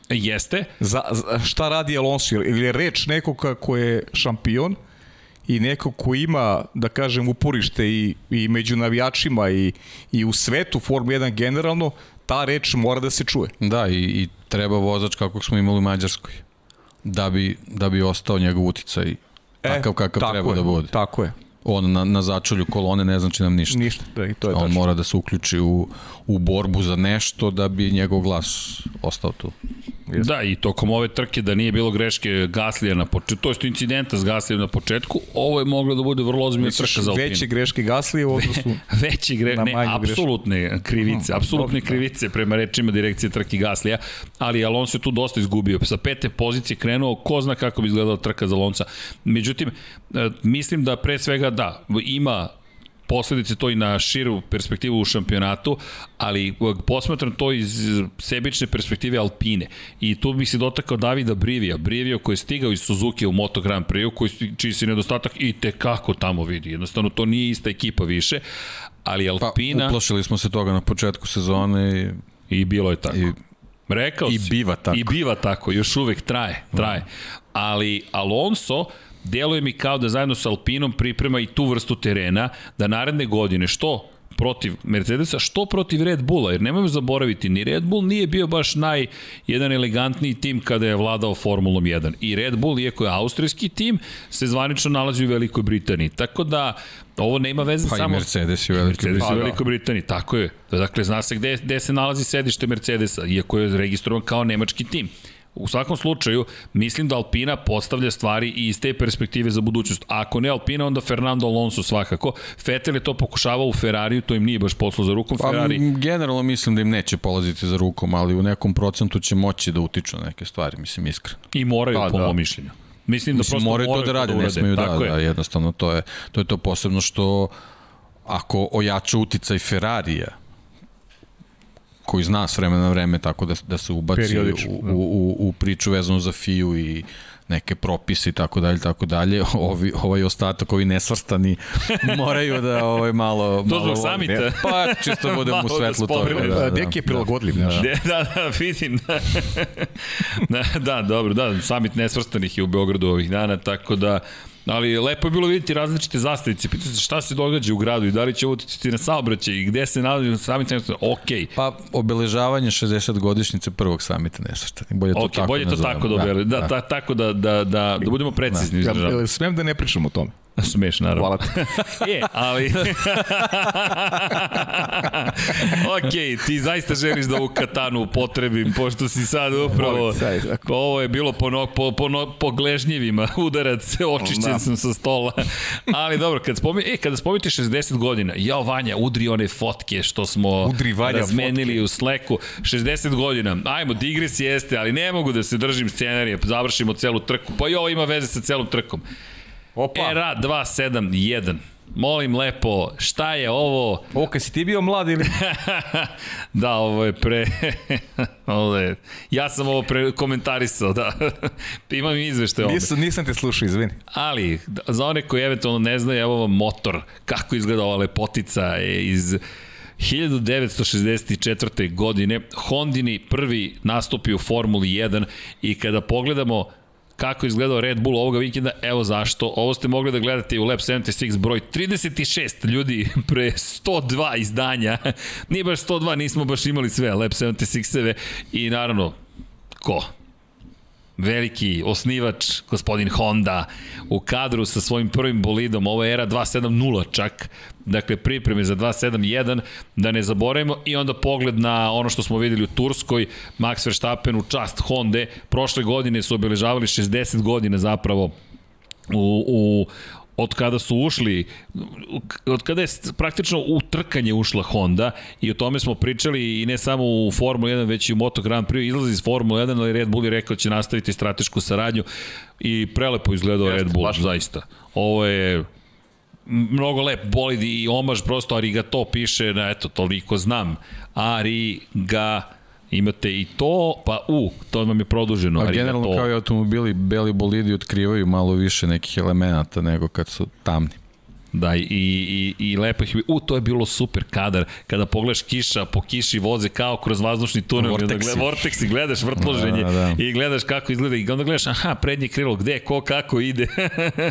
Jeste. Za, za, šta radi Alonso? Ili je reč nekog ko je šampion i neko ko ima, da kažem, uporište i, i među navijačima i, i u svetu Formu 1 generalno, ta reč mora da se čuje. Da, i, i treba vozač kako smo imali u Mađarskoj. Da bi, da bi ostao njegov uticaj e, takav kakav treba je, da bude. Tako je on na, na začolju kolone ne znači nam ništa. Ništa, da, i to je On tačno. mora da se uključi u, u borbu za nešto da bi njegov glas ostao tu. Yes. Da, i tokom ove trke da nije bilo greške Gaslija na početku, to je incidenta s Gaslijem na početku, ovo je moglo da bude vrlo ozbiljna trka za Alpinu. Veće greške Gaslije u odnosu Veće gre, ne, apsolutne krivice, apsolutne krivice prema rečima direkcije trke Gaslija, ali Alonso je tu dosta izgubio. Sa pete pozicije krenuo, ko zna kako bi izgledala trka za Alonso. Međutim, e, mislim da pre svega da, ima posledice to i na širu perspektivu u šampionatu, ali posmatram to iz sebične perspektive Alpine. I tu bih se dotakao Davida Brivija. Brivio koji je stigao iz Suzuki u Moto Grand Prix, koji, čiji se nedostatak i te kako tamo vidi. Jednostavno, to nije ista ekipa više, ali pa, Alpina... Pa, uplašili smo se toga na početku sezone i... I bilo je tako. I, Rekao I si. biva tako. I biva tako, još uvek traje, traje. Ali Alonso, deluje mi kao da zajedno sa Alpinom priprema i tu vrstu terena, da naredne godine, što protiv Mercedesa, što protiv Red Bulla, jer nemojmo zaboraviti, ni Red Bull nije bio baš naj, jedan elegantniji tim kada je vladao Formulom 1. I Red Bull, iako je austrijski tim, se zvanično nalazi u Velikoj Britaniji. Tako da, ovo nema veze Pa i samo... Mercedes je u Velikoj Mercedes u Britaniji. Velikoj Britaniji, tako je. Dakle, zna se gde, gde se nalazi sedište Mercedesa, iako je registrovan kao nemački tim. U svakom slučaju, mislim da Alpina postavlja stvari i iz te perspektive za budućnost. A ako ne Alpina, onda Fernando Alonso svakako. Vettel je to pokušavao u Ferrariju, to im nije baš poslo za rukom Pa, Ferrari. generalno mislim da im neće polaziti za rukom, ali u nekom procentu će moći da utiču na neke stvari, mislim iskreno. I moraju, Pa, po da. mom mišljenju. Mislim da Mislim, prosto moraju to da rade, ne urade. smeju da, Tako je. da, jednostavno to je, to je to posebno što ako ojača uticaj Ferrarija, koji zna s vremena na vreme tako da, da se ubaci u, Periodično, u, da. u, u priču vezanu za FIU i neke propise i tako dalje, tako dalje, ovi, ovaj ostatak, ovi nesvrstani moraju da ovaj malo... To malo zbog samita. Ne, pa čisto budemo Malo u da svetlu toga. spomenemo. Da, da, Deki je prilagodljiv, znaš. Da, da, da, vidim. Da. da, da, dobro, da, samit nesvrstanih je u Beogradu ovih dana, tako da Ali lepo je bilo vidjeti različite zastavice. Pitao se šta se događa u gradu i da li će uticati na saobraćaj i gde se nalazi samit nesvrstanih. Okej. Pa obeležavanje 60 godišnjice prvog samita nesvrstani. Bolje to Ok, tako bolje to tako da, da, da, da, tako da, da, da, da budemo precizni. Ja, Da, jel smem da ne pričam o tome? Smeš, naravno. Hvala ti. Je, ali... ok, ti zaista želiš da ovu katanu upotrebim, pošto si sad upravo... Ovo je bilo po, no, po, po, no, po gležnjevima, udarac, očišćen Da. sam sa stola. Ali dobro, kad spomi, e, kada spomenite 60 godina, jao Vanja, udri one fotke što smo Udri, Vanja, razmenili u Slacku. 60 godina, ajmo, digres jeste, ali ne mogu da se držim scenarije, završimo celu trku. Pa i ovo ima veze sa celom trkom. Opa, Era 271. Molim lepo, šta je ovo? ovo kad si ti bio mlad ili... da, ovo je pre... ovo je... Ja sam ovo pre komentarisao, da. Imam izvešte ovde. Nisam, nisam te slušao, izvini. Ali, da, za one koji eventualno ne znaju, evo vam motor, kako izgleda ova lepotica iz 1964. godine Hondini prvi nastupi u Formuli 1 i kada pogledamo kako je izgledao Red Bull ovoga vikenda, evo zašto. Ovo ste mogli da gledate u Lab 76 broj 36 ljudi pre 102 izdanja. Nije baš 102, nismo baš imali sve Lab 76-eve i naravno, ko? Veliki osnivač, gospodin Honda, u kadru sa svojim prvim bolidom, ovo je era 270 čak, dakle pripreme za 271, da ne zaboravimo, i onda pogled na ono što smo videli u Turskoj, Max Verstappen u čast Honda, prošle godine su obeležavali 60 godina zapravo u, u od kada su ušli, od kada je praktično u trkanje ušla Honda i o tome smo pričali i ne samo u Formula 1, već i u Moto Grand Prix, izlazi iz Formula 1, ali Red Bull je rekao da će nastaviti stratešku saradnju i prelepo izgledao Red Bull, zaista. Ovo je mnogo lep bolid i omaž prosto arigato piše na eto toliko znam. Ariga imate i to pa u to vam je produženo A generalno kao i automobili, beli bolidi otkrivaju malo više nekih elemenata nego kad su tamni. Da, i, i, i lepo ih... U, to je bilo super kadar. Kada pogledaš kiša, po kiši voze kao kroz vazdušni tunel. Vorteksi. Vorteksi. Gleda, vorteksi, gledaš vrtloženje Da, da. i gledaš kako izgleda i onda gledaš, aha, prednje krilo, gde, ko, kako ide.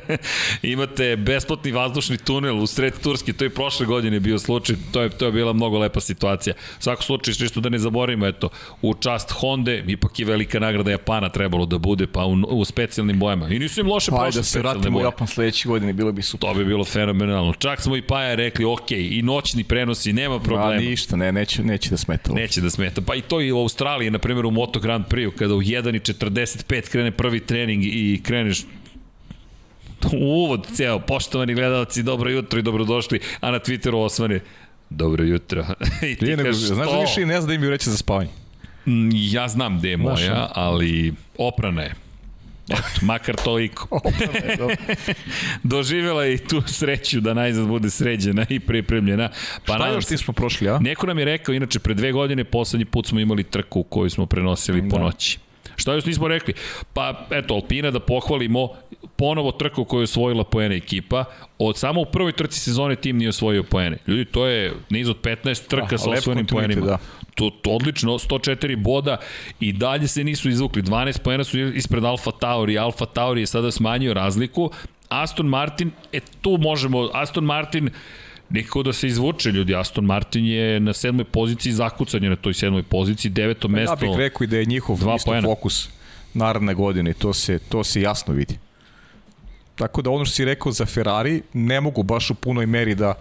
Imate besplatni vazdušni tunel u sred Turske, to je prošle godine bio slučaj, to je, to je bila mnogo lepa situacija. U svakom slučaju, što da ne zaboravimo, eto, u čast Honda, ipak je velika nagrada Japana trebalo da bude, pa u, u specijalnim bojama. I nisu im loše Pa, prošle da se vratimo u. Japan sledeće godine, bilo bi super. To bi bilo fenomenalno. Čak smo i Paja rekli, ok, i noćni prenosi, nema A problema. ništa, ne, neće, neće da smeta. Neće da smeta. Pa i to i u Australiji, na primjer u Moto Grand Prix, kada u 1.45 krene prvi trening i kreneš uvod ceo, poštovani gledalci, dobro jutro i dobrodošli, a na Twitteru osvane dobro jutro. I ti nego, kažeš, znaš da više ne zna da im je reći za spavanje. Mm, Ja znam gde je moja, ali oprana je. Eto, makar toliko. Doživela je i tu sreću da najzad bude sređena i pripremljena. Pa Šta još ti smo prošli, a? Neko nam je rekao, inače, pre dve godine poslednji put smo imali trku koju smo prenosili po Da. noći. Šta još nismo rekli? Pa, eto, Alpina da pohvalimo, ponovo trku koju je osvojila poene ekipa. Od samo u prvoj trci sezone tim nije osvojio poene. Ljudi, to je niz od 15 trka Ah, sa osvojenim poenima. da. To, to odlično, 104 boda i dalje se nisu izvukli. 12 poena su ispred Alfa Tauri. Alfa Tauri je sada smanjio razliku. Aston Martin, e tu možemo, Aston Martin nikako da se izvuče ljudi. Aston Martin je na sedmoj poziciji zakucan je na toj sedmoj poziciji, deveto Pa mesto. Ja bih rekao i da je njihov isto poena. fokus naredne godine to se, to se jasno vidi. Tako da ono što si rekao za Ferrari, ne mogu baš u punoj meri da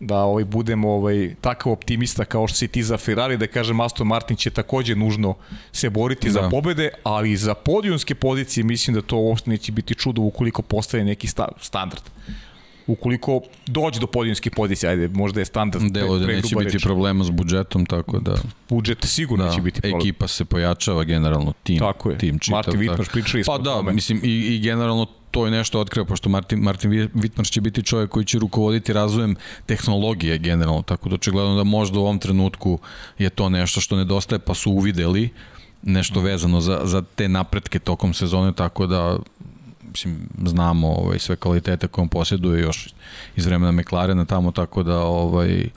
da ovaj budemo ovaj takav optimista kao što si ti za Ferrari da kažem Aston Martin će takođe nužno se boriti da. za pobede, ali za podijumske pozicije mislim da to uopšte neće biti čudo ukoliko postane neki sta, standard. Ukoliko dođe do podijumskih pozicija, ajde, možda je standard Delo da neće biti reč. problema s budžetom, tako da, budžet sigurno da će biti problem. ekipa se pojačava generalno, tim, Tako je. tim čitav. Martin tako. pričali smo Pa da, tome. mislim i, i generalno to je nešto otkrio, pošto Martin, Martin Wittmar će biti čovjek koji će rukovoditi razvojem tehnologije generalno, tako da očigledno da možda u ovom trenutku je to nešto što nedostaje, pa su uvideli nešto vezano za, za te napretke tokom sezone, tako da mislim, znamo ovaj, sve kvalitete koje on posjeduje još iz vremena McLarena tamo, tako da ovaj,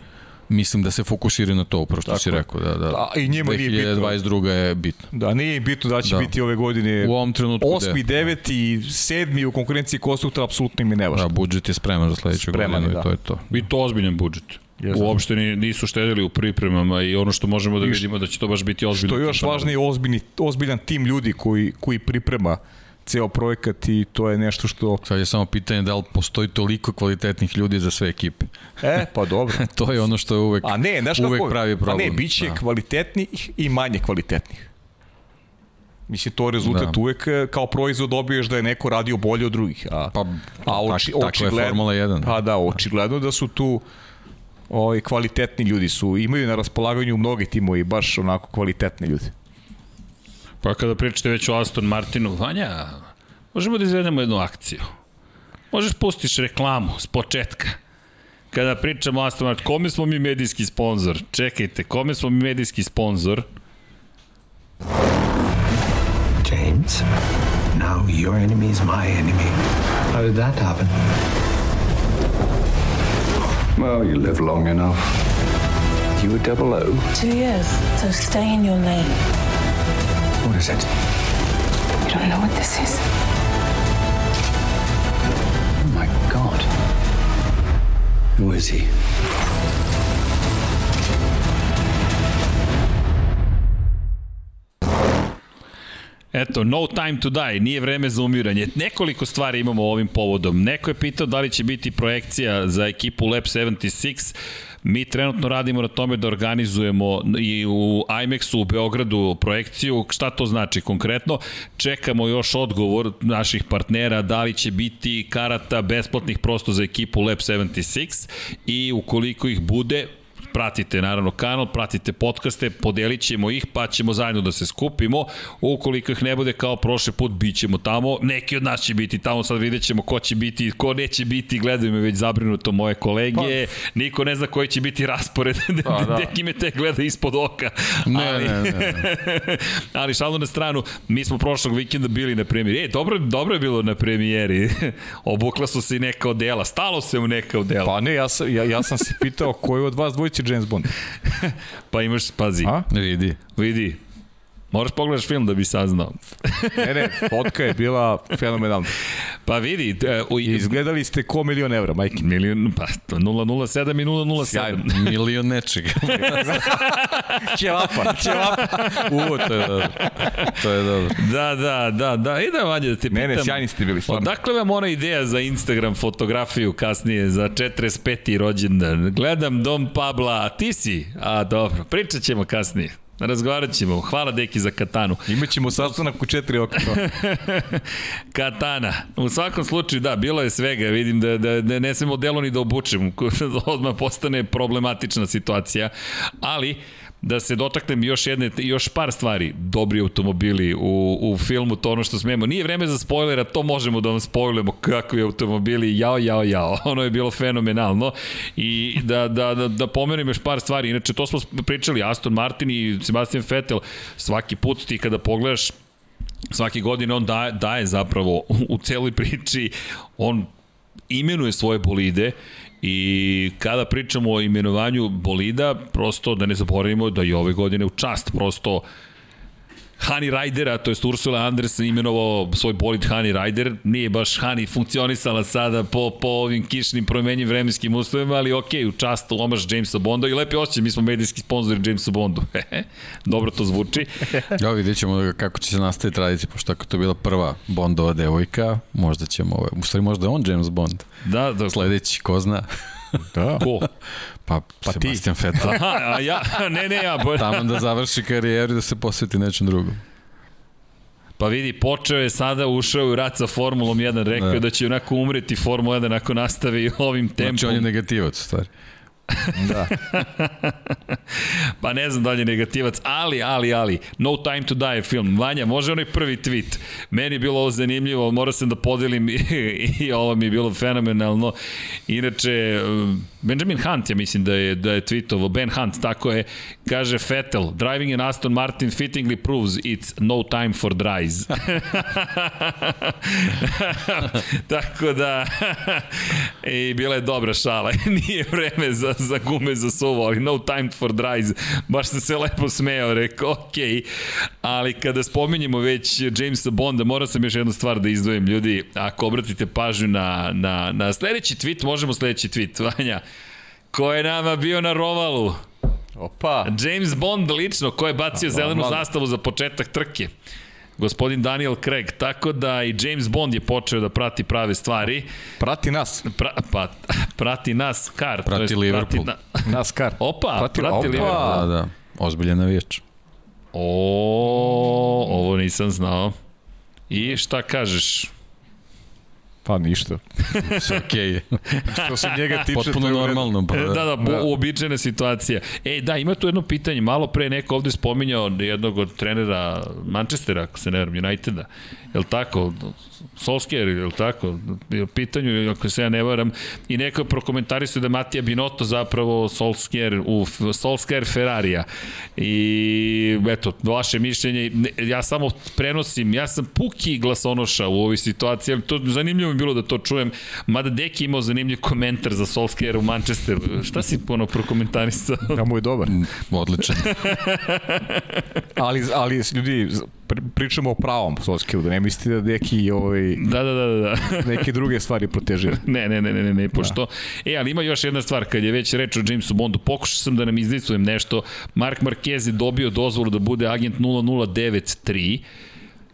mislim da se fokusiraju na to, upravo što Tako si rekao, da, da, Da, i njima nije bitno. 2022. je bitno. Da, nije bitno da će da. Da. biti ove godine U ovom trenutku osmi, deveti, sedmi u konkurenciji konstruktora, apsolutno im je nevažno. Da, budžet je spreman za sledeću Spreman godinu da. i to je to. I to ozbiljan budžet. Jeste. Uopšte ni, nisu štedili u pripremama i ono što možemo da I vidimo da će to baš biti ozbiljno. Što je još važnije, ozbiljni, ozbiljan tim ljudi koji, koji priprema ceo projekat i to je nešto što... Sad je samo pitanje da li postoji toliko kvalitetnih ljudi za sve ekipe. E, pa dobro. to je ono što je uvek, A ne, znaš uvek kako? pravi problem. A ne, bit će Da. kvalitetnih i manje kvalitetnih. Mislim, to je rezultat da. Uvek e, kao proizvod dobiješ da je neko radio bolje od drugih. A, Pa, a oči, tak, takva je Formula 1. Pa da, očigledno da su tu ovaj, kvalitetni ljudi su, imaju na raspolaganju mnogi timovi baš onako kvalitetni ljudi. Pa kada pričate već o Aston Martinu, Vanja, možemo da izvedemo jednu akciju. Možeš pustiš reklamu s početka. Kada pričamo o Aston Martinu, kome smo mi medijski sponsor? Čekajte, kome smo mi medijski sponsor? James, now your enemy is my enemy. How did that happen? Well, you live long enough. You were double O. Two years. So stay in your lane. What is it? You don't know what this is. Oh my god. Who is he? Eto, no time to die, nije vreme za umiranje. Nekoliko stvari imamo ovim povodom. Neko je pitao da li će biti projekcija za ekipu Lab 76. Mi trenutno radimo na tome da organizujemo i u IMAX-u u Beogradu projekciju. Šta to znači konkretno? Čekamo još odgovor naših partnera da li će biti karata besplatnih prosto za ekipu Lab 76 i ukoliko ih bude, pratite naravno kanal, pratite podcaste, podelit ćemo ih, pa ćemo zajedno da se skupimo. Ukoliko ih ne bude kao prošli put, bit ćemo tamo. Neki od nas će biti tamo, sad vidjet ćemo ko će biti, ko neće biti, gledaju me već zabrinuto moje kolege. Pa. Niko ne zna koji će biti raspored. Pa, da. Neki me te gleda ispod oka. Ne, ali, ne, ne, ne. ali šalno na stranu, mi smo prošlog vikenda bili na premijeri. E, dobro, dobro je bilo na premijeri. Obukla su se i neka odela. Stalo se u neka odela. Pa ne, ja sam, ja, ja sam se pitao koji od vas dvojice James Bond. Pa imaš, pazi, A? Vidi. vidi, moraš pogledaš film da bi saznao. Ne, ne, fotka je bila fenomenalna. Pa vidi, e, u, Izgledali ste ko milion evra, majke. milion, pa to 007 i 007. Sjajno. Milion nečega. Ćevapa, ćevapa. U, to je dobro. To je dobro. Da, da, da, da, i da vanje da te pitam. Ne, ne, sjajni ste bili, stvarno. Odakle vam ona ideja za Instagram fotografiju kasnije, za 45. rođendan? Gledam Dom Pabla, a ti si? A, dobro, pričat ćemo kasnije. Razgovarat ćemo. Hvala deki za katanu. Imaćemo sastanak u četiri oka. Katana. U svakom slučaju, da, bilo je svega. Vidim da, da, da ne smemo delo ni da obučem. Odmah postane problematična situacija. Ali, da se dotaknem još jedne, još par stvari. Dobri automobili u, u filmu, to ono što smemo. Nije vreme za spoilera, to možemo da vam spoilujemo kakvi automobili, jao, jao, jao. Ono je bilo fenomenalno. I da, da, da, da pomenem još par stvari. Inače, to smo pričali, Aston Martin i Sebastian Vettel, svaki put ti kada pogledaš svake godine on daje, daje zapravo u celoj priči, on imenuje svoje bolide i kada pričamo o imenovanju bolida, prosto da ne zaboravimo da i ove godine u čast, prosto Honey Ridera, to jest Ursula Andersen imenovao svoj bolid Honey Rider, nije baš Honey funkcionisala sada po, po ovim kišnim promenjim vremenskim uslovima, ali ok, u čast omaš Jamesa Bonda i lepi osjećaj, mi smo medijski sponzori Jamesa Bondu. Dobro to zvuči. Ja vidjet ćemo kako će se nastaviti tradicija, pošto ako to je bila prva Bondova devojka, možda ćemo, ovaj, u stvari možda je on James Bond. Da, da. Sledeći, ko zna. Da. Ko? Pa, pa Sebastian ti. Vettel. Aha, a ja, ne, ne, ja. Tamo da završi karijeru i da se posveti nečem drugom. Pa vidi, počeo je sada, ušao u rat sa Formulom 1, rekao da. da će onako umreti Formula 1 ako nastavi ovim tempom. Znači on je negativac, stvari. Da. pa ne znam da li je negativac, ali, ali, ali, No Time to Die film. Vanja, može onaj prvi tweet. Meni je bilo ovo zanimljivo, morao sam da podelim i, i ovo mi je bilo fenomenalno. Inače, Benjamin Hunt, ja mislim da je, da je tweetovo, Ben Hunt, tako je, kaže Vettel, driving an Aston Martin fittingly proves it's no time for dries. tako da, i bila je dobra šala, nije vreme za, za gume za suvo, ali no time for dries, baš sam se lepo smeo, rekao, ok, ali kada spominjemo već Jamesa Bonda, morao sam još jednu stvar da izdvojim, ljudi, ako obratite pažnju na, na, na sledeći tweet, možemo sledeći tweet, Vanja, ko je nama bio na rovalu? Opa. James Bond lično, ko je bacio A, zelenu zastavu za početak trke gospodin Daniel Craig, tako da i James Bond je počeo da prati prave stvari. Prati nas. Pra, pa, prati nas kar. Prati jest, Liverpool. Prati na, nas kar. Opa, prati, prati opa. Liverpool. Da, da, ozbiljan navijač. O, ovo nisam znao. I šta kažeš? Pa ništa. Sve okej. Okay. Što se njega tiče... Potpuno normalno. Pa, da, da, da. uobičajena situacija. E, da, ima tu jedno pitanje. Malo pre neko ovde spominjao jednog od trenera Manchestera, ako se ne vrem, Uniteda. Je li tako? Solskjaer, je li tako? U pitanju, ako se ja ne varam, i neko je prokomentarisao da je Matija Binotto zapravo Solskjaer, u Solskjaer Ferrarija. I eto, vaše mišljenje, ja samo prenosim, ja sam puki glasonoša u ovoj situaciji, ali to zanimljivo bilo da to čujem, mada Deki imao zanimljiv komentar za Solskjaer u Manchesteru. Šta si ono prokomentarisao? Ja mu je dobar. Odličan. ali, ali ljudi, pričamo o pravom Solskjaeru, da ne mislite da neki ovaj, da, da, da, da. neke druge stvari proteže. ne, ne, ne, ne, ne, ne, pošto... Da. E, ali ima još jedna stvar, kad je već reč o Jamesu Bondu, pokušao sam da nam izlicujem nešto. Mark Marquez je dobio dozvolu da bude agent 0093.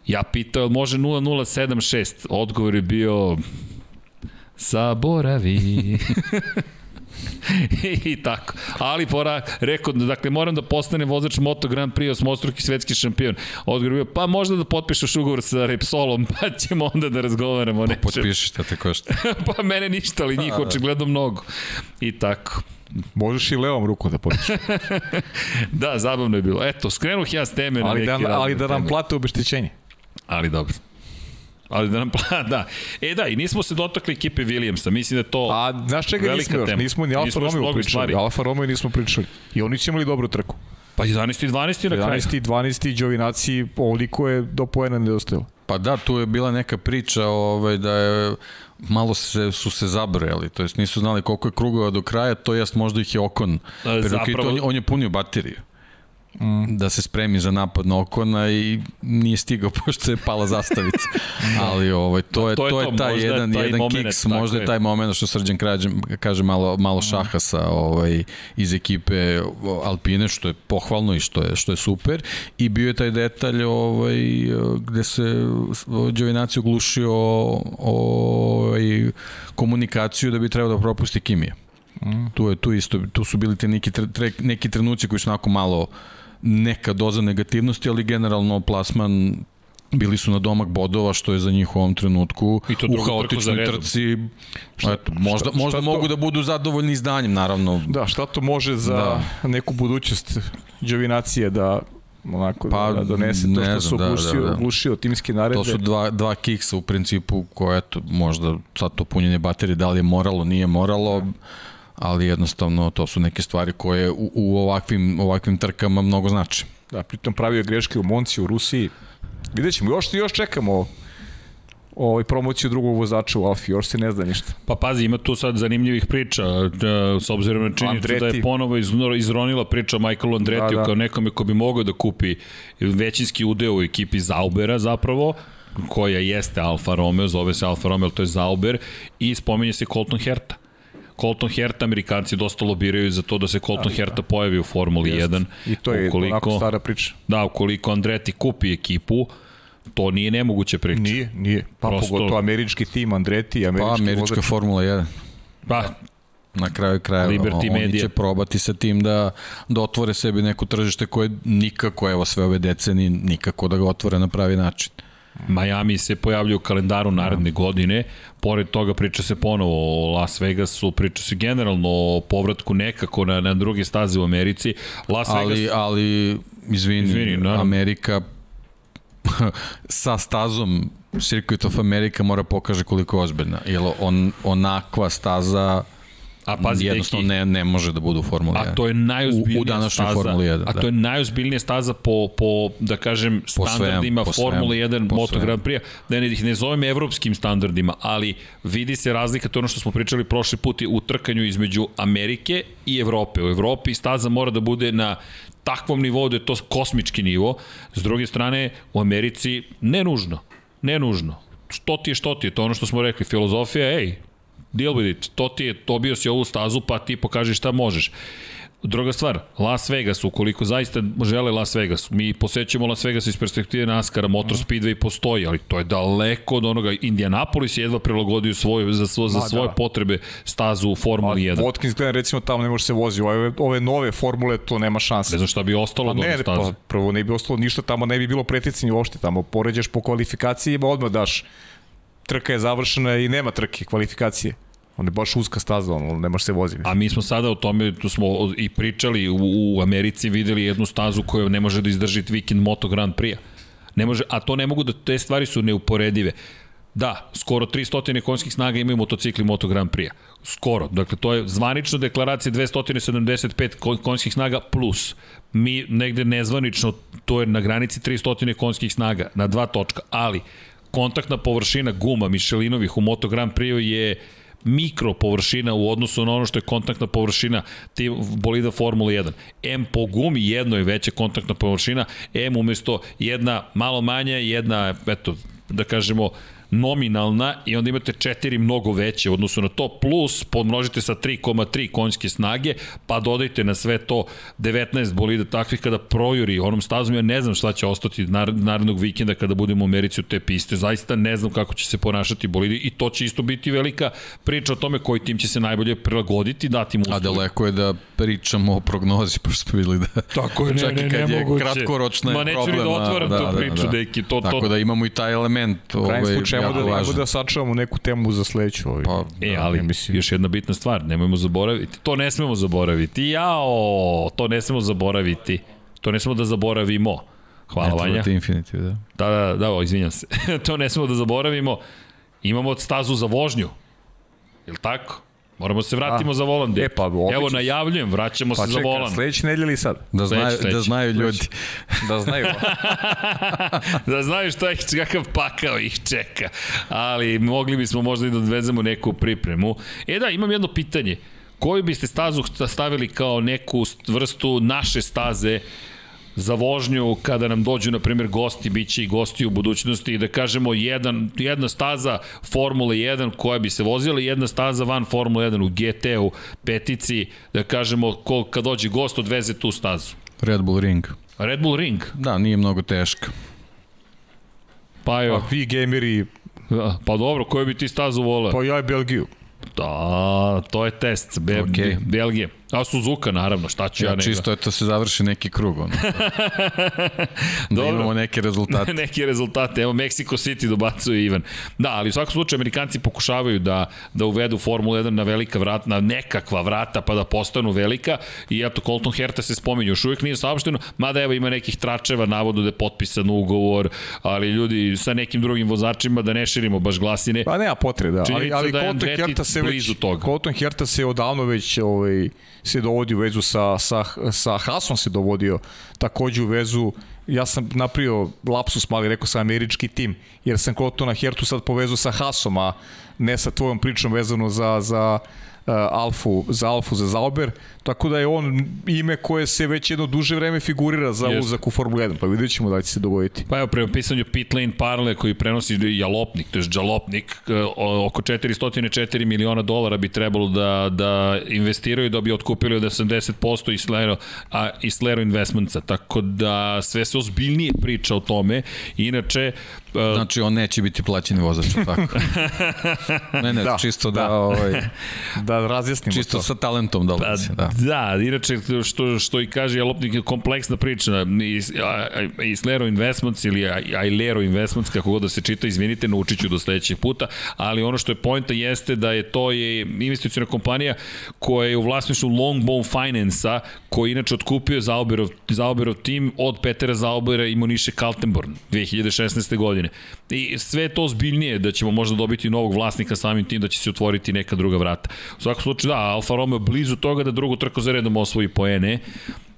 Ja pitao, može 0076? Odgovor je bio... Zaboravi. I tako. Ali pora, rekao, dakle, moram da postanem vozač Moto Grand Prix osmostruki svetski šampion. Odgovor bio, pa možda da potpišeš ugovor sa Repsolom, pa ćemo onda da razgovaramo. Pa potpišeš, šta te košta. pa mene ništa, ali njih očigledno mnogo. I tako. Možeš i levom rukom da potpišeš. da, zabavno je bilo. Eto, skrenuh ja s teme ali na neki da, Ali da nam plate obeštećenje. Ali dobro. Ali da nam pa, da. E da, i nismo se dotakli ekipe Williamsa, mislim da to A znaš čega nismo još? Nismo ni Alfa Romeo pričali. Stvari. Alfa Romeo nismo pričali. I oni će imali dobru trku. Pa 11. i 12. na kraju. 11. i 12. Đovinaci ovoliko je do poena nedostajalo. Pa da, tu je bila neka priča ovaj, da je malo se, su se zabrojali, to jest nisu znali koliko je krugova do kraja, to jest možda ih je Okon. Zapravo... On, on je punio bateriju mm. da se spremi za napad na Okona i nije stigao pošto je pala zastavica. Ali ovaj, to, je, to, je, to je taj jedan, taj jedan moment, kiks, možda je taj moment što Srđan kaže, kaže malo, malo mm. šaha sa ovaj, iz ekipe Alpine, što je pohvalno i što je, što je super. I bio je taj detalj ovaj, gde se Đovinaci oglušio ovaj, komunikaciju da bi trebao da propusti Kimija. Mm. Tu je tu isto, tu su bili te neki, tre, neki trenuci koji su onako malo neka doza negativnosti, ali generalno plasman bili su na domak bodova što je za njih u ovom trenutku I to u haotičnoj trci šta, eto, možda, šta, možda šta mogu to, da budu zadovoljni izdanjem naravno da šta to može za da. neku budućnost Đovinacije da onako pa, da donese to što su oglušio, da, da, da. oglušio timske naredbe. To su dva, dva kiksa u principu koje eto, možda sad to punjenje baterije da li je moralo, nije moralo, da ali jednostavno to su neke stvari koje u, u ovakvim, ovakvim trkama mnogo znače. Da, pritom pravio greške u Monci, u Rusiji. Vidjet ćemo, još, još čekamo ovaj, promociju drugog vozača u Alfi, još se ne zna ništa. Pa pazi, ima tu sad zanimljivih priča, e, s obzirom na činjenicu da je ponovo iz, izronila priča o Michaelu Andretiju Da, da. kao nekome ko bi mogao da kupi većinski udeo u ekipi Zaubera zapravo, koja jeste Alfa Romeo, zove se Alfa Romeo, to je Zauber, i spominje se Colton Herta. Colton Herta, Amerikanci dosta lobiraju za to da se Colton Herta pojavi u Formuli 1. I to je ukoliko, onako stara priča. Da, ukoliko Andretti kupi ekipu, to nije nemoguće priča. Nije, nije. Pa Prosto- pogotovo američki tim, Andretti, američki Pa, američka vozač. Formula 1. Pa, Na kraju kraja Liberty oni Media. će probati sa tim da, da otvore sebi neko tržište koje nikako, evo sve ove decenije, nikako da ga otvore na pravi način. Miami se pojavljuje u kalendaru naredne godine, pored toga priča se ponovo o Las Vegasu, priča se generalno o povratku nekako na, na druge staze u Americi. Las Ali, Vegas, ali izvini, Izvini, naravno. Amerika sa stazom Circuit of America mora pokaže koliko je ozbiljna. Jer on, onakva staza a pazi, jednostavno neki, ne, ne može da bude u Formuli 1. A to je najozbiljnija U- u današnjoj staza, Formuli 1, A da. to je najozbiljnija staza po, po da kažem, Po standardima svemu, po Formule svemu, 1 po Moto. Grand Prix. Da ne, ih ne zovem evropskim standardima, ali vidi se razlika, to ono što smo pričali prošli put u trkanju između Amerike i Evrope. U Evropi staza mora da bude na takvom nivou da je to kosmički nivo. S druge strane, u Americi ne nužno. Ne nužno. Što ti je, što ti je, to ono što smo rekli, filozofija, ej, deal with it, to ti je, dobio si ovu stazu, pa ti pokaži šta možeš. Druga stvar, Las Vegas, ukoliko zaista žele Las Vegas, mi posećujemo Las Vegas iz perspektive NASCAR-a, Motor Speedway postoji, ali to je daleko od onoga. Indianapolis je jedva prilagodio svoje, za, svo, za svoje da. potrebe stazu u Formuli 1. Watkins gleda recimo tamo ne može se vozi, ove, ove nove formule to nema šanse. Ne znam šta bi ostalo Pa ove ne, staze. pa prvo ne bi ostalo ništa tamo, ne bi bilo preticanje uopšte tamo. Poređaš po kvalifikaciji, odmah daš trka je završena i nema trke kvalifikacije. On je baš uska staza, ono, može se vozi. A mi smo sada o tome, tu smo i pričali u, u Americi, videli jednu stazu koja ne može da izdrži vikend Moto Grand Prix-a. Ne može, a to ne mogu da, te stvari su neuporedive. Da, skoro 300 konjskih snaga imaju motocikli Moto Grand Prix-a. Skoro. Dakle, to je zvanično deklaracija 275 kon- konjskih snaga plus. Mi negde nezvanično, to je na granici 300 konjskih snaga, na dva točka. Ali, kontaktna površina guma Michelinovih u Moto Grand Prix-u je mikro površina u odnosu na ono što je kontaktna površina ti bolida Formula 1. M po gumi jedno je veća kontaktna površina, M umesto jedna malo manja, jedna, eto, da kažemo, nominalna i onda imate četiri mnogo veće u odnosu na to, plus podmnožite sa 3,3 konjske snage, pa dodajte na sve to 19 bolida takvih kada projuri onom stazom, ja ne znam šta će ostati nar narednog vikenda kada budemo u Americi u te piste, zaista ne znam kako će se ponašati bolidi i to će isto biti velika priča o tome koji tim će se najbolje prilagoditi, dati mu A daleko je da pričamo o prognozi, pošto smo videli da Tako je, ne, čak i ne, kad je nemoguće. kratkoročna je Ma neću ni da otvaram a, tu priču, deki, to- Tako to- da imamo i taj element U ovaj, slučaju, jako da, ajmo važan. da sačuvamo neku temu za sledeću. Ovaj. Pa, E, ali mislim. još jedna bitna stvar, nemojmo zaboraviti. To ne smemo zaboraviti. Jao, to ne smemo zaboraviti. To ne smemo da zaboravimo. Hvala, Vanja. Infinity, da. Da, da, da, o, izvinjam se. to ne smemo da zaboravimo. Imamo stazu za vožnju. Jel tako? Moramo se vratimo A. za volan. E, pa, Evo, najavljujem, vraćamo Pa se za čekaj, volan. sledeće nedelje ili sad? Da, znaju, sledeće, da znaju ljudi. Da znaju. da znaju šta ih, kakav pakao ih čeka. Ali mogli bismo možda i da odvezemo neku pripremu. E da, imam jedno pitanje. Koju biste stazu stavili kao neku vrstu naše staze za vožnju kada nam dođu, na primjer, gosti, bit će i gosti u budućnosti i da kažemo jedan, jedna staza Formule 1 koja bi se vozila i jedna staza van Formule 1 u GT-u, petici, da kažemo ko, kad dođe gost odveze tu stazu. Red Bull Ring. Red Bull Ring, Da, nije mnogo teška. pa evo, Pa vi gameri, Da, Pa dobro, koju bi ti stazu voleo? pa ja i Belgiju. Da, to je test. Be, okay. Belgije. A Suzuka, naravno, šta ću ja, Ja, nego. čisto eto se završi neki krug. Ono. da Dobro. imamo neke rezultate. neki rezultate. Evo, Mexico City dobacuje Ivan. Da, ali u svakom slučaju Amerikanci pokušavaju da, da uvedu Formulu 1 na velika vrata, na nekakva vrata, pa da postanu velika. I eto, Colton Herta se spominje, još uvijek nije saopšteno, mada evo ima nekih tračeva, navodno da je potpisan ugovor, ali ljudi sa nekim drugim vozačima, da ne širimo baš glasine. Pa nema potrebe, da. Ali, Činjenica ali da je Colton Herta se već, toga. Colton Herta se odavno već ovaj, se dovodi u vezu sa, sa, sa Hasom se dovodio takođe u vezu. Ja sam napravio lapsus mali, rekao sam američki tim, jer sam Klotona Hertu sad povezao sa Hasom, a ne sa tvojom pričom vezano za, za uh, Alfu, za Alfu, za Zauber, tako da je on ime koje se već jedno duže vreme figurira za Jest. uzak u Formulu 1, pa vidjet ćemo da će se dogoditi. Pa evo, prema pisanju Pit Lane Parle koji prenosi Jalopnik, to je Jalopnik, e, oko 404 miliona dolara bi trebalo da, da investiraju da bi otkupili od 80% Islero, a Islero Investmentsa, tako da sve se ozbiljnije priča o tome. Inače, e, Znači, on neće biti plaćeni vozač, tako? ne, ne, Da, da, čisto da, da. da ovaj, Da razjasnimo čisto to. sa talentom dolazi, da. Da, inače što, što i kaže Jalopnik je kompleksna priča. Islero Investments ili Ailero Investments, kako god da se čita, izvinite, naučit ću do sledećeg puta, ali ono što je pojenta jeste da je to je investicijona kompanija koja je u vlasništvu Longbone Finance-a, koji inače otkupio Zauberov, Zauberov tim od Petera Zaubera i Moniše Kaltenborn 2016. godine. I sve to zbiljnije da ćemo možda dobiti novog vlasnika samim tim da će se otvoriti neka druga vrata. U svakom slučaju da, Alfa Romeo blizu toga da drugu trku za redom osvoji poene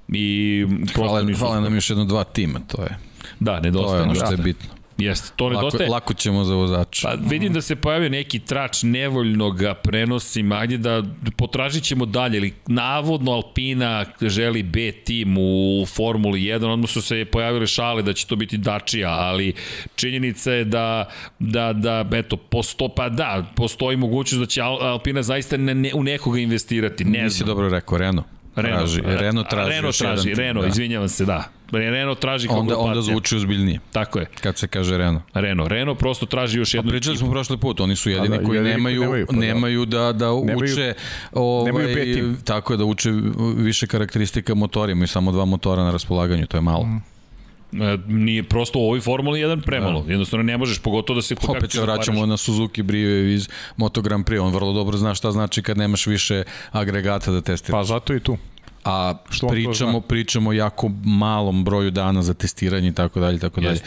i Hvala, hvala nam još jedno dva tima, to je, Da, to je nedostaje. ono što je Da. bitno. Jeste, to Lako, nedostaje. lako ćemo za vozača. Pa vidim da se pojavio neki trač, nevoljno ga prenosim, ajde da potražit ćemo dalje, ali navodno Alpina želi B tim u Formuli 1, odmah su se pojavile šale da će to biti Dacia, ali činjenica je da, da, da eto, posto, pa da, postoji mogućnost da će Al- Alpina zaista ne, ne, u nekoga investirati, ne Nisi znam. dobro rekao, Renault. Renault traži, Renault traži. Renault traži, jedan Renault, da. izvinjavam se, da. Renault traži Onda, kogopacija. onda zvuči ozbiljnije, Tako je. kad se kaže Renault. Renault. Renault prosto traži još jednu Pa Pričali smo prošli put, oni su jedini A da, koji jedini koji nemaju, nemaju, pa da. nemaju da, da Nemaju- uče ovaj, nemaju tako je da uče više karakteristika motora, imaju samo dva motora na raspolaganju, to je malo. Mm. E, nije prosto u ovoj Formuli 1 premalo. Da. Jednostavno ne možeš, pogotovo da se... kako Opet se da vraćamo paraš. na Suzuki Brio iz Moto Grand Prix, on vrlo dobro zna šta znači kad nemaš više agregata da testiraš. Pa zato i tu. A Što pričamo, pričamo jako malom broju dana za testiranje i tako dalje, i tako dalje.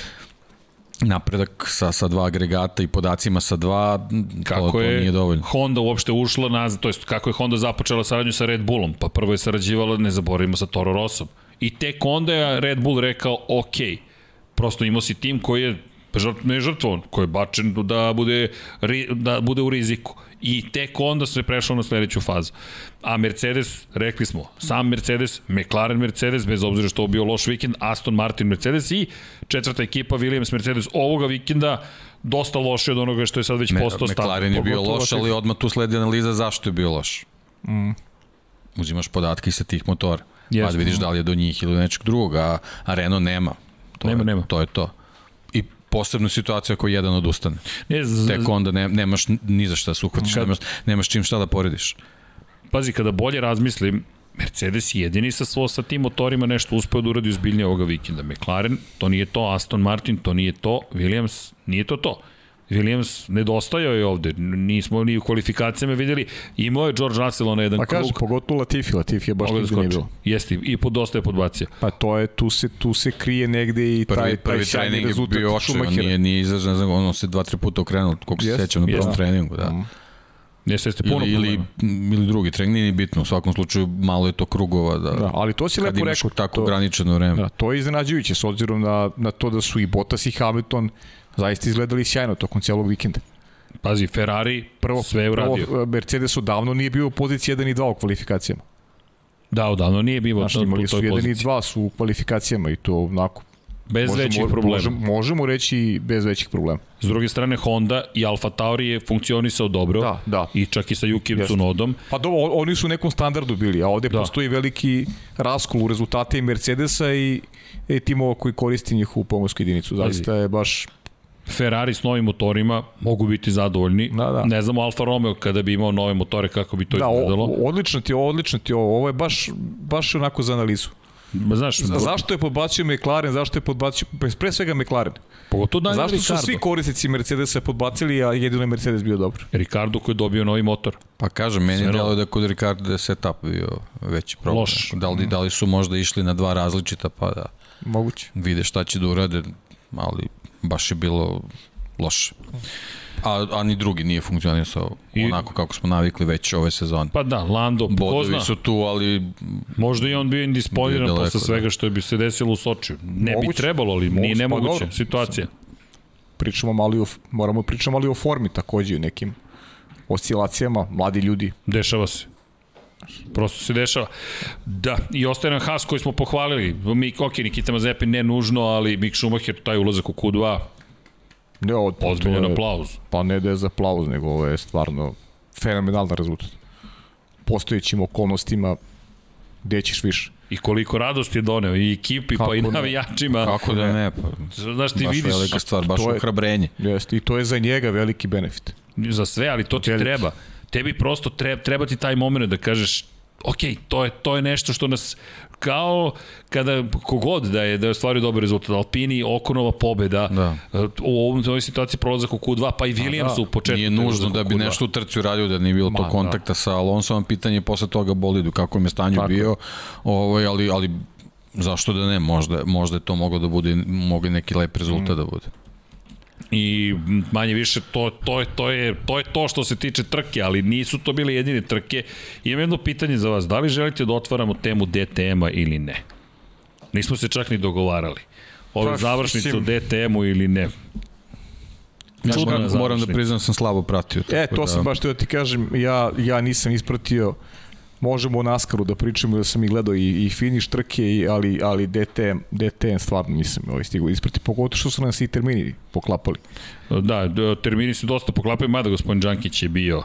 Napredak sa, sa dva agregata i podacima sa dva, Kako to, to je nije dovoljno. Honda uopšte ušla nazad, to jest kako je Honda započela saradnju sa Red Bullom, pa prvo je sarađivala, ne zaboravimo, sa Toro Rossom. I tek onda je Red Bull rekao, ok, prosto imao si tim koji je žrt, ne žrtvovan, koji je bačen da bude, ri- da bude u riziku. I tek onda se prešao na sledeću fazu. A Mercedes, rekli smo, sam Mercedes, McLaren Mercedes, bez obzira što je bio loš vikend, Aston Martin Mercedes i četvrta ekipa Williams Mercedes ovoga vikenda dosta loše od onoga što je sad već postao stav. McLaren je bio loš, ali odmah tu sledi analiza zašto je bio loš. Mm. Uzimaš podatke sa tih motora. Jeste. Pa da vidiš da li je do njih ili nečeg drugog, a, a Renault nema. To Nema, je, nema. To je to. I posebna situacija ako jedan odustane. Ne, z, Tek onda ne, nemaš ni za šta se uhvatiš, Kad- nemaš, nemaš čim šta da porediš. pazi, kada bolje razmislim, Mercedes je jedini sa svo sa tim motorima nešto uspeo da uradi uzbiljnije ovoga vikenda. McLaren, to nije to, Aston Martin, to nije to, Williams, nije to to. Williams nedostajao je ovde, nismo ni u kvalifikacijama videli, imao je George Russell na jedan Pa kaže, krug, pogotovo Latifi, Latifi je baš da nigde nije bilo. Jeste, i pod dosta je podbacio. Pa to je, tu se, tu se krije negde i taj, Prvi, taj prvi sjajni trening je rezultat bio očaj, on Schumachera. nije, nije izražen, ne znam, ono se dva, tri puta okrenuo, koliko se sećam na prvom treningu, da. Mm. Jeste, jeste puno Ili, ili, problema. ili drugi trening, nije ni bitno, u svakom slučaju malo je to krugova, da, Da, ali to si lepo rekao. tako to, ograničeno vreme. Da, to je iznenađujuće s obzirom na, na to da su i Bottas i Hamilton zaista izgledali sjajno tokom cijelog vikenda. Pazi, Ferrari Prvo, sve je uradio. prvo Mercedes odavno nije bio u poziciji 1 i 2 u kvalifikacijama. Da, odavno nije bio Znači, na imali su toj 1 i poziciji. 2 su u kvalifikacijama i to onako Bez većih problema. Možemo, možemo reći bez većih problema. S druge strane, Honda i Alfa Tauri je funkcionisao dobro. Da, da. I čak i sa Jeste. Tsunodom. Pa dobro, oni su u nekom standardu bili, a ovde Da. da. postoji veliki raskol u rezultate i Mercedesa i, i timova koji koristi njihovu pomorsku jedinicu. Zaista je baš Ferrari s novim motorima mogu biti zadovoljni. Da, da. Ne znamo Alfa Romeo kada bi imao nove motore kako bi to da, izgledalo. o, odlično ti odlično ti je ovo. Ovo je baš, baš onako za analizu. Ma, Znaš, A zašto je podbacio McLaren, zašto je podbacio, pre- pre svega McLaren. pogotovo Daniel zašto Ricardo. su svi korisnici Mercedesa podbacili, a jedino je Mercedes bio dobar. Ricardo koji je dobio novi motor. Pa kažem, meni Sve delo da je kod Ricardo je setup bio veći problem. Loš. Da li, da li su možda išli na dva različita pa da Moguće. vide šta će da urade, ali baš je bilo loše. A, a ni drugi nije funkcionisao I- I... onako kako smo navikli već ove sezone. Pa da, Lando, ko Bodovi zna, su tu, ali možda i on bio indisponiran Bio posle da. svega što bi se desilo u Sočiju. Ne bi Moguće. trebalo, ali nije Moguće, pa nemoguće dobro. situacija. Pričamo malo i o, moramo pričamo ali o formi takođe o nekim oscilacijama, mladi ljudi. Dešava se. Prosto se dešava. Da, i ostaje nam Haas koji smo pohvalili. Mi, ok, Nikita Mazepin ne nužno, ali Mick Schumacher, taj ulazak u Q2, Ne, od, ozbiljan to je- aplauz. Pa ne da je za aplauz, nego ovo je stvarno fenomenalan rezultat. Postojećim okolnostima gde ćeš više. I koliko radosti je doneo i ekipi, pa Kako i ne? navijačima. kako da ne, pa, Znaš, ti baš vidiš velika stvar, baš to je- ohrabrenje. Jeste, i to je za njega veliki benefit. za sve, ali to ti Veliki. treba. Tebi prosto treba, treba ti taj moment da kažeš ok, to je, to je nešto što nas kao kada kogod da je da je ostvario dobar rezultat Alpini, Okonova pobeda Da. u ovom, ovoj situaciji prolazak u Q2 pa i Williams da. u početku Nije nužno da bi Q2. nešto u trci uradio, da nije bilo Ma, to da. kontakta sa Alonsovom, pitanje je posle toga bolidu, kako je stanju Tako je. bio, ovaj, ali, ali zašto da ne, možda, možda je to moglo da bude, mogli neki lep rezultat da bude. I manje više to, to, je, to, je, to je to što se tiče trke, ali nisu to bile jedine trke. Imam jedno pitanje za vas, da li želite da otvaramo temu DTM-a ili ne? Nismo se čak ni dogovarali. Ove Pa, završnice u mislim- DTM-u ili ne? Ja Čudna moram, moram da priznam da sam slabo pratio. E, to da, sam baš teo da ti kažem, ja, ja nisam ispratio možemo o Naskaru da pričamo da sam i gledao i, i finish trke, i, ali, ali DTM, DTM stvarno nisam ovaj, stigao isprati, pogotovo što su nas i termini poklapali. Da, termini se dosta poklapaju, mada gospodin Đankić je bio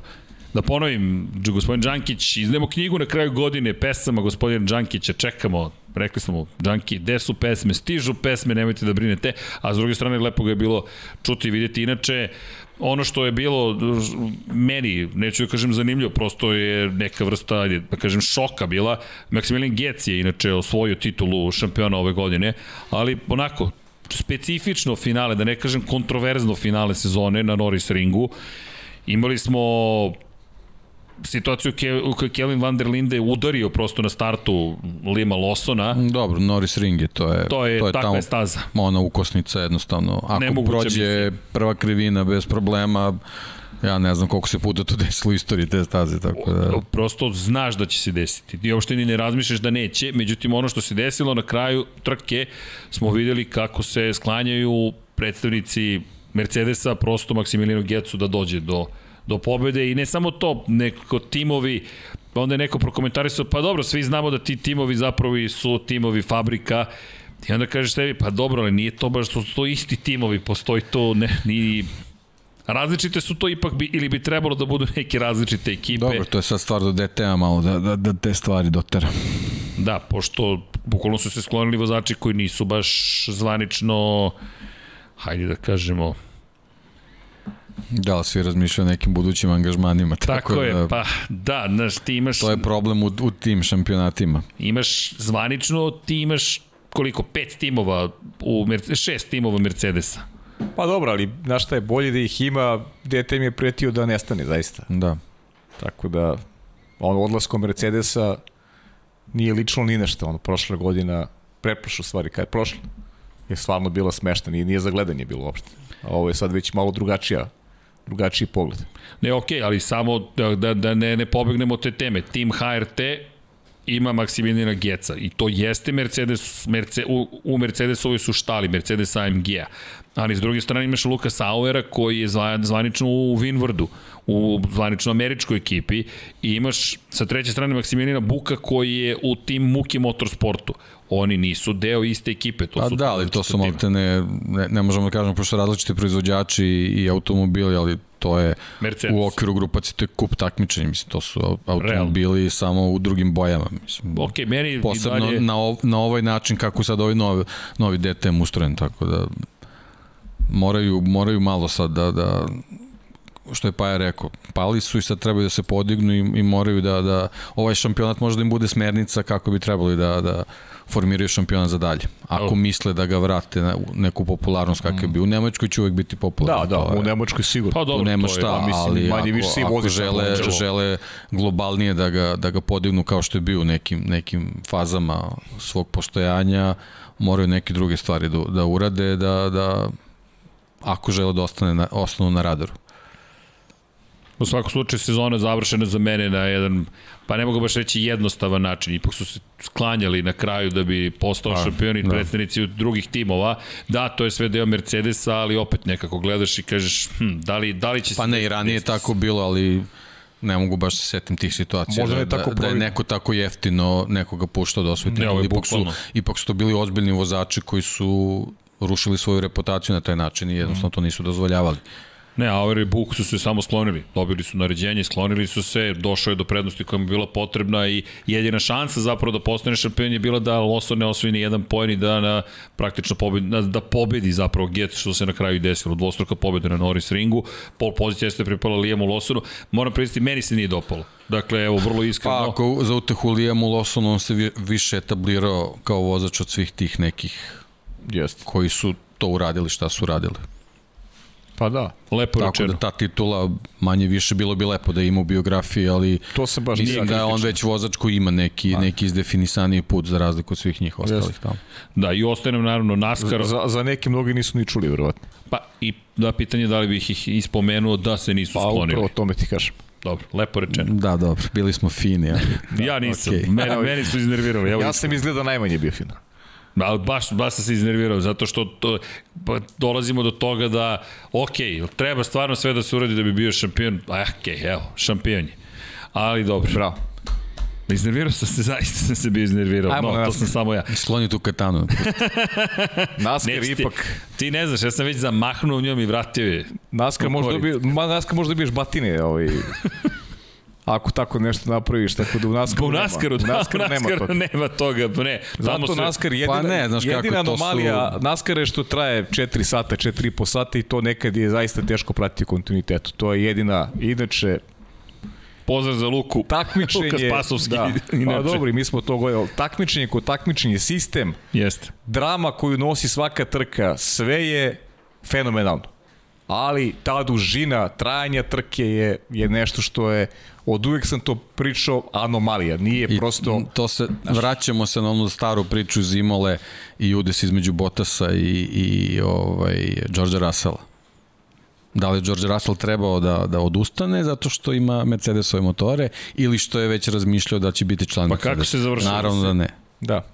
Da ponovim, gospodin Đankić, iznemo knjigu na kraju godine pesama gospodina Đankića, čekamo, rekli smo Đanki, gde su pesme, stižu pesme, nemojte da brinete, a s druge strane lepo ga je bilo čuti i vidjeti. Inače, ono što je bilo meni, neću da kažem zanimljivo, prosto je neka vrsta, ajde, da kažem, šoka bila. Maximilian Gec je inače osvojio titulu šampiona ove godine, ali onako, specifično finale, da ne kažem kontroverzno finale sezone na Norris ringu. Imali smo situaciju Ke, u kojoj Kelvin van der Linde udario prosto na startu Lima Lawsona. Dobro, Norris Ring je, to je, To je, to je takva tamo je staza. ona ukosnica jednostavno. Ako Nemoguća prođe prva krivina bez problema, ja ne znam koliko se puta to desilo u istoriji te staze, tako da... Prosto znaš da će se desiti. Ti uopšte ni ne razmišljaš da neće, međutim ono što se desilo na kraju trke smo videli kako se sklanjaju predstavnici Mercedesa prosto Maximilianu Gecu da dođe do, do pobede i ne samo to, neko timovi onda je neko prokomentarisao, pa dobro, svi znamo da ti timovi zapravo su timovi fabrika i onda kažeš tebi, pa dobro, ali nije to baš, su to isti timovi, postoji to, ne, ni Različite su to ipak bi, ili bi trebalo da budu neke različite ekipe. Dobro, to je sad stvar do DT-a malo, da, da, da te stvari dotera. Da, pošto bukvalno su se sklonili vozači koji nisu baš zvanično hajde da kažemo Da, li svi razmišljaju o nekim budućim angažmanima. Tako, tako, je, da, pa da, znaš, ti imaš To je problem u, u tim šampionatima. imaš zvanično ti imaš koliko, pet timova u Mercedes, šest timova Mercedesa. Pa dobro, ali znaš šta je, bolje da ih ima, DTM je pretio da nestane, zaista. Da. Tako da, ono, odlaskom Mercedesa nije lično ni nešto, ono, prošla godina, preprošla stvari, kada je prošla, je stvarno bila smešna, nije, nije za gledanje bilo uopšte. A ovo je sad već malo drugačija, drugačiji pogled. Ne, okej, ali samo da, da, da ne, ne pobegnemo te teme. Tim HRT ima Maksimiliana Geca i to jeste Mercedes, Merce, u, u Mercedesovoj su štali, Mercedes AMG-a. Ali s druge strane imaš Luka Sauera koji je zva, zvanično u Winwardu, u zvanično američkoj ekipi i imaš sa treće strane Maksimiliana Buka koji je u tim Muki Motorsportu. Oni nisu deo iste ekipe. To Pa su da, ali to su malte ne, ne, ne možemo da kažemo pošto različiti proizvođači i, i automobili, ali to je Mercedes. u okviru grupacije, to je kup takmičenja, mislim, to su au- automobili samo u drugim bojama, mislim. Ok, meni i Posebno dalje... na, ov, na ovaj način kako sad ovaj novi, novi DTM ustrojen, tako da moraju, moraju malo sad da, da što je Paja rekao, pali su i sad trebaju da se podignu i, i moraju da, da ovaj šampionat može da im bude smernica kako bi trebali da, da formiraju šampionat za dalje. Ako misle da ga vrate na neku popularnost kakav je bio. U Nemačkoj će uvek biti Da, popularan. da, je- u Nemačkoj sigurno. Pa dobro, tu nema je- šta, pa, mislim, ali manje ako, više se i ako žele, žele globalnije da ga, da ga podignu kao što je bio u nekim, nekim fazama svog postojanja, moraju neke druge stvari da, da urade, da, da ako žele da ostane na, ostanu na radaru. U svakom slučaju sezona završena za mene na jedan, pa ne mogu baš reći jednostavan način, ipak su se sklanjali na kraju da bi postao Pa, šampion i da. predstavnici od drugih timova. Da, to je sve deo Mercedesa, ali opet nekako gledaš i kažeš, hm, da li, da li će Pa se ne, i ranije je tako bilo, ali ne mogu baš se setim tih situacija Možda da, je tako da, da je neko tako jeftino nekoga puštao da osveti. Ne, ovo je ipak, su, ipak su to bili ozbiljni vozači koji su rušili svoju reputaciju na taj način i jednostavno to nisu dozvoljavali. Ne, Auer i Buk su se samo sklonili. Dobili su naređenje, sklonili su se, došao je do prednosti koja mu je bila potrebna i jedina šansa zapravo da postane šampion je bila da Loso ne osvoji ni jedan poen i da na, praktično pobedi, da, da pobedi zapravo Get, što se na kraju desilo. Dvostruka pobeda na Norris ringu, pol pozicija jeste pripala Lijamu Losonu. Moram pristiti, meni se nije dopalo. Dakle, evo, vrlo iskreno. Pa ako za utehu Lijamu Lawsonu on se vi- više etablirao kao vozač od svih tih nekih Jeste. koji su to uradili šta su uradili. Pa da. Lepo Tako rečeno. da ta titula manje više bilo bi lepo da ima u biografiji, ali To se baš mislim nije da je on već vozač koji ima neki, neki izdefinisaniji put za razliku od svih njih ostalih Jeste. tamo. Da, i ostaje nam naravno NASCAR. Za, za neke mnogi nisu ni čuli, verovatno. Pa i da pitanje da li bih ih ispomenuo da se nisu Pa sklonili. upravo tome ti kažem. Dobro, lepo rečeno. Da, dobro, bili smo fini, ali... Ja nisam. okej. Mene, meni su iznervirali. Evo Ja sam izgleda najmanje bio final. Ali baš, baš sam se iznervirao, zato što to, pa dolazimo do toga da, ok, treba stvarno sve da se uradi da bi bio šampion, a ok, evo, šampion je. Ali dobro. Bravo. Iznervirao sam se, zaista sam se bio iznervirao. Ajmo no, to sam samo ja. Skloni tu katanu. NASCAR Neću ti, ipak... ti ne znaš, ja sam već zamahnuo njom i vratio je. NASCAR U možda dobije, ma NASCAR možda dobiješ batine, ovaj, ako tako nešto napraviš, tako da u NASCAR U Naskaru, da, u NASCAR nema Naskaru toga. nema toga, pa ne. Tamo Zato se, NASCAR jedina, Pa ne, znaš kako, jedina to su- anomalija NASCAR je što traje 4 sata, 4,5 sata i to nekad je zaista teško pratiti kontinuitetu. To je jedina, inače, pozdrav za Luku. takmičenje... Luka Spasovski, Da, pa inače. dobro, i mi smo to gledali. Takmičenje kod takmičenje, sistem, Jeste. drama koju nosi svaka trka, sve je fenomenalno. Ali ta dužina trajanja trke je, je nešto što je, od uvek sam to pričao, anomalija. Nije I prosto... to se, vraćamo se na onu staru priču Zimole i udes između Bottasa i, i ovaj, George Russella. Da li je George Russell trebao da, da odustane zato što ima Mercedesove motore ili što je već razmišljao da će biti član Pa kako Mercedesa? se završilo? Naravno da ne. Da.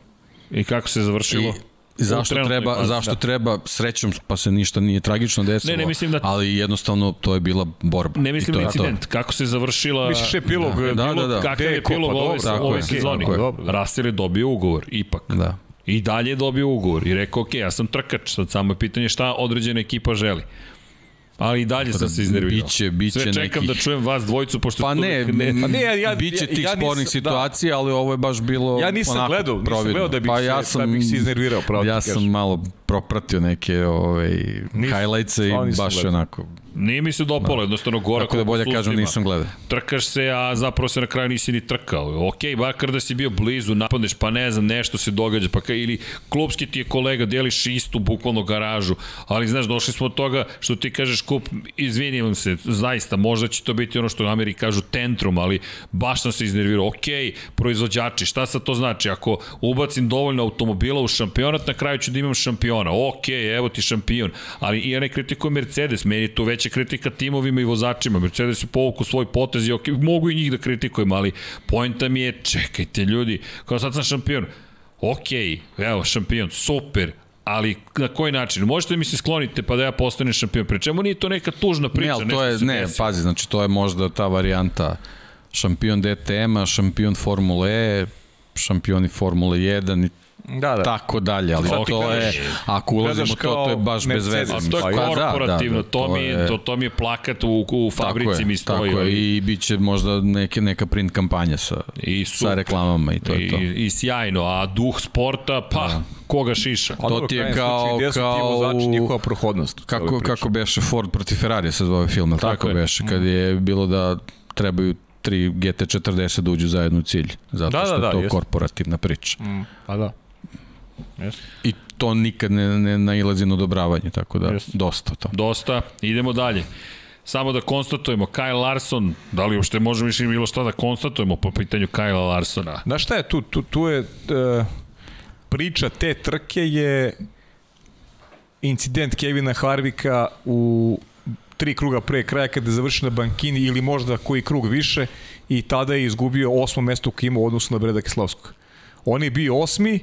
I kako se završilo? I zašto treba, fazi, zašto da. treba, srećom pa se ništa nije tragično desilo, Ne, ne, mislim da- ali jednostavno to je bila borba. Ne mislim to na je to. incident, kako se završila... Misliš epilog? Da, da, epilog- da, da. Kakav je epilog pa ove, dobro, ove je, sezoni? Russell je dobio ugovor, ipak. Da. I dalje je dobio ugovor i rekao, ok, ja sam trkač, sad samo je pitanje šta određena ekipa želi. Ali i dalje sam se iznervirao. biće- biće Sve čekam nekih- da čujem vas dvojicu, pošto... Pa su- ne, Pa ne, ja- ja- biće ja- tih ja nisam- spornih da. situacija, ali ovo je baš bilo Ja nisam onako gledao, nisam providno. gledao da bih pa se- ja da sam, bih se iznervirao, pravo ti Ja kažem. sam malo propratio neke ovaj, Nisam, highlights i nisam baš gledao. onako. Nije mi se dopalo, jednostavno gora Tako da bolje kažem nisam gledao. Trkaš se, a zapravo se na kraju nisi ni trkao. Ok, bakar da si bio blizu, napadneš, pa ne znam, nešto se događa, pa ka, ili klubski ti je kolega, deliš istu bukvalno garažu, ali znaš, došli smo od toga što ti kažeš kup, izvinim vam se, zaista, možda će to biti ono što u Ameriki kažu tantrum, ali baš sam se iznervirao. Ok, proizvođači, šta sad to znači? Ako ubacim dovoljno automobila u šampionat, na kraju ću da imam šampiona. Ok, evo ti šampion. Ali i ja ne kritikujem Mercedes, meni je to veća kritika timovima i vozačima. Mercedes je povuku svoj potez i ok, mogu i njih da kritikujem, ali poenta mi je, čekajte ljudi, kao sad sam šampion. Ok, evo, šampion, super, ali na koji način? Možete mi se sklonite pa da ja postanem šampion. Pre čemu nije to neka tužna priča? Ne, to je, ne, desilo? pazi, znači to je možda ta varijanta šampion DTM-a, šampion Formule E, šampioni Formule 1 i Da, da. tako dalje, ali Sad to je, ako ulazimo to, to je baš kao bez veze. To je Pa da, da, korporativno, da, to, mi, je, to, to mi je plakat u, u fabrici tako mi je, stoji. Tako je, i bit će možda neke, neka print kampanja sa, I sa super. reklamama i to je to. I, I sjajno, a duh sporta, pa, Da. koga šiša? A To ti je kao- slučaju, gde su ti kao vozači, njihova prohodnost. Kako, kako beše Ford protiv Ferrari se zove film, tako, Tako je. beše, kad je bilo da trebaju tri GT40 da uđu zajedno u cilj, zato Da, što da, je da, to jeste. korporativna priča. Mm, pa da. Jeste. I to nikad ne, ne nailazi na odobravanje, tako da Jeste. dosta to. Dosta, idemo dalje. Samo da konstatujemo, Kyle Larson, da li uopšte možemo više bilo šta da konstatujemo po pitanju Kyle Larsona? Znaš šta je tu? Tu, tu je uh, priča te trke je incident Kevina Harvika u tri kruga pre kraja kada je završio na bankini ili možda koji krug više i tada je izgubio osmo mesto u odnosu na Breda Kislavskog. On je bio osmi,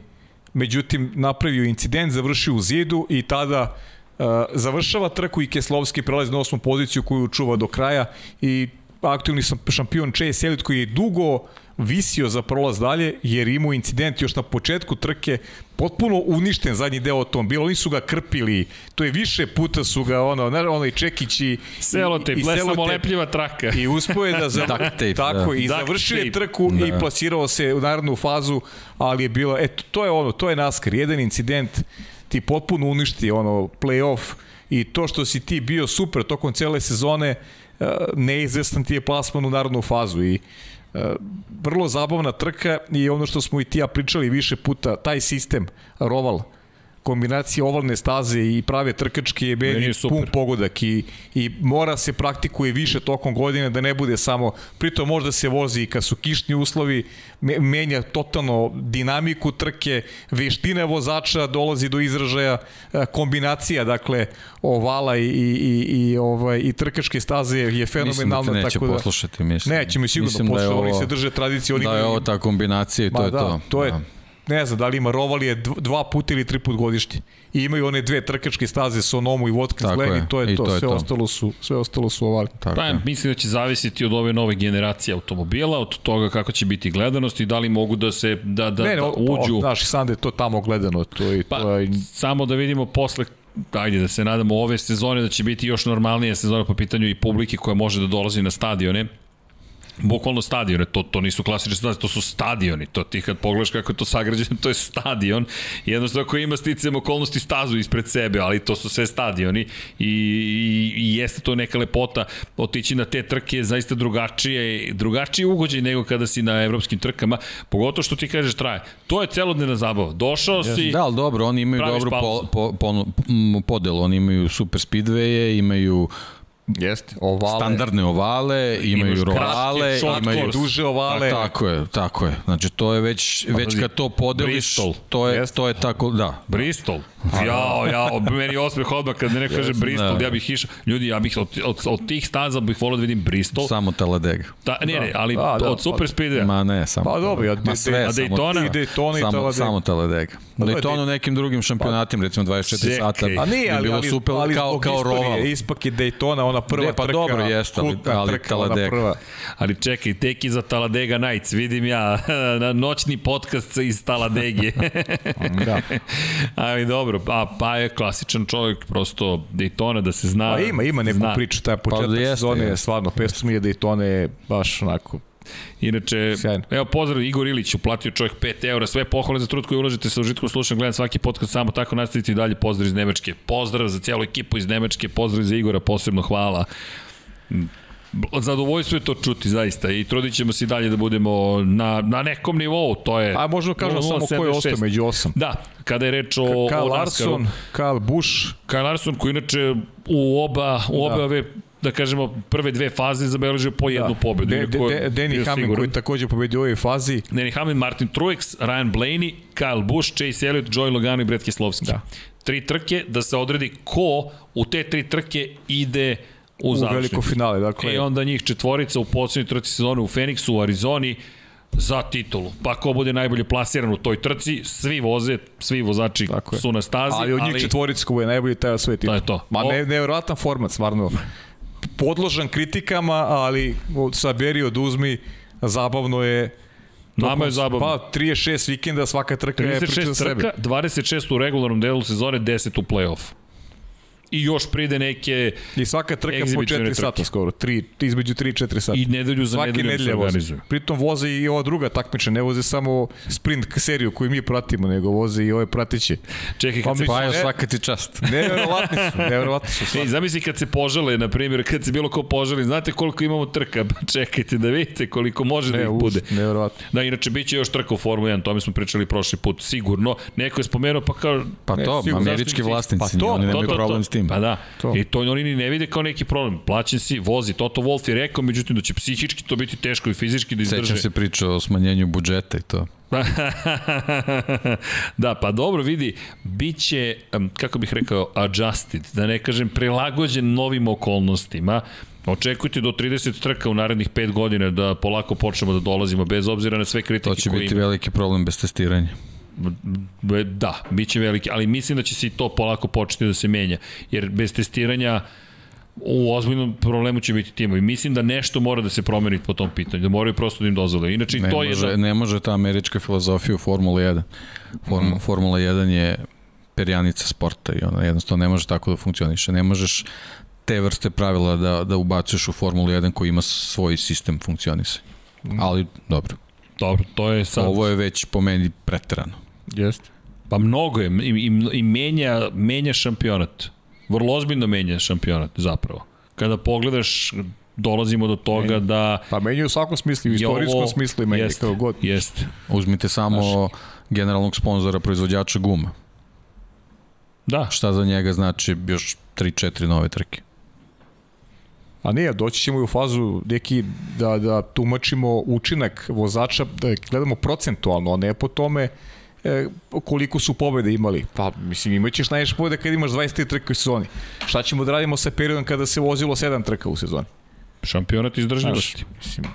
međutim napravio incident, završio u zidu i tada uh, završava trku i Keslovski prelazi na osmu poziciju koju čuva do kraja i aktualni šampion Chase Elliot koji je dugo visio za prolaz dalje jer imao incident još na početku trke potpuno uništen zadnji deo automobila, oni su ga krpili, to je više puta su ga ono, ne, onaj Čekić i Selotep, le samo lepljiva traka. I uspio je da za, tape, tako, da. i završio je trku da. i plasirao se u narodnu fazu, ali je bilo, eto, to je ono, to je NASCAR, jedan incident ti potpuno uništi ono play-off. I to što si ti bio super tokom cele sezone, neizvestan ti je plasman u narodnu fazu. I vrlo zabavna trka i ono što smo i ti ja pričali više puta, taj sistem Roval, kombinacija ovalne staze i prave trkačke je meni pun pogodak i, i mora se praktikuje više tokom godine da ne bude samo, pritom možda se vozi i kad su kišni uslovi, menja totalno dinamiku trke, veština vozača dolazi do izražaja, kombinacija dakle ovala i, i, i, i, ovaj, i trkačke staze je fenomenalna. Mislim da neće tako da, poslušati, mislim. Neće mi sigurno mislim poslušati, da oni ovo, se drže tradicije. Oni da je ovo ta kombinacija i to Ma je da, to. to je, da ne znam da li ima rovalije dva puta ili tri put godišnje. I imaju one dve trkačke staze Sonomu i Watkins Glen i to je I to, to je sve to. ostalo su sve ostalo su ovali. Tako Pa, je. mislim da će zavisiti od ove nove generacije automobila, od toga kako će biti gledanost i da li mogu da se da da, ne, ne, da uđu. znaš, Sande to tamo gledano, to i Pa, to je samo da vidimo posle ajde da se nadamo ove sezone da će biti još normalnija sezona po pitanju i publike koja može da dolazi na stadione bukvalno stadione, to, to nisu klasične stadione, to su stadioni, to ti kad pogledaš kako je to sagrađeno, to je stadion, jednostavno koji ima sticam okolnosti stazu ispred sebe, ali to su sve stadioni i, i, i jeste to neka lepota otići na te trke zaista drugačije, drugačiji ugođaj nego kada si na evropskim trkama, pogotovo što ti kažeš traje, to je celodnevna zabava, došao si, Da, ali dobro, oni imaju dobru po, po, po, podelu, oni imaju super speedwaye, imaju jeste, ovale. standardne ovale, imaju Imaš rovale, imaju duže ovale. Tako je, tako je. Znači to je već već kad to podeliš, Bristol. to je Jeste. to je tako, da. Bristol. Ja, ja, ob- meni je osmeh odmah kad neko kaže Bristol, da. ja bih išao. Ljudi, ja bih od, od, od tih staza bih volao da vidim Bristol. Samo Taladega. Ta, ne, ne, ali Da, da, od Super Speedwaya. Ma ne, samo. Pa dobro, ja- Ma de- sve, a samo- Daytona? I Daytona i samo, Talladega. samo Taladega. Pa da, Daytona u nekim drugim šampionatima, recimo 24 Čekaj. sata. A nije, bi ali, bilo ali, super ali kao, zbog kao istorije, roval. Ispak je Daytona, ona prva Ne, pa trka, dobro, jeste, ali- ali trka, ona Talladega. prva. Ali čekaj, tek iza Taladega Nights, vidim ja, na noćni podcast iz Taladege. Da. ali dobro, a, pa je klasičan čovjek, prosto Daytona da se zna. Pa ima, ima neku zna. priču, taj početak jeste, sezone je stvarno, 500 milija Daytona je baš onako Inače, Sjajno. evo pozdrav Igor Ilić, uplatio čovjek 5 eura, sve pohvale za trud koji uložite sa užitkom, slušam, gledam svaki podcast, samo tako nastavite i dalje, pozdrav iz Nemačke, pozdrav za cijelu ekipu iz Nemačke, pozdrav za Igora, posebno hvala. Zadovoljstvo je to čuti, zaista, i trudit ćemo se i dalje da budemo na, na nekom nivou, to je... A možemo kažemo samo ko je ostao 0,76. među osam. Da, kada je reč o, NASCAR-u. Larson, Kyle Busch, Kyle Larson koji inače u oba, u oba Da. ove da kažemo, prve dve faze zabeležio po jednu da. pobedu. De, de, de, Danny Hamlin koji je takođe pobedio u ovoj fazi. Danny Hamlin, Martin Truex, Ryan Blaney, Kyle Busch, Chase Elliott, Joey Logano i Brett Keslovski. Da. Tri trke, da se odredi ko u te tri trke ide u, U veliko finale, dakle. I onda njih četvorica u poslednjoj trci sezone u Phoenixu, u Arizoni, za titulu. Pa ko bude najbolje plasiran u toj trci, svi voze, svi vozači Tako je. su na stazi, Ali od njih ali četvorica ko je najbolji taj sve titul. To je to. Ma ne, nevjerojatan format, stvarno. Podložan kritikama, ali saberi oduzmi, zabavno je Nama je zabavno. Pa 36 vikenda, svaka trka je priča za 36 sebe. trka, 26 u regularnom delu sezone, 10 u play-off. I još pride neke I svaka trka po Egzibicione 4 sata trke. skoro, 3, između 3 i 4 sata. i nedelju za Svaki nedeljom se organizuju. Pritom voze i ova druga takmiča, ne voze samo sprint seriju koju mi pratimo, nego voze i ove prateće. Čekaj, Pa kad se... mi- Pa jo, Ne. svaka ti čast. Neverovatni su, neverovatni su. Ej, stvarno. zamisli kad se požele, na primjer, kad se bilo ko poželi, znate koliko imamo trka? Čekajte da vidite koliko može da Ne, ih už, bude. neverovatno. Da, inače, bit će još trka u Formula 1, o tome smo pričali prošli put, sigurno. Neko je spomenuo, pa kao... Pa Ne, to, sigurno, američki zašto im si- vlasnici, Pa to, oni to, nemaju to, problem to. s tim. Pa da, To. i to oni ni ne vide kao neki problem. Plaćen si, vozi. Toto Wolf je rekao, međutim, da će psihički to biti teško i fizički da izdrže. Sećam se priča o smanjenju budžeta i to. da, pa dobro, vidi, bit će, kako bih rekao, adjusted, da ne kažem, prilagođen novim okolnostima. Očekujte do 30 trka u narednih 5 godina da polako počnemo da dolazimo, bez obzira na sve kritike To će koje biti ima. veliki problem bez testiranja. Da, bit će veliki, ali mislim da će se i to polako početi da se menja, jer bez testiranja u ozbiljnom problemu će biti timovi. Mislim da nešto mora da se promeni po tom pitanju, da moraju prosto da im dozvole. Inače, i Ne to je... može, da- ne može ta američka filozofija u Formula 1. Form, Mhm. Formula 1 je perjanica sporta i ona jednostavno ne može tako da funkcioniše. Ne možeš te vrste pravila da, da ubacuješ u Formulu 1 koji ima svoj sistem funkcionisanja. Mhm. Ali, dobro. Dobro, to je sad... Ovo je već po meni preterano. Jeste. Pa mnogo je i, i, i menja, menja šampionat. Vrlo ozbiljno menja šampionat zapravo. Kada pogledaš, dolazimo do toga da... Pa menjaju u svakom smislu, u istorijskom ovo- smislu i menjaju jeste, kako god. Jeste. Uzmite samo generalnog sponzora proizvođača guma. Da, Šta za njega znači još 3-4 nove trke? A nije, doći ćemo i u fazu neki da, da tumačimo učinak vozača, da gledamo procentualno, a ne po tome e, koliko su pobede imali. Pa, mislim, imaćeš najviše pobede kad imaš 23 trke u sezoni. Šta ćemo da radimo sa periodom kada se vozilo 7 trka u sezoni? šampionat izdržljivosti. Mislim,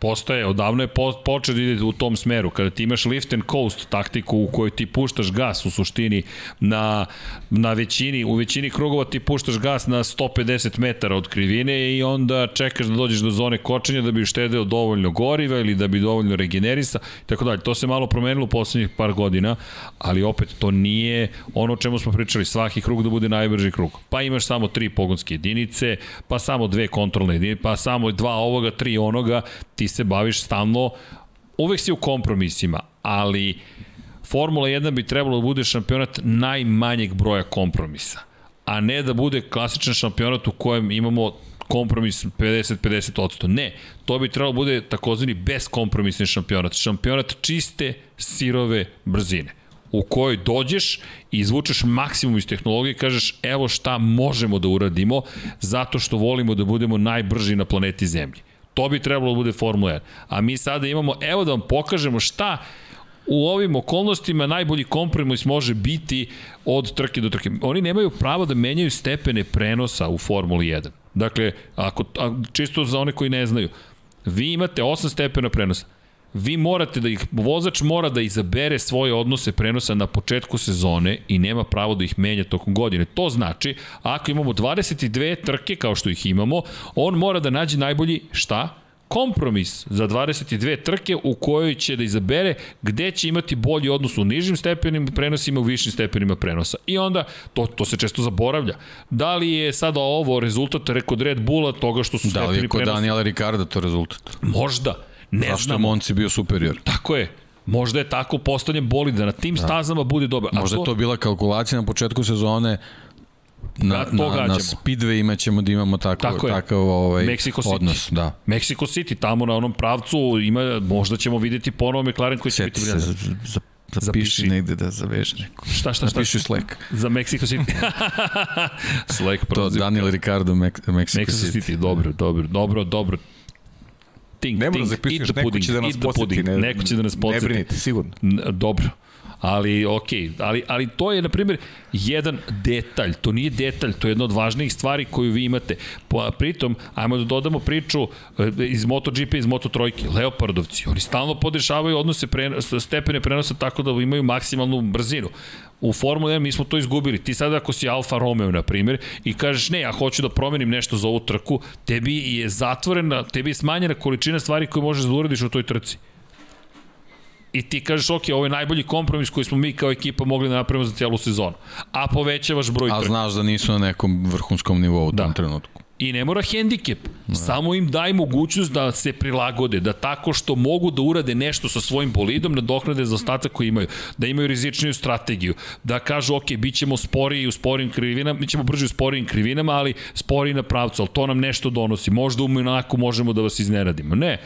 Postoje, odavno je po, počeo da ide u tom smeru. Kada ti imaš lift and coast taktiku u kojoj ti puštaš gas u suštini na, na većini, u većini krugova ti puštaš gas na 150 metara od krivine i onda čekaš da dođeš do zone kočenja da bi štedeo dovoljno goriva ili da bi dovoljno regenerisa tako dalje. To se malo promenilo u poslednjih par godina, ali opet to nije ono o čemu smo pričali, svaki krug da bude najbrži krug. Pa imaš samo tri pogonske jedinice, pa samo dve kontrolne jedinice, pa samo dva ovoga, tri onoga, ti se baviš stalno, uvek si u kompromisima, ali Formula 1 bi trebalo da bude šampionat najmanjeg broja kompromisa, a ne da bude klasičan šampionat u kojem imamo kompromis 50-50%. Ne, to bi trebalo da bude takozvani beskompromisni šampionat. Šampionat čiste, sirove brzine u kojoj dođeš i izvučeš maksimum iz tehnologije i kažeš evo šta možemo da uradimo zato što volimo da budemo najbrži na planeti Zemlji. To bi trebalo da bude Formula 1. A mi sada imamo, evo da vam pokažemo šta u ovim okolnostima najbolji kompromis može biti od trke do trke. Oni nemaju pravo da menjaju stepene prenosa u Formuli 1. Dakle, ako, a, čisto za one koji ne znaju, vi imate 8 stepena prenosa. Vi morate da ih, vozač mora da izabere svoje odnose prenosa na početku sezone i nema pravo da ih menja tokom godine. To znači, ako imamo 22 trke kao što ih imamo, on mora da nađe najbolji šta? kompromis za 22 trke u kojoj će da izabere gde će imati bolji odnos u nižim stepenim prenosima, u višim stepenima prenosa. I onda, to, to se često zaboravlja. Da li je sada ovo rezultat kod Red Bulla toga što su Da li stepeni je kod prenosa? Daniela Ricarda to rezultat? Možda. Ne Zašto je znamo. Monci bio superior? Tako je. Možda je tako postavljen bolid da na tim da. stazama bude dobar. A Možda je to bila kalkulacija na početku sezone na, Da, to na, na speedwayima ćemo da imamo tako, Tako je. takav ovaj, Mexico City. odnos. Da. Mexico City, tamo na onom pravcu ima, možda ćemo videti ponovo McLaren koji će biti Sjeti briljant. za, za, Zapiši. zapiši negde da zaveže neko. Šta, šta, šta? Zapiši u Slack. Za Mexico City. Slack To prozivka. Daniel Ricardo, Mexico, Mexico City. City, dobro, dobro, dobro, dobro. Think, ne think, da eat the neko pudding, će da nas pudding. Ne, Neko će da nas Ne podsjeti. brinite, sigurno. N- Dobro. Ali, okej, ali, ali to je, na primjer, jedan detalj. To nije detalj, to je jedna od važnijih stvari koju vi imate. Po, pritom, ajmo da dodamo priču e, iz MotoGP, iz Moto Trojke. Leopardovci, oni stalno podešavaju odnose pre, stepene prenosa tako da imaju maksimalnu brzinu. U Formula 1 mi smo to izgubili. Ti sada ako si Alfa Romeo, na primjer, i kažeš ne, ja hoću da promenim nešto za ovu trku, tebi je zatvorena, tebi je smanjena količina stvari koje možeš da uradiš u toj trci i ti kažeš, ok, ovo je najbolji kompromis koji smo mi kao ekipa mogli da napravimo za cijelu sezonu. A povećavaš broj A trka. znaš da nisu na nekom vrhunskom nivou u Da. tom trenutku. I ne mora hendikep. Samo im daj mogućnost da se prilagode, da tako što mogu da urade nešto sa svojim bolidom, dohnade za ostatak koji imaju, da imaju rizičniju strategiju, da kažu, ok, bit ćemo sporiji u sporim krivinama, mi ćemo brži u sporijim krivinama, ali sporiji na pravcu, ali to nam nešto donosi. Možda u Monaku možemo da vas izneradimo. Ne,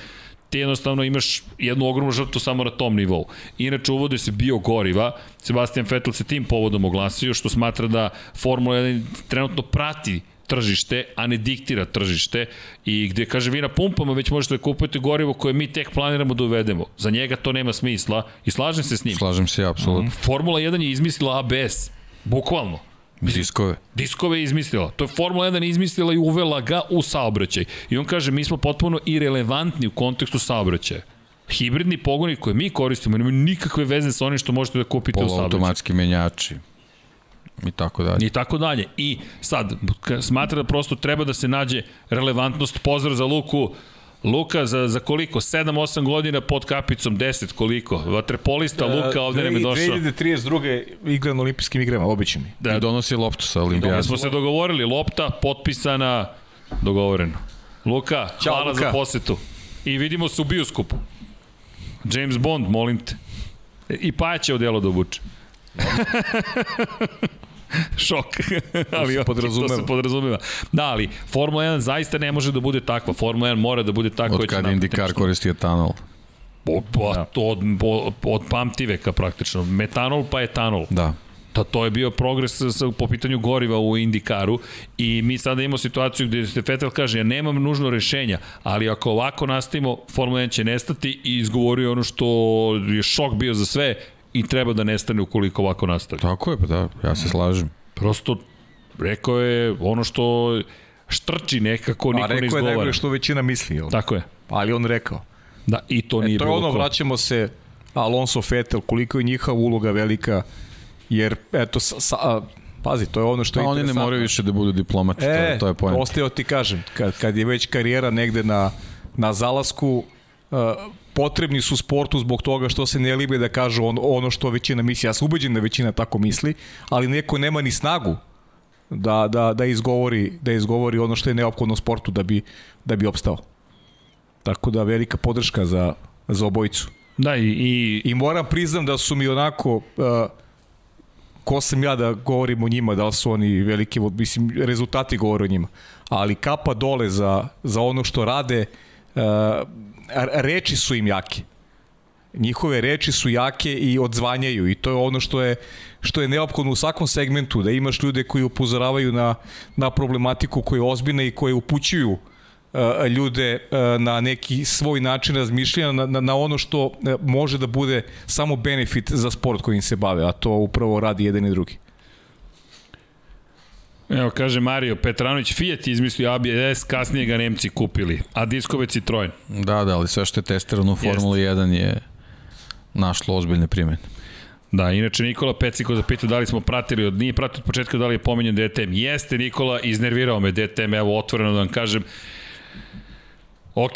ti jednostavno imaš jednu ogromnu žrtvu samo na tom nivou. Inače, uvode se biogoriva, Sebastian Vettel se tim povodom oglasio, što smatra da Formula 1 trenutno prati tržište, a ne diktira tržište i gde kaže vi na pumpama već možete da kupujete gorivo koje mi tek planiramo da uvedemo. Za njega to nema smisla i slažem se s njim. Slažem se, apsolutno. Formula 1 je izmislila ABS, bukvalno. Diskove. Diskove je izmislila. To je Formula 1 izmislila i uvela ga u saobraćaj. I on kaže, mi smo potpuno irelevantni u kontekstu saobraćaja. Hibridni pogoni koje mi koristimo nemaju nikakve veze sa onim što možete da kupite u saobraćaju. Poloautomatski menjači i tako dalje. I tako dalje. I sad, smatra da prosto treba da se nađe relevantnost. Pozdrav za Luku. Luka, za, za koliko? 7-8 godina pod kapicom, 10 koliko? Vatrepolista Luka ovde nam je došao. 2032. igra na olimpijskim igrama, obično mi. Da, I donosi loptu sa Da olimpijada. smo se dogovorili, lopta potpisana, dogovoreno. Luka, Ćao, hvala Luka. za posetu. I vidimo se u bioskopu. James Bond, molim te. E, I Paja će odelo da obuče. Šok. ali ok, podrazumeva. To se podrazumeva. Da, ali Formula 1 zaista ne može da bude takva. Formula 1 mora da bude takva. Od kada Indikar koristi etanol. Po, pa, to od, po, od pamtiveka praktično. Metanol pa etanol. Da. Da, to je bio progres sa, po pitanju goriva u Indikaru i mi sada imamo situaciju gde se Vettel kaže ja nemam nužno rešenja, ali ako ovako nastavimo, Formula 1 će nestati i izgovorio ono što je šok bio za sve i treba da nestane ukoliko ovako nastavi. Tako je, pa da, ja se slažem. Prosto rekao je ono što štrči nekako, A niko ne rekao je izgovara. najgore što većina misli, jel? Tako je. Ali on rekao. Da, i to nije E, to je bilo ono, ko. vraćamo se Alonso Vettel, koliko je njihova uloga velika, jer, eto, sa, sa, a, pazi, to je ono što Pa je oni ne moraju više da budu diplomati, to, E, je, to je point. osteo ti kažem, kad, kad je već karijera negde na, na zalasku, uh, potrebni su sportu zbog toga što se ne libe da kažu on, ono što većina misli. Ja sam ubeđen da većina tako misli, ali neko nema ni snagu da, da, da, izgovori, da izgovori ono što je neophodno sportu da bi, da bi opstao. Tako da velika podrška za, za obojicu. Da, i, i I moram priznam da su mi onako uh, ko sam ja da govorim o njima, da li su oni veliki, mislim, rezultati govore o njima. Ali kapa dole za, za ono što rade, uh, reči su im jake. Njihove reči su jake i odzvanjaju i to je ono što je što je neophodno u svakom segmentu da imaš ljude koji upozoravaju na na problematiku koja je ozbiljna i koje upućuju uh, ljude uh, na neki svoj način razmišljanja na, na, na ono što uh, može da bude samo benefit za sport kojim se bave, a to upravo radi jedan i drugi. Evo, kaže Mario Petranović, Fiat izmislio ABS, kasnije ga Nemci kupili, a diskove Citroen. Da, da, ali sve što je testirano u Formuli 1 je našlo ozbiljne primjene. Da, inače Nikola Peciko zapitao da li smo pratili, od, nije pratio od početka da li je pomenjen DTM. Jeste Nikola, iznervirao me DTM, evo otvoreno da vam kažem. Ok,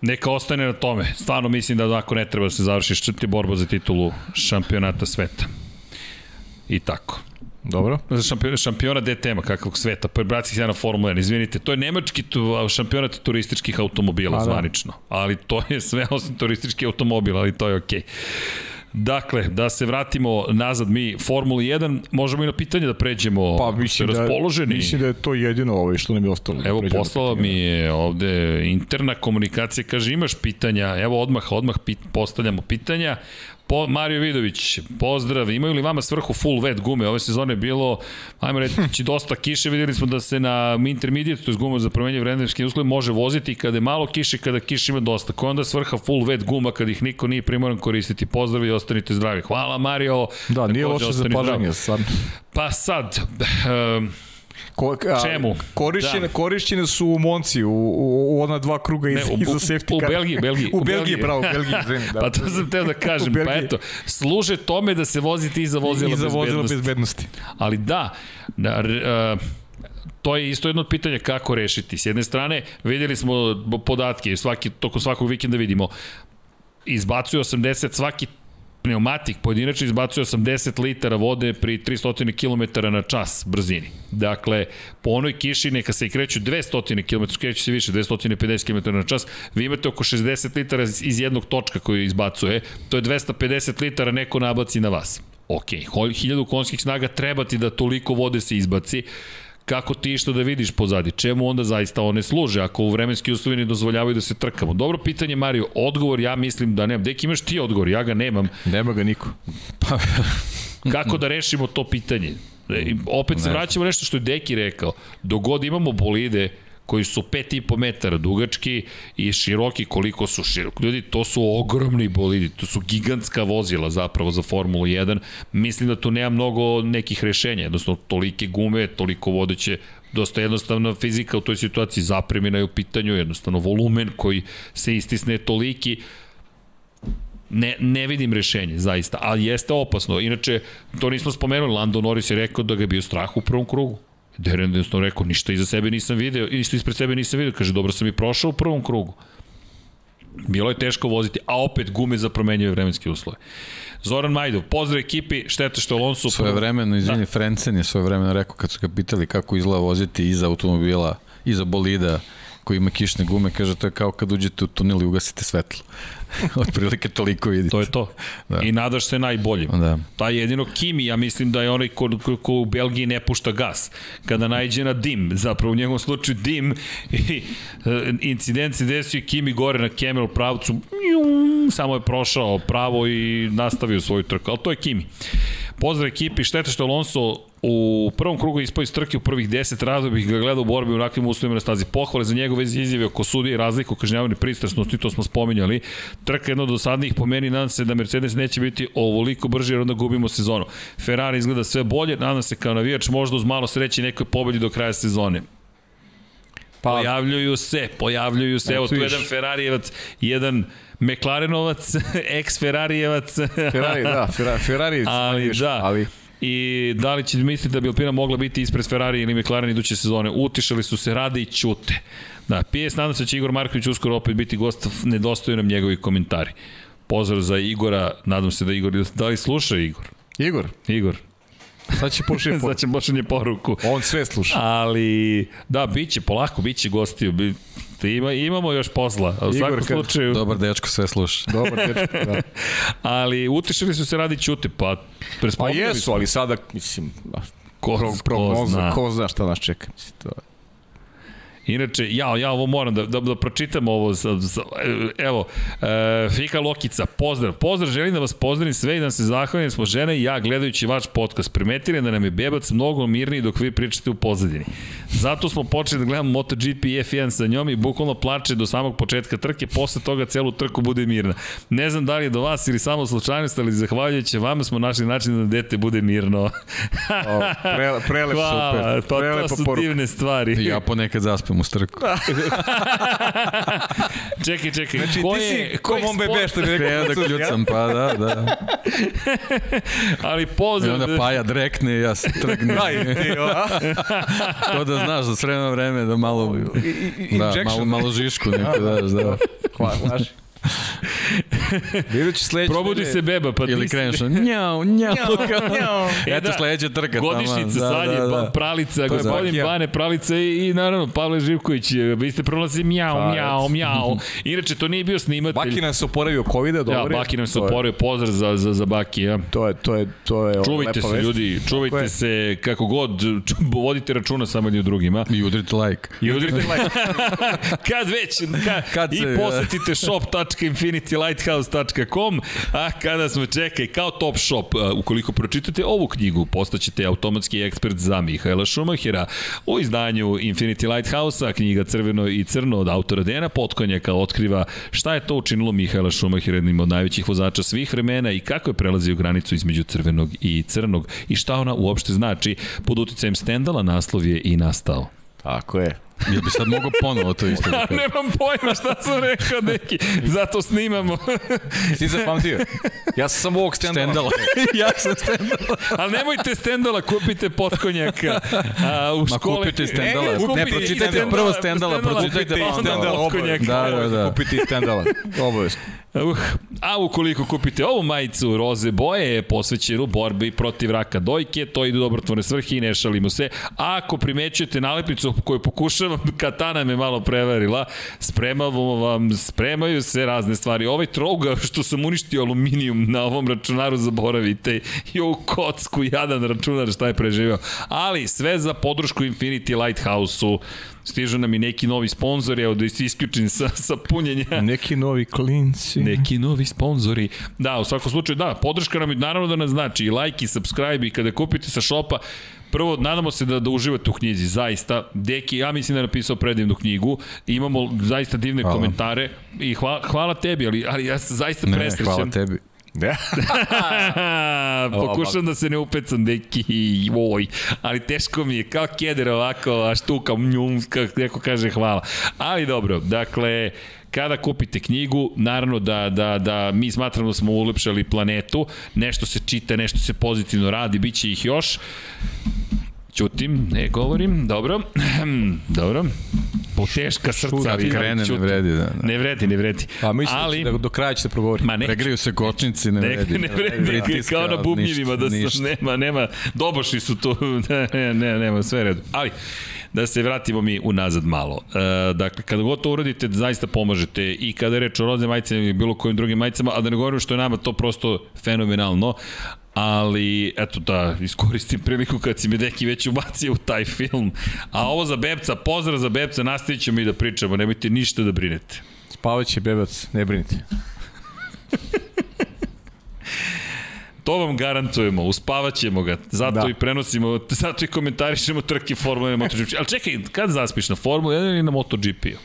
neka ostane na tome. Stvarno mislim da onako ne treba da se završi štrti borba za titulu šampionata sveta. I tako. Dobro. Za šampiona, šampiona DTM-a, kakvog sveta, pa se na Formula 1, izvinite, to je nemački tu, šampionat turističkih automobila, A, da. zvanično. Ali to je sve osim turistički automobil, ali to je okej. Okay. Dakle, da se vratimo nazad mi Formuli 1, možemo i na pitanje da pređemo. Pa mislim da, raspoloženi. mislim da je to jedino ovo što nam je ostalo. Evo, Pređemo poslala mi je ovde interna komunikacija, kaže imaš pitanja, evo odmah, odmah pit, postavljamo pitanja. Po, Mario Vidović, pozdrav, imaju li vama svrhu full wet gume? Ove sezone je bilo, ajmo reći, dosta kiše, videli smo da se na intermediate, to je guma za promenje vremenske uslove, može voziti kada je malo kiše, kada kiše ima dosta. Koja onda svrha full wet guma kad ih niko nije primoran koristiti? Pozdrav i ostanite zdravi. Hvala Mario. Da, nije Takođe, loše zdrav. zapažanje, sad. Pa sad, um, Ko, a, Čemu? Korišćene, Da. korišćene su u Monci, u, u, u ona dva kruga iz, Ne, u- iza u- safety u car. Belgiji, Belgiji, U, u Belgiji, Belgiji. bravo, u Belgiji, izvini. Da. Pa to sam teo da kažem, U pa eto, služe tome da se vozite iza vozila Iza vozila bezbednosti. bezbednosti. Ali da, da uh, to je isto jedno od pitanja kako rešiti. S jedne strane, videli smo podatke, svaki, toko svakog vikenda vidimo, izbacuje 80, svaki pneumatik pojedinačno izbacuje 80 litara vode pri 300 km na čas brzini. Dakle, po onoj kiši neka se i kreću 200 km, kreću se više, 250 km na čas, vi imate oko 60 litara iz jednog točka koju izbacuje, to je 250 litara neko nabaci na vas. Ok, 1000 konskih snaga treba ti da toliko vode se izbaci, kako ti što da vidiš pozadi, čemu onda zaista one služe, ako u vremenski uslovi ne dozvoljavaju da se trkamo. Dobro pitanje, Mario, odgovor ja mislim da nemam. Deki, imaš ti odgovor, ja ga nemam. Nema ga niko. Kako da rešimo to pitanje? E, opet se vraćamo nešto što je Deki rekao. Dogod imamo bolide koji su 5,5 metara dugački i široki koliko su široki. Ljudi, to su ogromni bolidi, to su gigantska vozila zapravo za Formulu 1. Mislim da tu nema mnogo nekih rešenja, jednostavno tolike gume, toliko vodeće, dosta jednostavna fizika u toj situaciji, zapremina je u pitanju, jednostavno volumen koji se istisne toliki, ne, ne vidim rešenje, zaista, ali jeste opasno. Inače, to nismo spomenuli, Lando Norris je rekao da ga je bio strah u prvom krugu. Darren jednostavno rekao, ništa iza sebe nisam video, i ništa ispred sebe nisam video. Kaže, dobro sam i prošao u prvom krugu. Bilo je teško voziti, a opet gume za promenjive vremenske uslove. Zoran Majdov, pozdrav ekipi, šteta što Alonso... Svoje vremeno, izvini, da. Frencen je svoje vremeno rekao kad su ga pitali kako izgleda voziti iza automobila, iza bolida koji ima kišne gume, kaže to je kao kad uđete u tunel i ugasite svetlo. Otprilike toliko vidite. To je to. Da. I nadaš se najboljim. Da. Taj jedino Kimi, ja mislim da je onaj ko, ko, ko u Belgiji ne pušta gas. Kada najđe na dim, zapravo u njegovom slučaju dim, i e, incident se desio i Kimi gore na Camel pravcu, njum, samo je prošao pravo i nastavio svoju trku, ali to je Kimi. Pozdrav ekipi, šteta što Alonso u prvom krugu ispao iz trke u prvih 10 razloga bih ga gledao u borbi u onakvim uslovima na stazi. Pohvale za njegove izjave oko sudije i razliku u kažnjavanju pristrasnosti, to smo spominjali. Trka je jedna od dosadnijih po meni, nadam se da Mercedes neće biti ovoliko brži jer onda gubimo sezonu. Ferrari izgleda sve bolje, nadam se kao navijač možda uz malo sreće nekoj pobedi do kraja sezone. Pa, Pojavljuju se, pojavljuju se, evo tu jedan Ferrarijevac, jedan McLarenovac, ex-Ferrarijevac. Ferrari, da, Ferrari, Ferrari ali da. ali I da li će misliti da bi Alpina mogla biti ispred Ferrari ili McLaren iduće sezone? Utišali su se, rade i ćute. Da, PS, nadam se da će Igor Marković uskoro opet biti gost, nedostaju nam njegovi komentari. Pozdrav za Igora, nadam se da Igor, da li sluša Igor? Igor, Igor, sad će pošli po... sad će poruku. On sve sluša. Ali, da, bit će polako, bit će gostiju. Bi, ima, imamo još posla. A U Igor, svakom slučaju, Dobar dečko, sve sluša. Dobar dečko, da. ali utišali su se radi ćute, pa Pa jesu, ali sada, mislim, Ko, ko prognoza, zna. ko zna šta nas čeka. Mislim, to je. Inače, ja, ja ovo moram da, da, da pročitam ovo. Sa, sa, evo, e, Fika Lokica, pozdrav. Pozdrav, želim da vas pozdravim sve i da vam se zahvalim. Smo žene i ja gledajući vaš podcast. Primetili da nam je bebac mnogo mirniji dok vi pričate u pozadini. Zato smo počeli da gledamo MotoGP i F1 sa njom i bukvalno plače do samog početka trke. Posle toga celu trku bude mirna. Ne znam da li je do vas ili samo slučajnost, ali zahvaljujući vama smo našli način da dete bude mirno. O, pre, prelep, Hvala, super. pa to prelepa su poruka. divne stvari. Ja ponekad zaspem u strku. čekaj, čekaj. Znači, ko ti je, si ko mom bebe što bi rekao. Da kljucam, pa da, da. Ali I pozdrav. onda Paja drekne i ja se trgnem. Aj, ti? To da znaš, da s vremena vreme da malo, I, da, injection. malo, malo žišku neko daš, da. Hvala, znaš. Idući sledeći. Probudi se beba, pa Ili ti si- kreneš, njau, njau, njau. Eto da, sledeća trka. Godišnjica taman, sad je pa, pralica, je gospodin. Bane pralica i, i naravno Pavle Živković. Vi ste prolazi mjau, Pa, mjau, eto. mjau. Inače, to nije bio snimatelj. Baki nam se oporavio COVID-a, dobro. Ja. Baki nam se oporio, pozdrav za, za, za Baki, ja. To je, to je, to je Čuvajte se, ljudi, čuvajte se kako god, vodite računa samo u drugima. I udrite like. I udrite kad već, ka, Kad i se- posetite shop.infinitylighthouse.com, a kada smo, čekaj, kao top shop, ukoliko pročitate ovu knjigu, postaćete automatski ekspert za Mihajla Šumahira u izdanju Infinity Lighthouse-a, knjiga Crveno i Crno od autora Dena Potkonjaka otkriva šta je to učinilo Mihajla Šumahira jednim od najvećih vozača svih vremena i kako je prelazio granicu između crvenog i crnog i šta ona uopšte znači. Pod uticajem Stendala naslov je i nastao. Tako je. Jel bi sad mogao ponovo to isto da nemam pojma šta sam rekao, neki. Zato snimamo. Si zapamtio? Ja sam samo ovog stendala. Stendala. ja sam stendala. Ali nemojte stendala, kupite potkonjaka. A, u Ma škole... kupite Stendala. E, kupite Ne, pročitajte Stendala, prvo Stendala, pročitajte pa onda Stendala. potkonjaka. Da, da, da. Kupiti stendala. Obavezno. Uh, a ukoliko kupite ovu majicu roze boje je posvećenu borbi protiv raka dojke, to ide u dobrotvorne svrhe i ne šalimo se. A ako primećujete nalepnicu koju pokušavam, katana me malo prevarila, spremamo vam, spremaju se razne stvari. Ovaj trouga što sam uništio aluminijum na ovom računaru zaboravite i ovu kocku, jadan računar šta je preživao. Ali sve za podršku Infinity Lighthouse-u Stižu nam i neki novi sponzori, evo da se isključim sa, sa punjenja. Neki novi klinci. Neki novi sponzori. Da, u svakom slučaju, da, podrška nam je naravno da nas znači i like i subscribe i kada kupite sa šopa, Prvo, nadamo se da, da uživate u knjizi, zaista. Deki, ja mislim da je napisao predivnu knjigu. Imamo zaista divne hvala. komentare i hvala, hvala tebi, ali, ali ja sam zaista ne, presrećan. hvala tebi. Da. Pokušam da se ne upecam, deki, oj, ali teško mi je, kao keder ovako, a štuka, njum, kako neko kaže hvala. Ali dobro, dakle, kada kupite knjigu, naravno da, da, da mi smatramo da smo ulepšali planetu, nešto se čita, nešto se pozitivno radi, bit će ih još. Ćutim, ne govorim, dobro, dobro. Po teška srca. Ali krene, ne vredi, da, da. Ne vredi, ne vredi. Pa mislim ali, da do kraja ćete progovoriti. Ma ne. Pregriju se kočnici, ne, ne vredi. Ne vredi, ne vredi kao na bubnjivima, da su, nema, nema, doboši su tu, ne, ne, ne, nema, sve redu. Ali, da se vratimo mi unazad malo. E, dakle, kada god to uradite, zaista pomažete i kada je reč o roze majicama ili bilo kojim drugim majicama, a da ne govorim što je nama to prosto fenomenalno, ali eto da iskoristim priliku kad si me neki već ubacio u taj film. A ovo za Bebca, pozdrav za Bebca, nastavit ćemo i da pričamo, nemojte ništa da brinete. Spavaće bebac, ne brinite. To vam garantujemo, uspavaćemo ga, zato da. i prenosimo, zato i komentarišemo trke Formule 1 MotoGP. Ali čekaj, kad zaspiš na Formule 1 ili na MotoGP-u?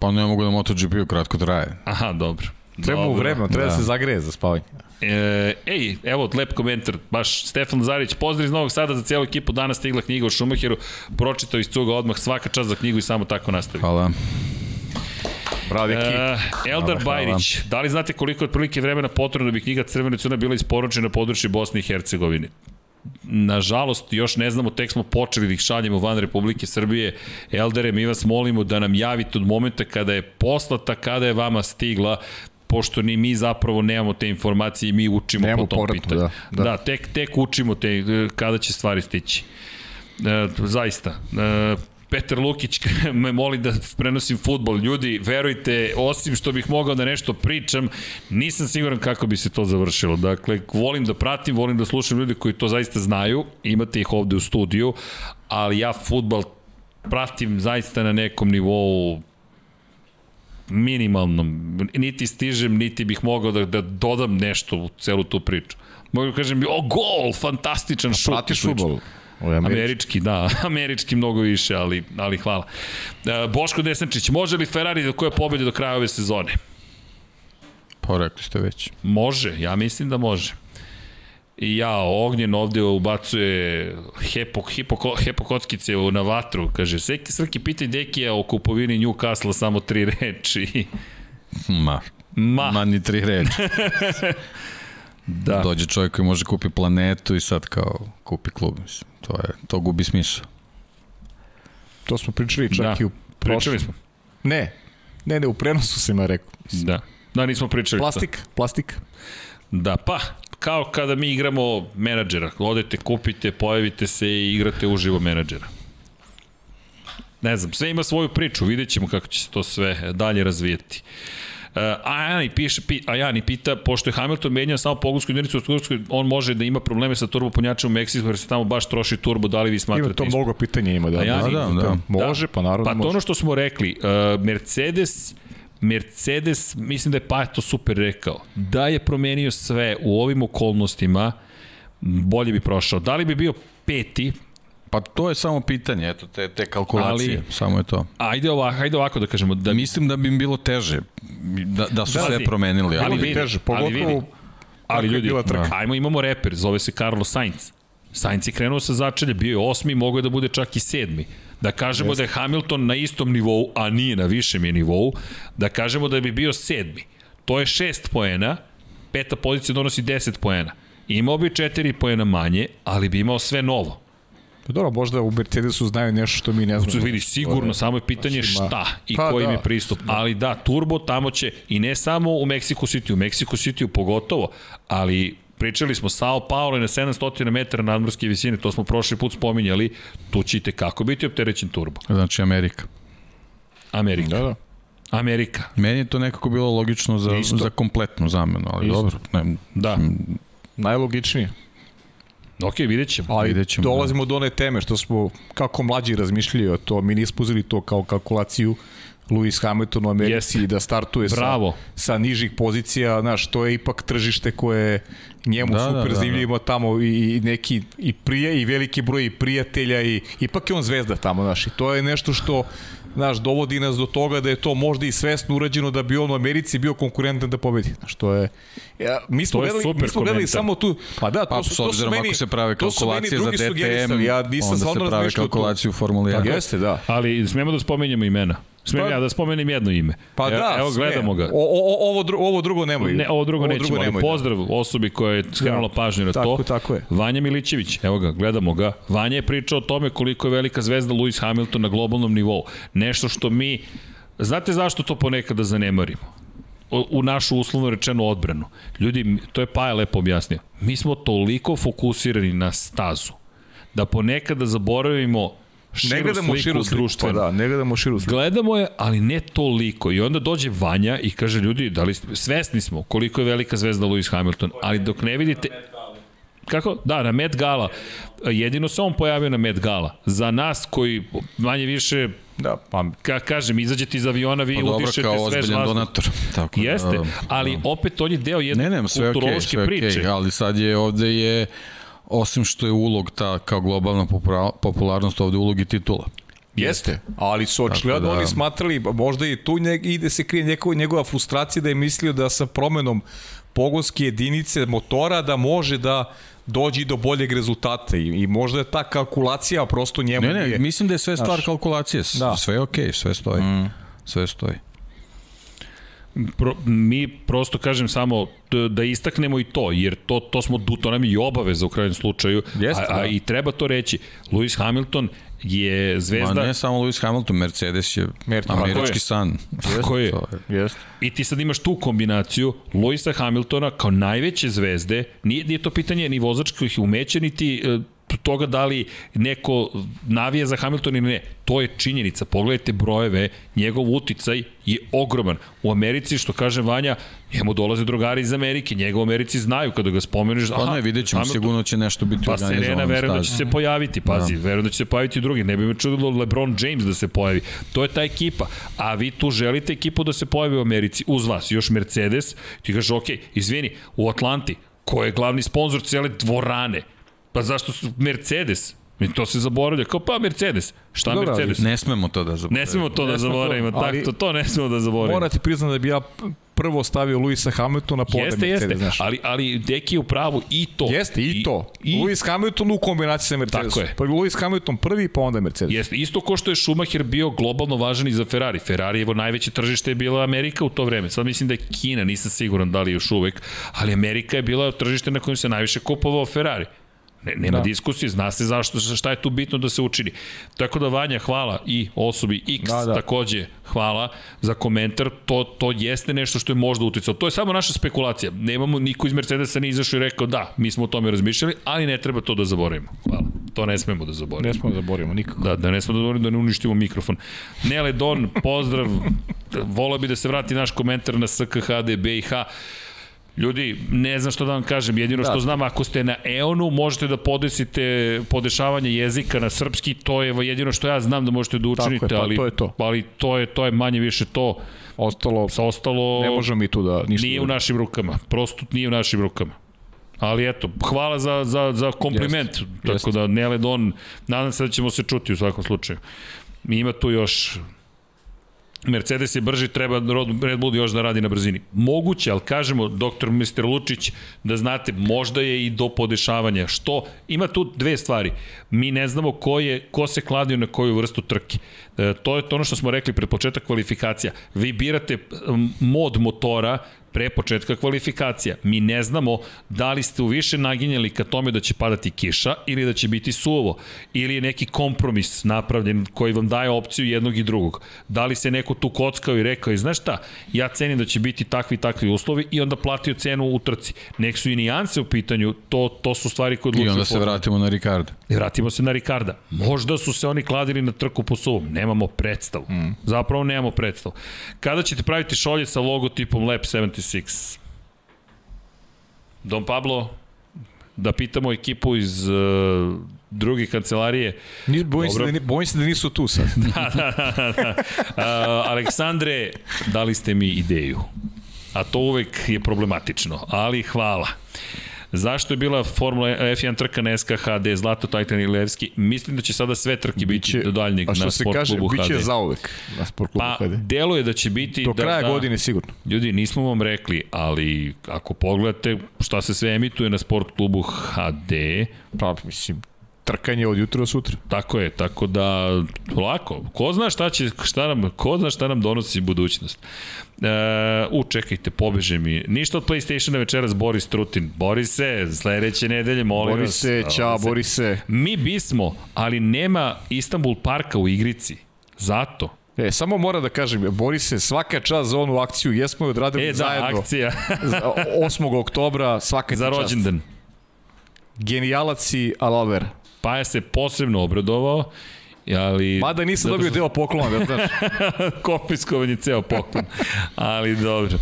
Pa ne mogu na MotoGP-u, kratko traje. Aha, dobro. Treba mu vremena, treba da. da se zagreje za spavanje. E, ej, evo lep komentar, baš Stefan Zarić, pozdrav iz Novog Sada za cijelu ekipu, danas stigla knjiga o Šumacheru, pročitao iz cuga odmah, svaka čast za knjigu i samo tako nastavi. Hvala. Bravo, Deki. Uh, Eldar hvala, Bajrić, hvala. da li znate koliko je otprilike vremena potrebno da bi knjiga Crvene cuna bila isporučena na području Bosne i Hercegovine? nažalost, još ne znamo, tek smo počeli da ih šaljemo van Republike Srbije. Eldere, mi vas molimo da nam javite od momenta kada je poslata, kada je vama stigla, pošto ni mi zapravo nemamo te informacije i mi učimo Nemo po tom povratu, pitanju. Da, da. da tek, tek učimo te, kada će stvari stići. E, zaista. E, Petar Lukić me moli da prenosim futbol. Ljudi, verujte, osim što bih mogao da nešto pričam, nisam siguran kako bi se to završilo. Dakle, volim da pratim, volim da slušam ljudi koji to zaista znaju, imate ih ovde u studiju, ali ja futbol pratim zaista na nekom nivou minimalnom. Niti stižem, niti bih mogao da, da dodam nešto u celu tu priču. Mogu da kažem, o, gol, fantastičan šut. Pratiš futbol? Američki. američki, da, američki mnogo više, ali, ali hvala. E, Boško Desančić, može li Ferrari do koje pobede do kraja ove sezone? Pa rekli ste već. Može, ja mislim da može. I ja, Ognjen ovde ubacuje hepo, hipo, hepokockice na vatru, kaže, Seki Srki pitaj Dekija o kupovini Newcastle samo tri reči. Ma, Ma. Ma ni tri reči. da. Dođe čovjek koji može kupi planetu i sad kao kupi klub. Mislim. To, je, to gubi smisla. To smo pričali čak da. i u Pričali smo. Ne, ne, ne, u prenosu se ima rekao. Da. Da, nismo pričali. Plastik, to. plastik. Da, pa, kao kada mi igramo menadžera. Odete, kupite, pojavite se i igrate uživo menadžera. Ne znam, sve ima svoju priču, vidjet ćemo kako će se to sve dalje razvijeti. Uh, Ajani piše, pi, Ajani pita, pošto je Hamilton menjao samo pogonsku jedinicu u Turskoj, on može da ima probleme sa turbopunjačem u Meksiku, jer se tamo baš troši turbo, da li vi smatrate Ima to mnogo pitanja ima, da. Ajani, da, da, da. Može, da. pa naravno može. Pa to ono što smo rekli, uh, Mercedes Mercedes, mislim da je Pato super rekao, da je promenio sve u ovim okolnostima, bolje bi prošao. Da li bi bio peti, Pa to je samo pitanje, eto, te, te kalkulacije, ali, samo je to. Ajde ovako, ajde ovako da kažemo. Da... Mislim da bi im bilo teže, da, da su da, sve promenili. Ali, ali vidi, teže, pogotovo ali, ali ljudi, da. ajmo imamo reper, zove se Carlos Sainz. Sainz je krenuo sa začelja, bio je osmi, mogao je da bude čak i sedmi. Da kažemo Jeste. da je Hamilton na istom nivou, a nije na višem je nivou, da kažemo da bi bio sedmi. To je šest poena, peta pozicija donosi 10 poena. Imao bi 4 poena manje, ali bi imao sve novo. Pa dobro, možda u Mercedesu znaju nešto što mi ne znamo. Vidi, sigurno, samo je pitanje šta i pa, koji da, im je pristup. Da. Ali da, turbo tamo će, i ne samo u Mexico City, u Mexico City pogotovo, ali pričali smo Sao Paulo na 700 metara nadmorske visine, to smo prošli put spominjali, tu će i kako biti opterećen turbo. Znači Amerika. Amerika. Da, da. Amerika. Meni je to nekako bilo logično za, Isto. za kompletnu zamenu, ali Isto. dobro. Ne, da. Najlogičnije. Ok, vidjet ćemo. Ali Vidjet ćemo, dolazimo do one teme što smo kako mlađi razmišljali o to, mi nismo uzeli to kao kalkulaciju Lewis Hamilton u Americi Jeste. da startuje Bravo. sa, sa nižih pozicija, znaš, to je ipak tržište koje njemu Da, da, da, super da, da, da. tamo i, i neki i prije i veliki broj i prijatelja i ipak je on zvezda tamo, znaš, i to je nešto što znaš, dovodi nas do toga da je to možda i svesno urađeno da bi on u Americi bio konkurentan da pobedi. Znaš, to je... Ja, mi smo To je gledali, super mi smo gledali komentar. samo tu... Pa da, to Pa, su, s to su obzirom meni, ako se prave to su meni kalkulacije za drugi DTM, sugerisali, ja nisam onda se prave kalkulacije u Formuli 1. Jeste, da. Ali smemo da spomenjemo imena. Smem ja da spomenem jedno ime. Pa da, evo gledamo ga. O, o, ovo, dru, ovo drugo nemoj. Ne, ovo drugo nećemo, ali nemoj, da. pozdrav osobi koja je skrenula Da. pažnju na Tako, to. tako je. Vanja Milićević, evo ga, gledamo ga. Vanja je pričao o tome koliko je velika zvezda Lewis Hamilton na globalnom nivou. Nešto što mi, znate zašto to ponekada zanemarimo? O- u našu uslovno rečenu odbranu. Ljudi, to je Paja lepo objasnio. Mi smo toliko fokusirani na stazu da ponekada zaboravimo širu Ne gledamo sliku širu sliku, pa društvenu. da, ne gledamo širu sliku. Gledamo je, ali ne toliko. I onda dođe Vanja i kaže, ljudi, da li, svesni smo koliko je velika zvezda Lewis Hamilton, ali dok ne vidite... Kako? Da, na Met Gala. Jedino se on pojavio na Met Gala. Za nas koji manje više Da, pa ka kažem, izađete iz aviona, vi Pa dobro, udišete kao svež vazduh. donator. Tako da, Jeste, ali opet on je deo jedne Ne, ne, kulturološke sve okej, priče. ali sad je ovde je osim što je ulog ta kao globalna popula- popularnost ovde ulog i titula. Jeste, ali su očigledno da- oni smatrali, možda i tu ne, ide se krije njegova, njegova frustracija da je mislio da sa promenom pogonske jedinice motora da može da dođe i do boljeg rezultata i, i možda je ta kalkulacija prosto njemu Ne, ne, nije- mislim da je sve stvar Znaš, kalkulacije. Da. Sve je okej, sve stoji. Mm. Sve stoji. Pro, mi prosto kažem samo da, istaknemo i to, jer to, to smo, to nam je i obaveza u krajnjem slučaju, Jeste, a, a da. i treba to reći. Lewis Hamilton je Ma zvezda ne samo Lewis Hamilton, Mercedes je Mer- tako je. američki san. Tako je. To je. Jeste. I ti sad imaš tu kombinaciju Luisa Hamiltona kao najveće zvezde, nije, nije to pitanje ni vozačkih umeća, niti e, toga da li neko navija za Hamilton ili ne. To je činjenica. Pogledajte brojeve, njegov uticaj je ogroman. U Americi, što kaže Vanja, njemu dolaze drugari iz Amerike, njega u Americi znaju kada ga spomeneš. Pa ne, vidjet ćemo, Hamilton- sigurno će nešto biti Pa organizovano. Serena na verujem da će se pojaviti, pazi, da. verujem da će se pojaviti drugi. Ne bi me čudilo LeBron James da se pojavi. To je ta ekipa. A vi tu želite ekipu da se pojavi u Americi uz vas. Još Mercedes, ti kažeš, ok, izvini, u Atlanti, ko je glavni sponsor cele dvorane? Pa zašto su Mercedes? Mi to se zaboravlja. Kao pa Mercedes. Šta Dobro, ali Mercedes? Ne smemo to da zaboravimo. Ne smemo to da Ne to, zaboravimo, ali- tako, to, to ne smemo da zaboravimo. Mora ti priznam da bi ja prvo stavio Luisa Hamiltona po Jeste, Mercedes, jeste, znaš. ali, ali Deki je u pravu i to. Jeste, i, to. I, Lewis Hamilton u kombinaciji sa Mercedesom. Tako je. Pa Lewis Hamilton prvi, pa onda Mercedes. Jeste, isto ko što je Schumacher bio globalno važan i za Ferrari. Ferrari evo najveće tržište je bila Amerika u to vreme. Sad mislim da je Kina, nisam siguran da li je još uvek, ali Amerika je bila tržište na kojem se najviše kupovao Ferrari. Ne, nema da. diskusije, zna se zašto, šta je tu bitno da se učini. Tako da Vanja, hvala i osobi X da, Da, takođe, hvala za komentar, to, to jeste nešto što je možda uticalo. To je samo naša spekulacija. Nemamo, niko iz Mercedesa ne izašao i rekao da, mi smo o tome razmišljali, ali ne treba to da zaboravimo. Hvala. To ne smemo da zaboravimo. Ne smo da zaboravimo nikako. Da, da ne smo da da ne uništimo mikrofon. Nele Don, pozdrav. Volao bi da se vrati naš komentar na SKHD BiH. Ljudi, ne znam što da vam kažem, jedino da. što znam, ako ste na EON-u, možete da podesite podešavanje jezika na srpski, to je jedino što ja znam da možete da učinite, pa ali, to je to. ali to je, to je manje više to. Ostalo, Sa ostalo, ne možemo mi tu da ništa nije da u našim rukama, prosto nije u našim rukama. Ali eto, hvala za, za, za kompliment. Jest, Tako jest. da, Nele Don, nadam se da ćemo se čuti u svakom slučaju. Mi ima tu još Mercedes je brži, treba Red Bull još da radi na brzini. Moguće, ali kažemo, doktor Mr. Lučić, da znate, možda je i do podešavanja. Što? Ima tu dve stvari. Mi ne znamo ko, je, ko se kladio na koju vrstu trke. E, to je to ono što smo rekli pred početak kvalifikacija. Vi birate mod motora pre početka kvalifikacija. Mi ne znamo da li ste u više naginjali ka tome da će padati kiša ili da će biti suvo. Ili je neki kompromis napravljen koji vam daje opciju jednog i drugog. Da li se neko tu kockao i rekao i znaš šta, ja cenim da će biti takvi i takvi uslovi i onda platio cenu u trci. Nek su i nijanse u pitanju, to, to su stvari koje I odlučuju. onda se posle. vratimo na Ricarda. I vratimo se na Ricarda. Možda su se oni kladili na trku po suvom. Nemamo predstavu. Mm. Zapravo nemamo predstavu. Kada ćete praviti šolje sa logotipom Lab 76? Don Pablo, da pitamo ekipu iz uh, druge kancelarije. Ni, bojim, se da, bojim se da nisu tu sad. da, da, da, da. Uh, Aleksandre, dali ste mi ideju. A to uvek je problematično, ali hvala. Zašto je bila Formula F1 trka na SKHD, Zlato, Tajtan i Levski? Mislim da će sada sve trke biti do daljnjeg a što na se sport kaže, klubu biće HD. zauvek na sport klubu Pa, HD. deluje da će biti... Do da, kraja da, godine sigurno. Ljudi, nismo vam rekli, ali ako pogledate šta se sve emituje na sport klubu HD, Pa, mislim, trkanje od jutra do sutra. tako je, tako da lako, ko zna šta će, šta nam, ko zna šta nam donosi budućnost. E, u, čekajte, pobeže mi. Ništa od PlayStationa večeras Boris Trutin. Bori se, sledeće nedelje, molim Bori vas. se, čao, bori se. Mi bismo, ali nema Istanbul parka u igrici. Zato. E, samo mora da kažem, bori se svaka čast za onu akciju, jesmo je odradili E, da, zajedno. akcija Za 8. oktobra, svaka za čast. rođendan. Genijalac i Alaver. Paja se posebno obradovao, ali... Mada nisam Zato dobio što- deo poklona, da znaš. Konfiskovan je ceo poklon. Ali dobro.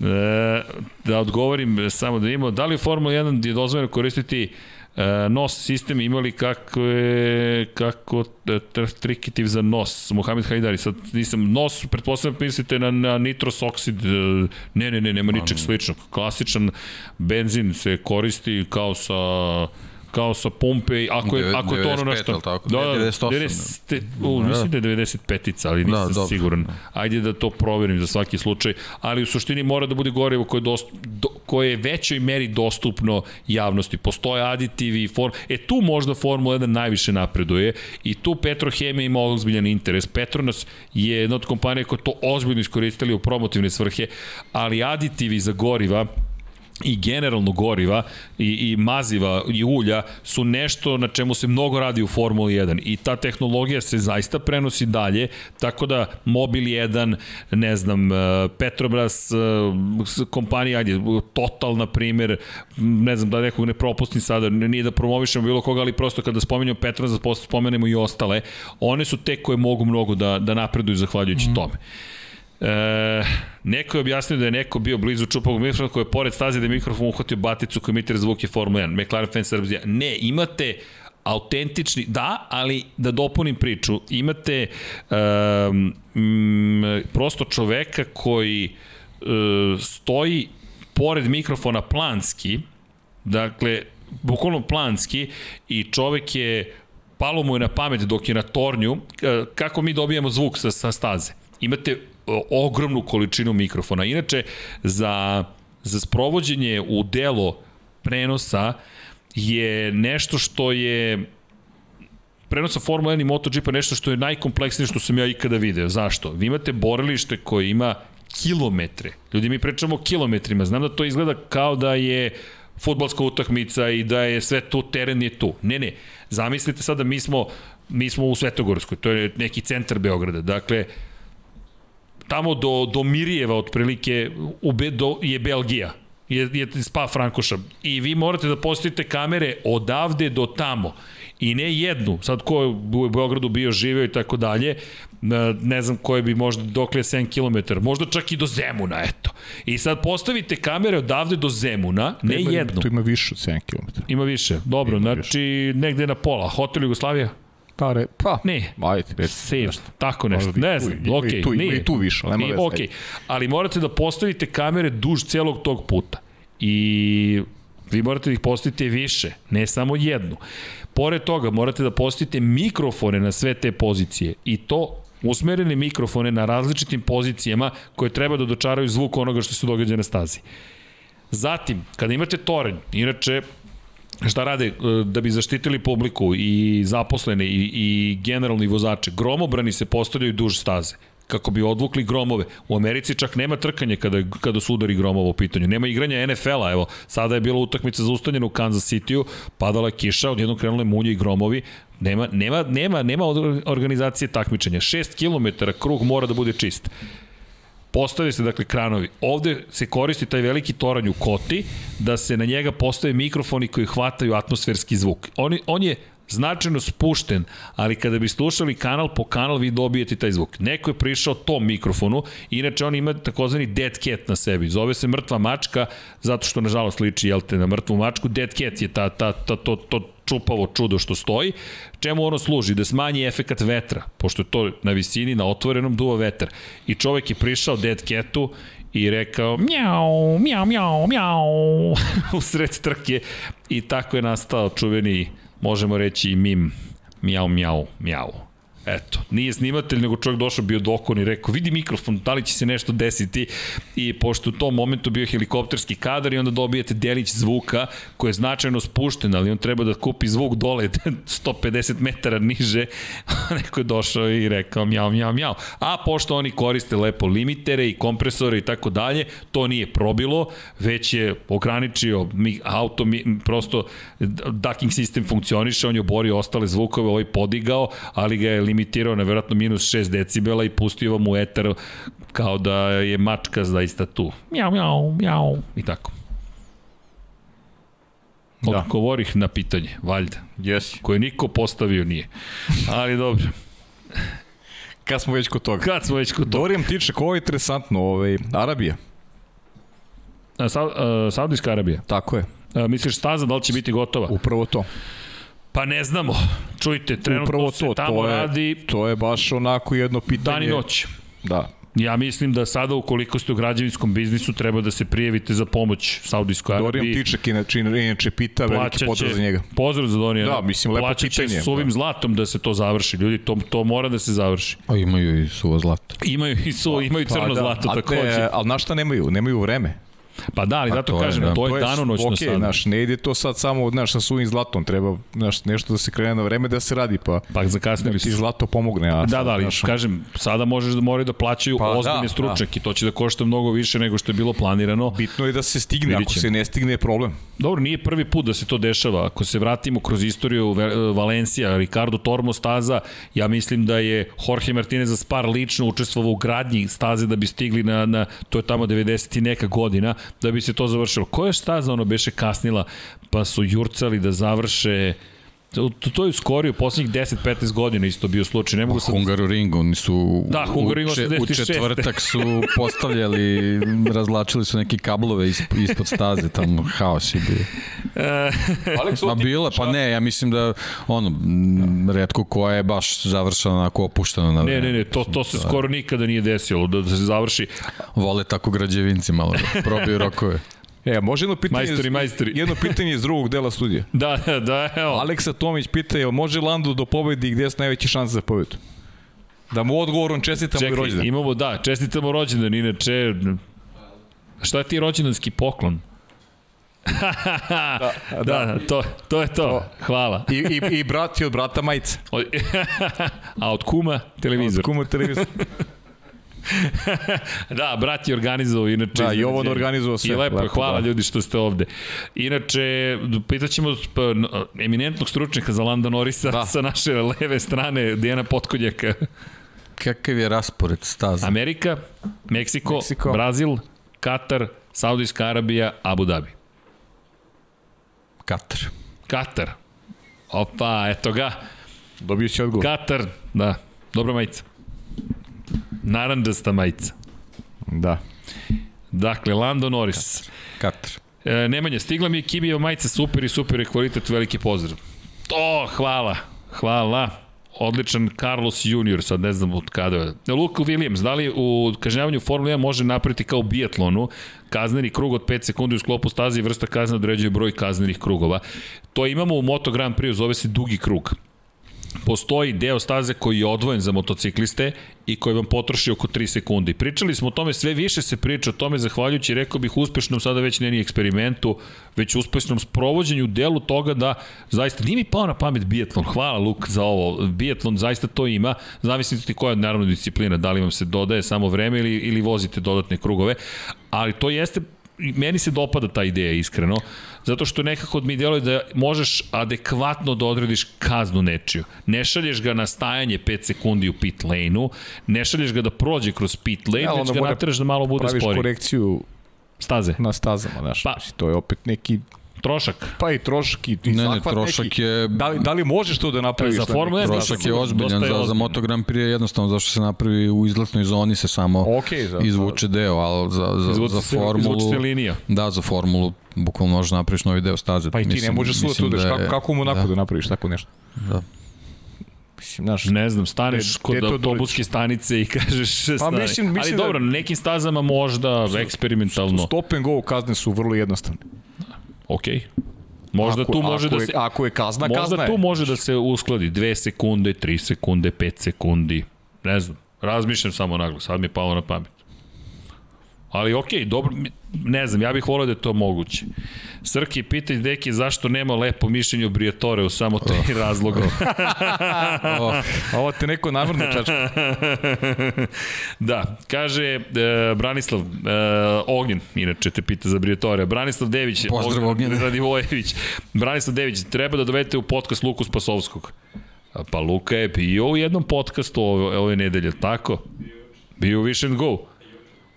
E, da odgovorim samo da imamo, da li u Formula 1 je dozvoljeno koristiti e, nos sistem imali kako je kako tr- trikitiv za nos Mohamed Hajdari sad nisam nos pretpostavljam mislite na, na nitros oksid e, ne ne ne nema ničeg sličnog klasičan benzin se koristi kao sa kao sa pumpe, ako je, ako je to ono 95, nešto... tako? Da, da, 98, 90, u, mislim da je 95-ica, ali nisam Da, dobro. siguran. Ajde da to proverim za svaki slučaj, ali u suštini mora da bude gorivo koje je, dost, do, koje je većoj meri dostupno javnosti. Postoje aditivi i form... E tu možda Formula 1 najviše napreduje i tu Petrohemija ima ozbiljan interes. Petronas je jedna od kompanija koja to ozbiljno iskoristili u promotivne svrhe, ali aditivi za goriva i generalno goriva i, i maziva i ulja su nešto na čemu se mnogo radi u Formuli 1 i ta tehnologija se zaista prenosi dalje, tako da Mobil 1, ne znam, eh, Petrobras, s- kompanija, ajde, Total, na primjer, ne znam da nekog ne propustim sada, nije da promovišemo bilo koga, ali prosto kada spomenemo Petrobras, da spomenemo i ostale, one su te koje mogu mnogo da, da napreduju zahvaljujući mm. tome. E, neko je objasnio da je neko bio blizu čupavog mikrofona koji je pored staze da je mikrofon uhvatio baticu koji emitira zvuke Formula 1. McLaren fan Srbija. Ne, imate autentični, da, ali da dopunim priču, imate um, mm, prosto čoveka koji uh, stoji pored mikrofona planski, dakle, bukvalno planski i čovek je palo mu je na pamet dok je na tornju e, kako mi dobijamo zvuk sa, sa staze. Imate ogromnu količinu mikrofona. Inače, za, za sprovođenje u delo prenosa je nešto što je prenosa Formula 1 i MotoGP nešto što je najkompleksnije što sam ja ikada video. Zašto? Vi imate borilište koje ima kilometre. Ljudi, mi pričamo o kilometrima. Znam da to izgleda kao da je futbalska utakmica i da je sve tu, teren je tu. Ne, ne. Zamislite sada, mi smo, mi smo u Svetogorskoj, to je neki centar Beograda. Dakle, tamo do, do Mirijeva otprilike u Be, do, je Belgija je, je Spa Frankoša i vi morate da postavite kamere odavde do tamo i ne jednu, sad ko je u Beogradu bio živeo i tako dalje, ne znam koje bi možda dokle je 7 km, možda čak i do Zemuna, eto. I sad postavite kamere odavde do Zemuna, ne ima, jednu. Tu ima više od 7 km. Ima više, dobro, Ima znači negde na pola. Hotel Jugoslavija? Re, pa, Ne. ajde, reci. Save, tako nešto. Možda i Ne tu, znam, okej, tu, ima nije. i tu više, nema veze, okej. ajde. Ali morate da postavite kamere duž celog tog puta. I vi morate da ih postavite više, ne samo jednu. Pored toga, morate da postavite mikrofone na sve te pozicije. I to usmerene mikrofone na različitim pozicijama koje treba da dočaraju zvuk onoga što se događa na stazi. Zatim, kada imate toren, inače šta rade e, da bi zaštitili publiku i zaposlene i, i generalni vozače, gromobrani se postavljaju duž staze kako bi odvukli gromove. U Americi čak nema trkanja kada, kada su udari gromova u pitanju. Nema igranja NFL-a, evo, sada je bila utakmica zaustavljena u Kansas City-u, padala kiša, odjednom krenule munje i gromovi, nema, nema, nema, nema organizacije takmičenja. 6 km krug mora da bude čist. Postave se dakle kranovi. Ovde se koristi taj veliki toranj u koti da se na njega postave mikrofoni koji hvataju atmosferski zvuk. On, on je značajno spušten, ali kada bi slušali kanal po kanal, vi dobijete taj zvuk. Neko je prišao tom mikrofonu, inače on ima takozvani dead cat na sebi. Zove se mrtva mačka, zato što nažalost liči, jel te, na mrtvu mačku. Dead cat je ta, ta, ta, to, to čupavo čudo što stoji. Čemu ono služi? Da smanji efekat vetra, pošto je to na visini, na otvorenom duva vetar. I čovek je prišao Dead Catu i rekao mjau, mjau, mjau, mjau u sred trke i tako je nastao čuveni, možemo reći mim, mjau, mjau, mjau. Eto, nije snimatelj, nego čovjek došao bio dokon i rekao, vidi mikrofon, da li će se nešto desiti i pošto u tom momentu bio helikopterski kadar i onda dobijete delić zvuka koji je značajno spušten, ali on treba da kupi zvuk dole 150 metara niže, neko je došao i rekao mjau, mjau, mjau. A pošto oni koriste lepo limitere i kompresore i tako dalje, to nije probilo, već je ograničio mi, auto, prosto ducking sistem funkcioniše, on je oborio ostale zvukove, ovaj podigao, ali ga je na verovatno minus 6 decibela i pustio vam u etar kao da je mačka zaista tu. Mjau, mjau, mjau i tako. Da. Odgovorih na pitanje, valjda. Jesi. Koje niko postavio nije. Ali dobro. Kad smo već kod toga. Kad smo već kod toga. Dorijan tiče, ovo je interesantno, ovaj, Arabija. A, Sa, a, Saudijska Arabija. Tako je. A, misliš staza da li će biti gotova? Upravo to. Pa ne znamo. Čujte, trenutno Upravo se to, tamo to je, radi to je baš onako jedno pitanje. dan i noć. Da. Ja mislim da sada ukoliko ste u građevinskom biznisu treba da se prijavite za pomoć Saudijskoj Arabiji. Dorijan Tiček inače, inače pita, veliki pozdrav za njega. Pozdrav za Donija. Da, mislim, lepo Plaćat će pitanje, s ovim da. zlatom da se to završi. Ljudi, to, to mora da se završi. A imaju i suvo zlato. Imaju i su, imaju crno Pa da, zlato takođe. Ne, ali na šta nemaju? Nemaju vreme. Pa da, ali Pa zato to je, kažem, da. to je To je danonoćno okay, sad. Znaš, ne ide to sad samo znaš, sa suvim zlatom, treba znaš, nešto da se krene na vreme da se radi, pa Pa da zakasnili ti su. zlato pomogne. A Da, sad, da, ali znaš, kažem, sada možeš da moraju da plaćaju Pa da, ozbiljne da. stručnjake, to će da košta mnogo više nego što je bilo planirano. Bitno je da se stigne, Vidit ako se ne stigne je problem. Dobro, nije prvi put da se to dešava. Ako se vratimo kroz istoriju Valencija, Ricardo Tormo staza, ja mislim da je Jorge Martinez za Spar lično učestvovao u gradnji staze da bi stigli na, na to je tamo 90 i neka godina, da bi se to završilo. Koja staza ono beše kasnila, pa su jurcali da završe To, to je uskorio poslednjih 10-15 godina isto bio slučaj. Ne mogu sad... Hungaroring, oni su Da, Hungaroring u, če- u 86. četvrtak su postavljali, razlačili su neki kablove isp, ispod staze, tamo haos je bio. Alex, Ma bilo, pa ne, ja mislim da ono, redko koja je baš završena onako opušteno na Ne, ne, ne, to, to se skoro nikada nije desilo, da, da se završi. Vole tako građevinci malo da probiju rokove. E, može jedno pitanje, Majstori, majstori. jedno pitanje iz drugog dela studija. Da, da, da, evo. Aleksa Tomić pita, jel može Lando do pobedi i gde su najveće šanse za pobedu? Da mu odgovorom čestitamo Čekaj, rođendan. imamo, da, čestitamo rođendan, inače, šta je ti rođendanski poklon? da, da, da, to, to je to. Hvala. I, i, I brat je od brata majice. O- A od kuma televizor. Kuma televizor. Da, brat je organizovao, inače. Da, iznenađenje. Jovan organizovao sve. I lepo, je, Lepo, hvala da. ljudi što ste ovde. Inače, pitaćemo eminentnog stručnjaka za Landa Norisa Da. sa naše leve strane, Dijana Potkonjaka. Kakav je raspored staza? Amerika, Meksiko, Meksiko. Brazil, Katar, Saudijska Arabija, Abu Dhabi. Katar. Katar. Opa, eto ga. Dobio će odgovor. Katar, da. Dobra majica. Narandasta majica. Da. Dakle, Lando Norris. Katar. E, Nemanja, stigla mi je Kibijeva majica, super i super je kvalitet, veliki pozdrav. To, hvala, hvala. Odličan Carlos Junior, sad ne znam od kada je. Luke Williams, da li u kažnjavanju Formula 1 može napraviti kao biatlonu kazneni krug od 5 sekundi u sklopu staze i vrsta kazne određuje broj kaznenih krugova. To imamo u Moto Grand Prix, zove se dugi krug postoji deo staze koji je odvojen za motocikliste i koji vam potroši oko 3 sekunde. Pričali smo o tome, sve više se priča o tome, zahvaljujući, rekao bih, uspešnom, sada već ne ni eksperimentu, već uspešnom sprovođenju delu toga da zaista nije mi pao na pamet biatlon. Hvala Luk za ovo. Biatlon zaista to ima. Zamislite ti koja je naravno disciplina, da li vam se dodaje samo vreme ili, ili vozite dodatne krugove, ali to jeste meni se dopada ta ideja iskreno, zato što nekako mi djeluje da možeš adekvatno da odrediš kaznu nečiju. Ne šalješ ga na stajanje 5 sekundi u pit lane-u, ne šalješ ga da prođe kroz pit lane, Ja, već onda ga mora nateraš da malo bude Praviš spori. korekciju Staze. na stazama, znaš. Pa, to je opet neki Trošak. Pa i trošak i, i Ne, ne, trošak neki. je- Da li, da li možeš to da napraviš? Za neki jedan način? Trošak je ozbiljan za, za. Moto Grand Prix je jednostavno zašto se napravi u izletnoj zoni se samo Okej, za- izvuče deo, ali za, za, Izvuče za se- formulu... izvuče se linija. Da, za formulu bukvalno možeš napraviš novi deo staze. Pa i ti ne možeš svuda tu da, kako, kako mu onako da. da napraviš tako nešto? Da. Mislim, znaš, Ne znam, staneš kod autobuske stanice i kažeš stani. mislim- mislim Ali da- dobro, na nekim stazama možda eksperimentalno. stop and go kazne su vrlo jednostavne. Okej. Možda ako, tu može ako da je, se... Ako je kazna, Možda kazna tu je. može da se uskladi 2 sekunde, 3 sekunde, 5 sekundi. Ne znam. Razmišljam samo naglo, sad mi je palo na pamet. Ali okej, dobro, mi- ne znam, ja bih volio da je to moguće. Srki, pitaj Deki zašto nema lepo mišljenje o Briatore u samo tri razloga. Oh, Ovo te neko navrno čačka. da, kaže e, Branislav e, Ognjen, inače te pita za Briatore. Branislav Dević, Pozdrav, Ognjene. Radivojević. Branislav Dević, treba da dovedete u podcast Luku Spasovskog. Pa Luka je bio u jednom podcastu ove, ove nedelje, tako? Bio u and Go.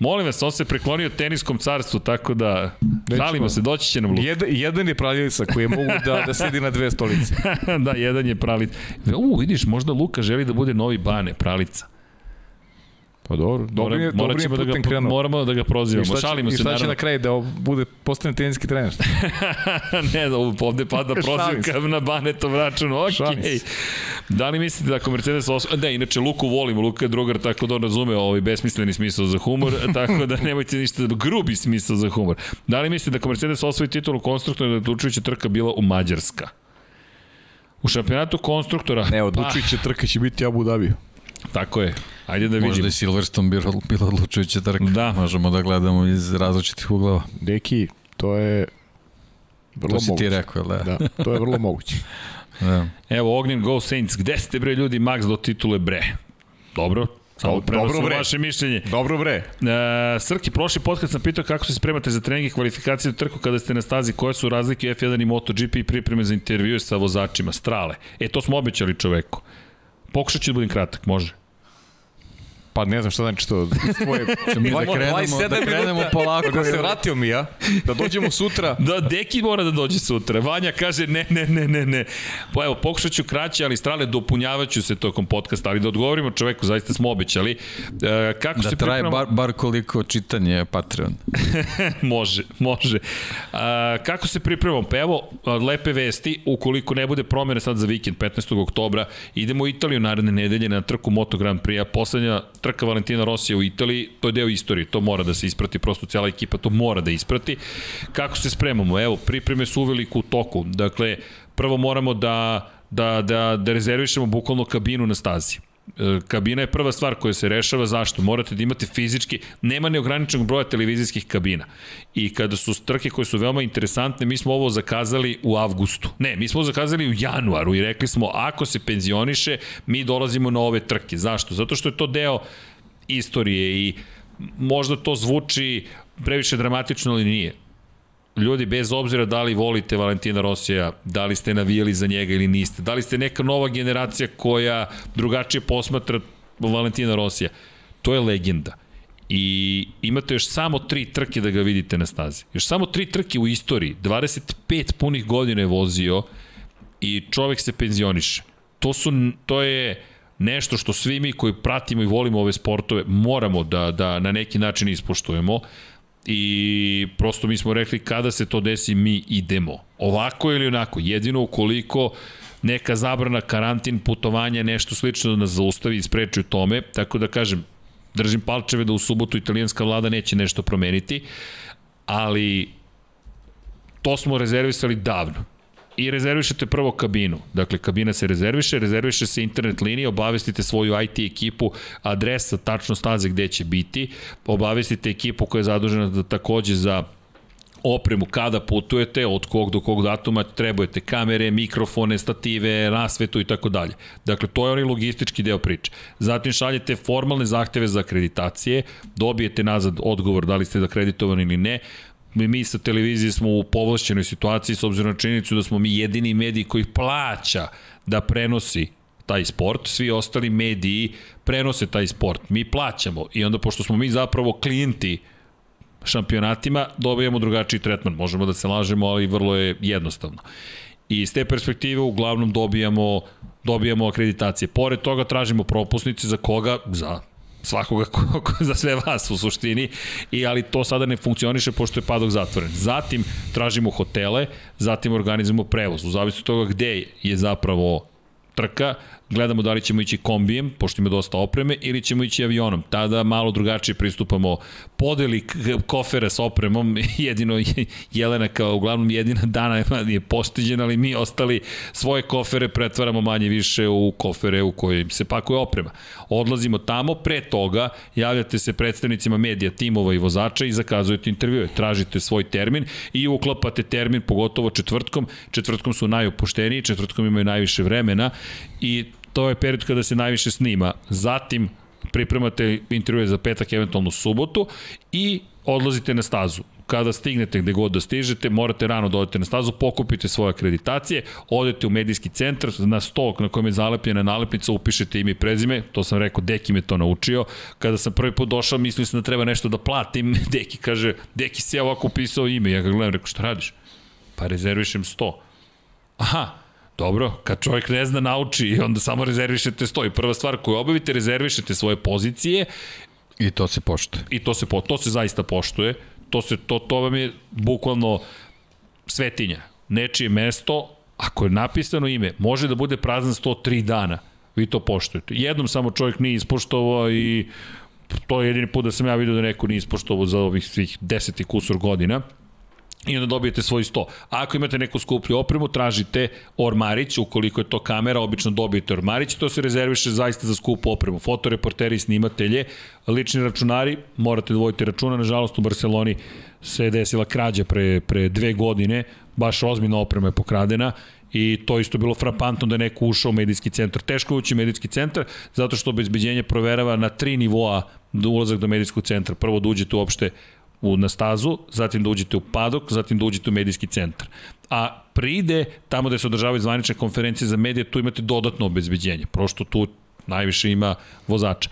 Molim vas, on se preklonio teniskom carstvu, tako da šalimo se, doći će nam Luka. Jedan, jedan je pravljica koji je mogu da, da sedi na dve stolice. da, jedan je pralica. U, vidiš, možda Luka želi da bude novi Bane, pralica. Pa dobro, dobro je, Mora, dobro je da ga, krenuo. moramo da ga prozivamo. šta će, Šalimo i se, šta će naravno. na kraju da bude postane teniski trener? ne, da ovde pada se. prozivka na Banetov račun, okej. se. Da li mislite da ako Mercedes osvoji... Da, inače, Luku volimo, Luka je drugar, tako da on razume ovaj besmisleni smisao za humor, tako da nemojte ništa, grubi smisao za humor. Da li mislite da ako Mercedes osvoji titulu konstruktora, da je odlučujuća trka bila u Mađarska? U šampionatu konstruktora... Ne, odlučujuća trka će biti Abu Dhabi. Tako je. Ajde da možda vidimo. je Silverstone bila, bila odlučujuća trka. Da. Možemo da gledamo iz različitih uglova. Deki, to je vrlo To si moguće. ti rekao, da. da. To je vrlo moguće. da. Evo, Ognjen Go Saints, gde ste bre ljudi Max do titule bre? Dobro, samo Dobro, prenosim bre. vaše mišljenje. Dobro bre. E, Srki, prošli podcast sam pitao kako se spremate za trening i kvalifikacije u trku kada ste na stazi, koje su razlike u F1 i MotoGP i pripreme za intervjue sa vozačima, strale. E, to smo obećali čoveku. Pokušat ću da budem kratak, može. Pa ne znam šta znači to. iz Tvoje, mi da Dvaj- krenemo- 27 da krenemo polako. Da se vratio mi ja, da dođemo sutra. Da, Deki mora da dođe sutra. Vanja kaže ne, ne, ne, ne, ne. Pa evo, pokušat ću kraće, ali strale dopunjavaću se tokom podcasta, ali da odgovorimo čoveku, zaista smo obećali. E, kako Da se traje pripremamo- bar, bar koliko čitanje Patreon. može, može. A, kako se pripremamo? Pa evo, lepe vesti, ukoliko ne bude promjene sad za vikend, 15. oktobra, idemo u Italiju naredne nedelje na trku Moto Grand Prix-a, poslednja trka Valentina Rosija u Italiji, to je deo istorije, to mora da se isprati, prosto cijela ekipa to mora da isprati. Kako se spremamo? Evo, pripreme su uveliko u toku. Dakle, prvo moramo da, da, da, da rezervišemo bukvalno kabinu na stazi. E, kabina je prva stvar koja se rešava, zašto? Morate da imate fizički, nema neograničenog broja televizijskih kabina. I kada su trke koje su veoma interesantne, mi smo ovo zakazali u avgustu. Ne, mi smo ovo zakazali u januaru i rekli smo, ako se penzioniše, mi dolazimo na ove trke. Zašto? Zato što je to deo istorije i možda to zvuči previše dramatično, ali nije ljudi, bez obzira da li volite Valentina Rosija, da li ste navijali za njega ili niste, da li ste neka nova generacija koja drugačije posmatra Valentina Rosija, to je legenda. I imate još samo tri trke da ga vidite na stazi. Još samo tri trke u istoriji. 25 punih godina je vozio i čovek se penzioniše. To, su, to je nešto što svi mi koji pratimo i volimo ove sportove moramo da, da na neki način ispoštujemo i prosto mi smo rekli kada se to desi mi idemo. Ovako ili onako, jedino ukoliko neka zabrana, karantin, putovanja, nešto slično da nas zaustavi i spreči u tome, tako da kažem, držim palčeve da u subotu italijanska vlada neće nešto promeniti, ali to smo rezervisali davno i rezervišete prvo kabinu. Dakle, kabina se rezerviše, rezerviše se internet linija, obavestite svoju IT ekipu, adresa, tačno staze gde će biti, obavestite ekipu koja je zadužena da takođe za opremu kada putujete, od kog do kog datuma trebujete kamere, mikrofone, stative, rasvetu i tako dalje. Dakle, to je onaj logistički deo priče. Zatim šaljete formalne zahteve za akreditacije, dobijete nazad odgovor da li ste akreditovani ili ne, mi, mi sa televizije smo u povlašćenoj situaciji s obzirom na činjenicu da smo mi jedini mediji koji plaća da prenosi taj sport, svi ostali mediji prenose taj sport. Mi plaćamo i onda pošto smo mi zapravo klijenti šampionatima dobijamo drugačiji tretman. Možemo da se lažemo, ali vrlo je jednostavno. I iz te perspektive uglavnom dobijamo dobijamo akreditacije. Pored toga tražimo propusnice za koga? Za svakoga ko, ko, za sve vas u suštini i ali to sada ne funkcioniše pošto je padok zatvoren. Zatim tražimo hotele, zatim organizujemo prevoz. U zavisnosti toga gde je zapravo trka, gledamo da li ćemo ići kombijem, pošto ima dosta opreme, ili ćemo ići avionom. Tada malo drugačije pristupamo podeli kofere s opremom, jedino Jelena kao uglavnom jedina dana je postiđena, ali mi ostali svoje kofere pretvaramo manje više u kofere u kojim se pakuje oprema. Odlazimo tamo, pre toga javljate se predstavnicima medija, timova i vozača i zakazujete intervjue. Tražite svoj termin i uklapate termin, pogotovo četvrtkom. Četvrtkom su najopušteniji, četvrtkom imaju najviše vremena i to je period kada se najviše snima. Zatim pripremate intervjue za petak, eventualno subotu i odlazite na stazu. Kada stignete gde god da stižete, morate rano da odete na stazu, pokupite svoje akreditacije, odete u medijski centar, na stok na kojem je zalepljena nalepnica, upišete ime i prezime, to sam rekao, Deki me to naučio. Kada sam prvi put došao, mislio sam da treba nešto da platim, Deki kaže, Deki si ja ovako upisao ime, ja ga gledam, rekao, šta radiš? Pa rezervišem 100. Aha, Dobro, kad čovjek ne zna, nauči i onda samo rezervišete sto. I prva stvar koju obavite, rezervišete svoje pozicije. I to se poštuje. I to se, po, to se zaista poštuje. To, se, to, to vam je bukvalno svetinja. Nečije mesto, ako je napisano ime, može da bude prazan 103 dana. Vi to poštujete. Jednom samo čovjek nije ispoštovao i to je jedini put da sam ja vidio da neko nije ispoštovao za ovih svih deseti kusur godina i onda dobijete svoj 100. Ako imate neku skuplju opremu, tražite Ormarić, ukoliko je to kamera, obično dobijete Ormarić, to se rezerviše zaista za skupu opremu. Fotoreporteri, snimatelje, lični računari, morate da računa, nažalost u Barceloni se je desila krađa pre, pre dve godine, baš ozbiljna oprema je pokradena i to isto bilo frapantno da je neko ušao u medijski centar. Teško ući u medijski centar zato što obezbeđenje proverava na tri nivoa ulazak do medijskog centra. Prvo da uđete uopšte u, na stazu, zatim da uđete u padok, zatim da uđete u medijski centar. A pride, tamo gde se održavaju zvanične konferencije za medije, tu imate dodatno obezbeđenje, prošto tu najviše ima vozača.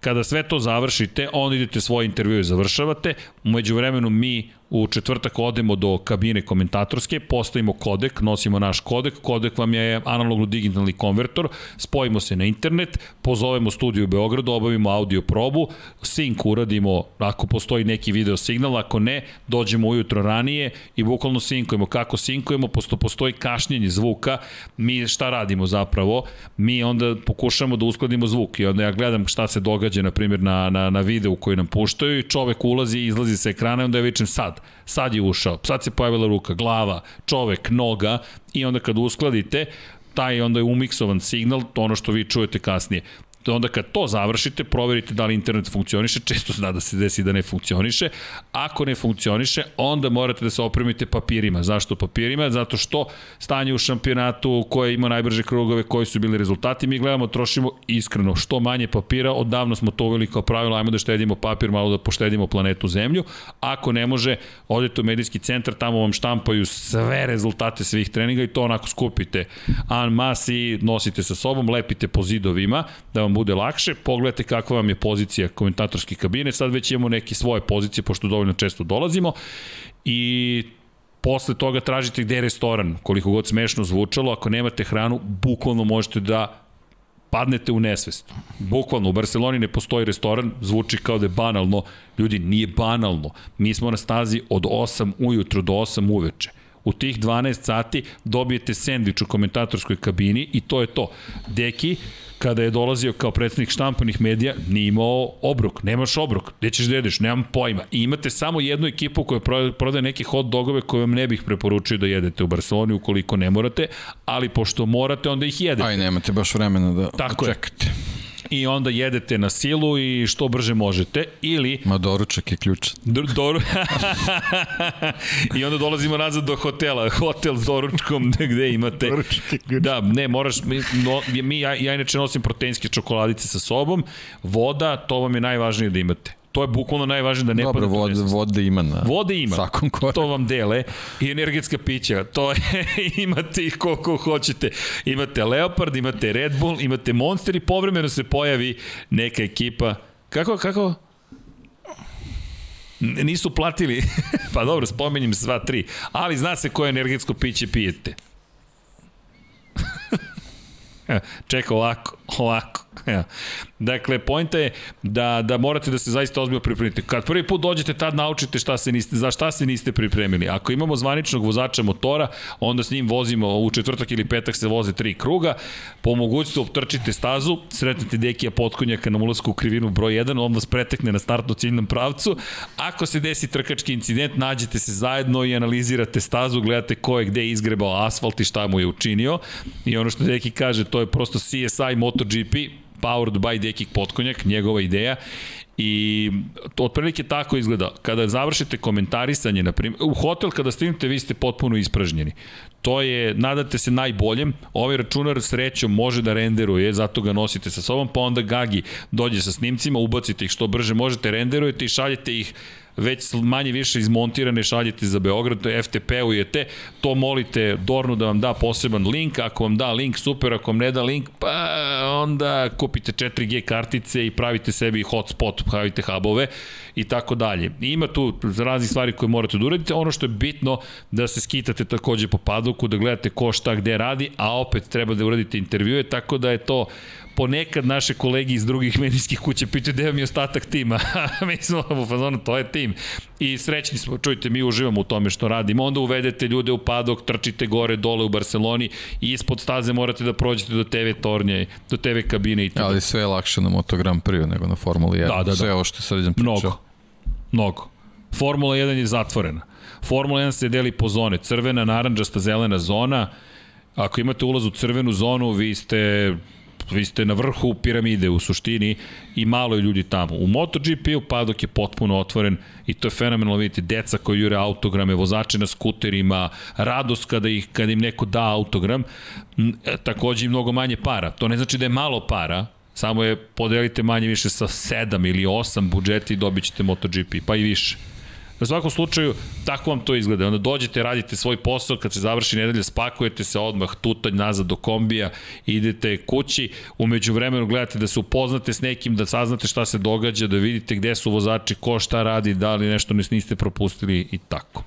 Kada sve to završite, onda idete svoje intervjue završavate, umeđu vremenu mi u četvrtak odemo do kabine komentatorske, postavimo kodek, nosimo naš kodek, kodek vam je analogno digitalni konvertor, spojimo se na internet, pozovemo studiju u Beogradu, obavimo audio probu, sync uradimo ako postoji neki video signal, ako ne, dođemo ujutro ranije i bukvalno sinkujemo. Kako sinkujemo, posto postoji kašnjenje zvuka, mi šta radimo zapravo? Mi onda pokušamo da uskladimo zvuk i onda ja gledam šta se događa, na primjer, na, na, na videu koji nam puštaju i čovek ulazi i izlazi sa ekrana i onda ja vičem sad, sad je ušao, sad se pojavila ruka, glava, čovek, noga i onda kad uskladite, taj onda je umiksovan signal, to ono što vi čujete kasnije onda kad to završite, proverite da li internet funkcioniše, često zna da se desi da ne funkcioniše. Ako ne funkcioniše, onda morate da se opremite papirima. Zašto papirima? Zato što stanje u šampionatu koje ima najbrže krugove, koji su bili rezultati, mi gledamo, trošimo iskreno što manje papira, odavno smo to uveli kao pravilo, ajmo da štedimo papir, malo da poštedimo planetu Zemlju. Ako ne može, odete u medijski centar, tamo vam štampaju sve rezultate svih treninga i to onako skupite an mas i nosite sa sobom, lepite po zidovima, da vam bude lakše. Pogledajte kakva vam je pozicija komentatorske kabine, sad već imamo neke svoje pozicije, pošto dovoljno često dolazimo i posle toga tražite gde je restoran, koliko god smešno zvučalo, ako nemate hranu, bukvalno možete da padnete u nesvest. Bukvalno, u Barceloni ne postoji restoran, zvuči kao da je banalno. Ljudi, nije banalno. Mi smo na stazi od 8 ujutro do 8 uveče. U tih 12 sati dobijete sendvič u komentatorskoj kabini i to je to. Deki, kada je dolazio kao predsednik štampanih medija, nije imao obrok, nemaš obrok, gde ćeš da jedeš, nemam pojma. I imate samo jednu ekipu koja prodaje neke hot dogove koje vam ne bih preporučio da jedete u Barceloni ukoliko ne morate, ali pošto morate, onda ih jedete. Aj, nemate baš vremena da Tako čekate. Je i onda jedete na silu i što brže možete ili Ma doručak je ključ. Doru... I onda dolazimo nazad do hotela, hotel s doručkom gde imate Doručak je ključ. Da, ne, moraš mi, no, mi ja, ja inače nosim proteinske čokoladice sa sobom, voda, to vam je najvažnije da imate to je bukvalno najvažnije da ne Dobro, padate vode, vode ima na Vode ima, svakom koraku. to vam dele i energetska pića, to je, imate ih koliko hoćete. Imate Leopard, imate Red Bull, imate Monster i povremeno se pojavi neka ekipa. Kako, kako? Nisu platili, pa dobro, spomenjem sva tri, ali zna se koje energetsko piće pijete. Čeka ovako, ovako. Ja. Dakle, pojenta je da, da morate da se zaista ozbiljno pripremite. Kad prvi put dođete, tad naučite šta se niste, za šta se niste pripremili. Ako imamo zvaničnog vozača motora, onda s njim vozimo u četvrtak ili petak se voze tri kruga, po mogućstvu optrčite stazu, sretnete Dekija potkonjaka na ulazku u krivinu broj 1, on vas pretekne na startno ciljnom pravcu. Ako se desi trkački incident, nađete se zajedno i analizirate stazu, gledate ko je gde izgrebao asfalt i šta mu je učinio. I ono što Deki kaže, to je prosto CSI MotoGP, powered by Dekik Potkonjak, njegova ideja I to otprilike tako izgleda. Kada završite komentarisanje, na primjer, u hotel kada stignete, vi ste potpuno ispražnjeni. To je, nadate se najboljem, ovaj računar srećom može da renderuje, zato ga nosite sa sobom, pa onda Gagi dođe sa snimcima, ubacite ih što brže možete, renderujete i šaljete ih već manje više izmontirane šaljete za Beograd, to je FTP-ujete, to molite Dornu da vam da poseban link, ako vam da link, super, ako vam ne da link, pa onda kupite 4G kartice i pravite sebi hotspot, pravite hubove i tako dalje. Ima tu raznih stvari koje morate da uradite, ono što je bitno da se skitate takođe po padoku, da gledate ko šta gde radi, a opet treba da uradite intervjue, tako da je to ponekad naše kolegi iz drugih medijskih kuća pitaju gde vam je ostatak tima. mi smo u fazonu, to je tim. I srećni smo, čujte, mi uživamo u tome što radimo. Onda uvedete ljude u padok, trčite gore, dole u Barceloni i ispod staze morate da prođete do TV tornje, do TV kabine i tako. Ali sve je lakše na Moto Grand Prix nego na Formuli 1. Da, da, da. Sve ovo što sad idem pričao. Mnogo. Mnogo. Formula 1 je zatvorena. Formula 1 se deli po zone. Crvena, naranđasta, zelena zona. Ako imate ulaz u crvenu zonu, vi ste vi ste na vrhu piramide u suštini i malo je ljudi tamo. U MotoGP-u padok je potpuno otvoren i to je fenomenalno vidite deca koji jure autograme, vozače na skuterima, radost kada, ih, kada im neko da autogram, e, takođe i mnogo manje para. To ne znači da je malo para, samo je podelite manje više sa 7 ili 8 budžeti i dobit ćete MotoGP, pa i više. U svakom slučaju, tako vam to izgleda. Onda dođete, radite svoj posao, kad se završi nedelja, spakujete se odmah tutanj nazad do kombija, idete kući, umeđu vremenu gledate da se upoznate s nekim, da saznate šta se događa, da vidite gde su vozači, ko šta radi, da li nešto niste propustili i tako.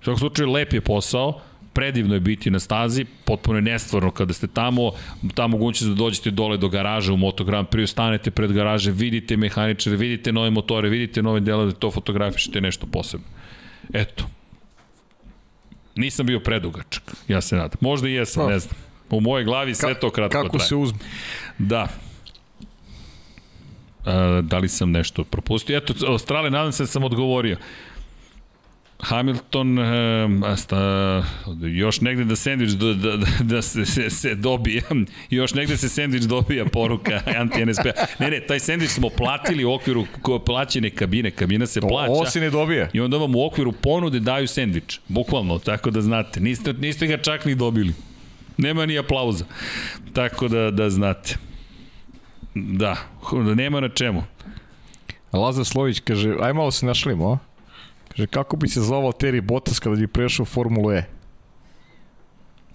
U svakom slučaju, lep je posao, predivno je biti na stazi, potpuno je nestvarno kada ste tamo, ta mogućnost da dođete dole do garaža u Moto Grand Prix, stanete pred garaže, vidite mehaničare, vidite nove motore, vidite nove delove, da to fotografišete nešto posebno. Eto. Nisam bio predugačak, ja se nadam. Možda i jesam, ne znam. U mojoj glavi sve to kratko Kako traje. se uzme? Da. Da li sam nešto propustio? Eto, Australije, nadam se da sam odgovorio. Hamilton e, sta, još negde da sandvič da, da, da se, se, se dobija još negde se sandvič dobija poruka anti NSP ne ne taj sandvič smo platili u okviru plaćene kabine kabina se plaća Ovo se ne dobija. i onda vam u okviru ponude daju sandvič bukvalno tako da znate niste, niste ga čak ni dobili. Nema ni aplauza. Tako da, da znate. Da, nema na čemu. Lazar Slović kaže, aj malo se našlimo, a? Kaže, kako bi se zvao Terry Bottas kada bi prešao u Formulu E?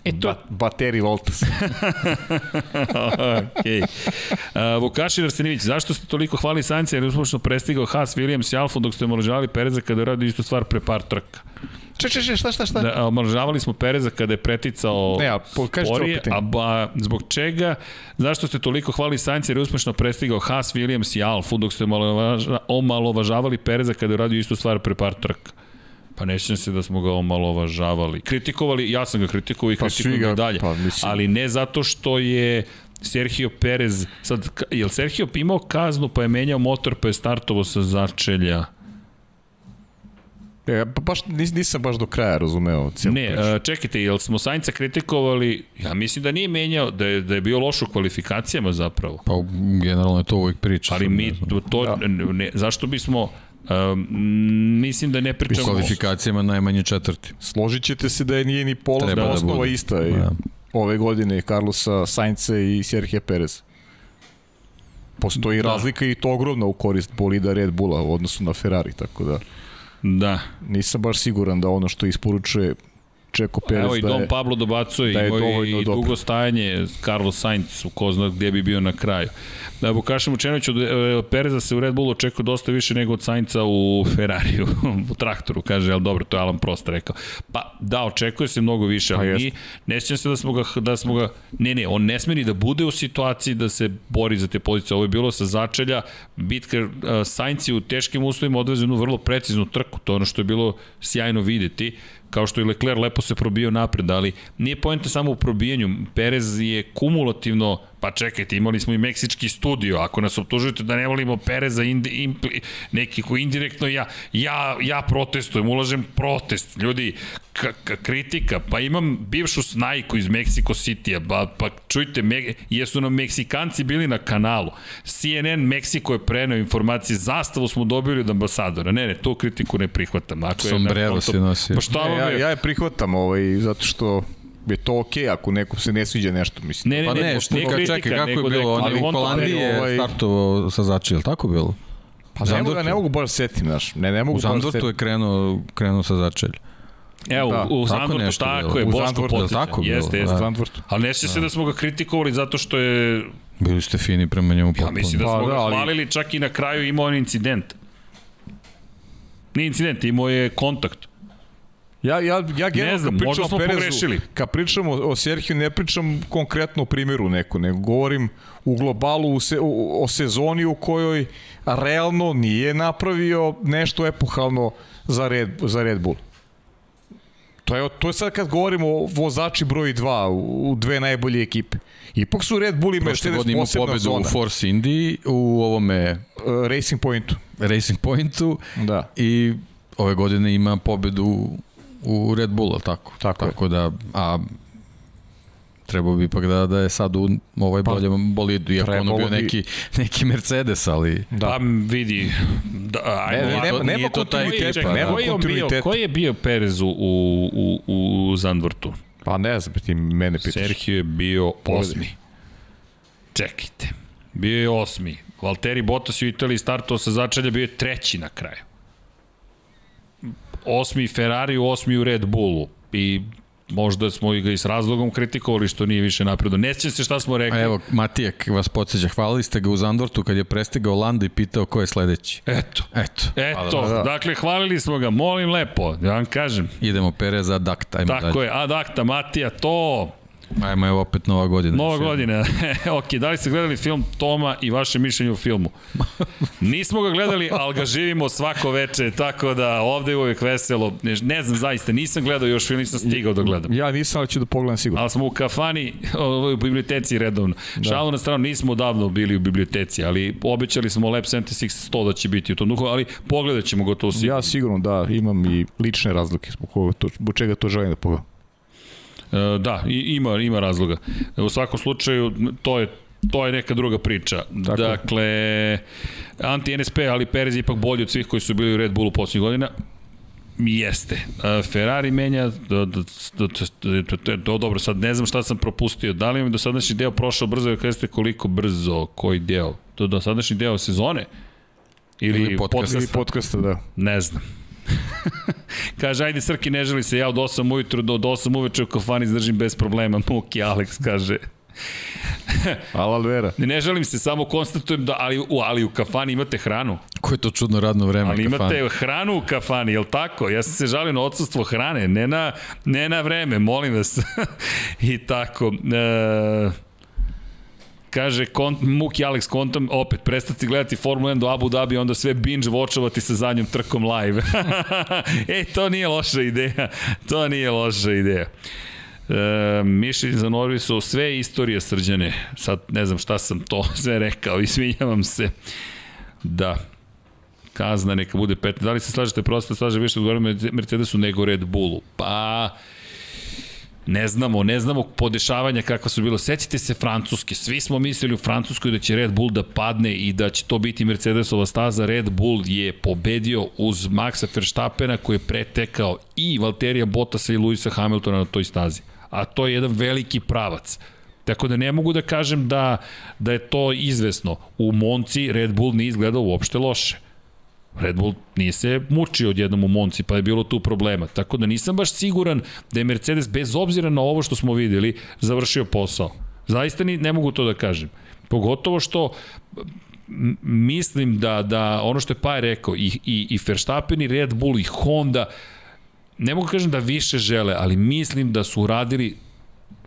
E to... Ba, Bateri Voltas. okay. Uh, Vukašin Arsenović, zašto ste toliko hvali Sainca jer je uspešno prestigao Haas, Williams i Alfa dok ste omaložavali Pereza kada je radio istu stvar pre par trka? Če, če, če, šta, šta, šta? Da, omaložavali smo Pereza kada je preticao Ne, a po- sporije, a ba, zbog čega, zašto ste toliko hvali Sainca jer je uspešno prestigao Haas, Williams i Alfa dok ste omalovaža, omalovažavali Pereza kada je radio istu stvar pre par trka? Pa ne sjećam se da smo ga omalovažavali. Kritikovali, ja sam ga kritikovao i Pa kritikujem ga- dalje. pa mislim. ali ne zato što je Sergio Perez, sad, je li Sergio imao kaznu pa je menjao motor pa je startovao sa začelja? E, pa baš, nis, nisam baš do kraja razumeo cijelu Ne, priču. a, čekajte, jel smo Sainca kritikovali, ja mislim da nije menjao, da je, da je bio loš u kvalifikacijama zapravo. Pa generalno je to uvijek priča. Ali mi ne to, to Da. ne, zašto bismo, um, mislim da ne U pričamo... kvalifikacijama najmanje četvrti. Složit ćete se da je nije ni polazna Treba da osnova bude. ista i Da. ove godine Carlosa Sainca i Sergio Perez. Postoji Da. razlika i to ogromna u korist bolida Red Bulla u odnosu na Ferrari, tako da Da, nisam baš siguran da ono što isporučuje Čeko Perez Evo i da Dom je... Pablo dobacuje, da je imao dovoljno i dobro. dugo stajanje Carlos Sainz u ko zna gdje bi bio na kraju. Da, Vukašem Učenović od e, Pereza se u Red Bullu očekuje dosta više nego od Sainca u Ferrariju, u traktoru, kaže, ali dobro, to je Alan Prost rekao. Pa da, očekuje se mnogo više, ali Pa mi, ne sjećam se da smo, ga, da smo ga, ne, ne, on ne sme ni da bude u situaciji da se bori za te pozicije. Ovo je bilo sa začelja, bitka uh, Sainz je u teškim uslovima odvezio jednu vrlo preciznu trku, to je ono što je bilo sjajno videti kao što i Leclerc lepo se probio napred, ali nije pojenta samo u probijanju. Perez je kumulativno, pa čekajte, imali smo i meksički studio, ako nas optužujete da ne volimo Pereza, indi, impli, neki ko indirektno, ja, ja, ja protestujem, ulažem protest, ljudi, k, k, kritika, pa imam bivšu snajku iz Mexico City-a, pa, pa čujte, me, jesu nam Meksikanci bili na kanalu, CNN Meksiko je preneo informacije, zastavu smo dobili od ambasadora, ne, ne, tu kritiku ne prihvatam. Ako je na Sombrero konto- si nosio. Pa šta ja, ja je prihvatam ovaj, zato što je to okej okay, ako nekom se ne sviđa nešto, mislim. Ne, ne, Pa ne, ne, što kritika, čekaj, kako je da bilo? On je u Holandiji je ovaj- startovao sa začeljem, tako bilo? Pa ne mogu, Zandvortu. ne mogu baš setim, znaš. Ne, ne mogu U Zandvortu baš je krenuo, krenuo sa začeljem. Evo, Da, u tako Zandvortu tako bilo. je, U Boško Zandvortu, podsjeća. tako bilo? Jeste, jeste. Da. Zandvortu. Ali ne se da smo ga kritikovali zato što je, Bili ste fini prema njemu ja potpuno. mislim da Pa smo da, ga ali- hvalili čak i na kraju imao on incident. Nije incident, imao je kontakt. Ja, ja, ja Ne znam, kad pričam o Perezu, pogrešili. kad pričam o, o Serhiju, ne pričam konkretno o primjeru neku, nego govorim u globalu u se, o, o sezoni u kojoj realno nije napravio nešto epohalno za Red, za Red Bull. To je, to je sad kad govorimo o vozači broj 2 u, u dve najbolje ekipe. Ipak su Red Bull i Mercedes posebna pobedu zona. u Force Indy, u ovome Uh, Racing Pointu. Racing Pointu Da. i ove godine ima pobedu u Red Bull, ali tako? Tako je. tako da, a trebao bi ipak da, da je sad u ovaj Pa, boljem bolidu, iako ono bio bi- neki, neki Mercedes, ali... Da. Pa vidi, da, ajmo, Ne, ne, nema, nema nije to taj kontinuiteta. ekipa, nema koji, je kontinuiteta. koji je bio Perez u, u, u, u Zandvortu? Pa ne znam, ti mene pitaš. Sergio je bio osmi. Čekajte. Bio je osmi. Valtteri Bottas je u Italiji startovao sa začelja, bio je treći na kraju. Osmi Ferrari, osmi u Red Bullu. I možda smo ga i s razlogom kritikovali što nije više napredo. Ne sjećam se šta smo rekli. A evo, Matijak vas podsjeća, hvalili ste ga u Zandvortu kad je prestigao Landa i pitao ko je sledeći. Eto. Eto. Eto, Hvala. dakle, hvalili smo ga, molim lepo, ja vam kažem. Idemo Perez ad acta, ajmo Tako dalje. je, ad acta, Matija, to, Ajmo, evo opet nova godina. Nova godina. ok, da li ste gledali film Toma i vaše mišljenje o filmu? Nismo ga gledali, ali ga živimo svako veče, tako da ovde je uvek veselo. Ne, ne znam, zaista, nisam gledao još film, nisam stigao da gledam. Ja nisam, ali ću da pogledam sigurno. Ali smo u kafani, u biblioteci redovno. Da. Šalu na stranu, nismo davno bili u biblioteci, ali obećali smo Lab 76 100 da će biti u tom duhu, ali pogledat ćemo go to sigurno. Ja sigurno da, imam i lične razlike zbog, koga to, zbog čega to želim da pogledam. E, Da, ima, ima razloga. U svakom slučaju, to je to je neka druga priča. Tako dakle, anti-NSP, ali Perez je ipak bolji od svih koji su bili u Red Bullu poslednjih godina. Jeste. E, Ferrari menja, do, do, do, do, do, do, dobro, sad ne znam šta sam propustio. Da li mi do sadašnji deo prošao brzo, jer kažete koliko brzo, koji deo? Do, do sadašnji deo sezone? Ili, Ili podcast. podcasta? Ili podcasta, da. Ne znam. kaže, ajde Srki, ne želi se, ja od 8 ujutru do, do 8 uveče u kafani izdržim bez problema. Muki Alex kaže, Ala vera. ne, ne želim se, samo konstatujem da, ali, u, ali u kafani imate hranu. Ko je to čudno radno vreme? Ali imate hranu u kafani, je li tako? Ja sam se žalio na odsustvo hrane, ne na, ne na vreme, molim vas. I tako. E, kaže kont, Muki Alex kontom, opet, prestati gledati Formula 1 do Abu Dhabi, onda sve binge watchovati sa zadnjom trkom live. e, to nije loša ideja. To nije loša ideja. E, mišljenje za Norvi su sve istorije srđane. Sad ne znam šta sam to sve rekao, izvinjavam se. Da, kazna neka bude 15. Da li se slažete prosto slaže više odgovorio Mercedesu nego Red Bullu? Pa ne znamo, ne znamo podešavanja kakva su bilo. Sećite se Francuske, svi smo mislili u Francuskoj da će Red Bull da padne i da će to biti Mercedesova staza. Red Bull je pobedio uz Maxa Verstappena koji je pretekao i Valterija Bottasa i Luisa Hamiltona na toj stazi. A to je jedan veliki pravac. Tako da ne mogu da kažem da, da je to izvesno. U Monci Red Bull nije izgledao uopšte loše. Red Bull nije se mučio odjednom u Monci, pa je bilo tu problema. Tako da nisam baš siguran da je Mercedes, bez obzira na ovo što smo videli, završio posao. Zaista ni, ne mogu to da kažem. Pogotovo što mislim da, da ono što je Paj rekao, i, i, i Verstappen, i Red Bull, i Honda, ne mogu kažem da više žele, ali mislim da su uradili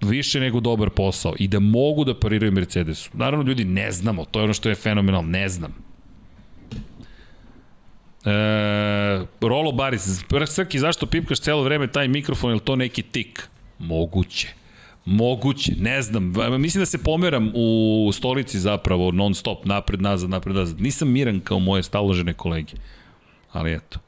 više nego dobar posao i da mogu da pariraju Mercedesu. Naravno, ljudi, ne znamo, to je ono što je fenomenalno, ne znam. E, Rolo Baris, Srki, zašto pipkaš celo vreme taj mikrofon, je li to neki tik? Moguće. Moguće, ne znam. Mislim da se pomeram u stolici zapravo non stop, napred, nazad, napred, nazad. Nisam miran kao moje staložene kolege. Ali eto.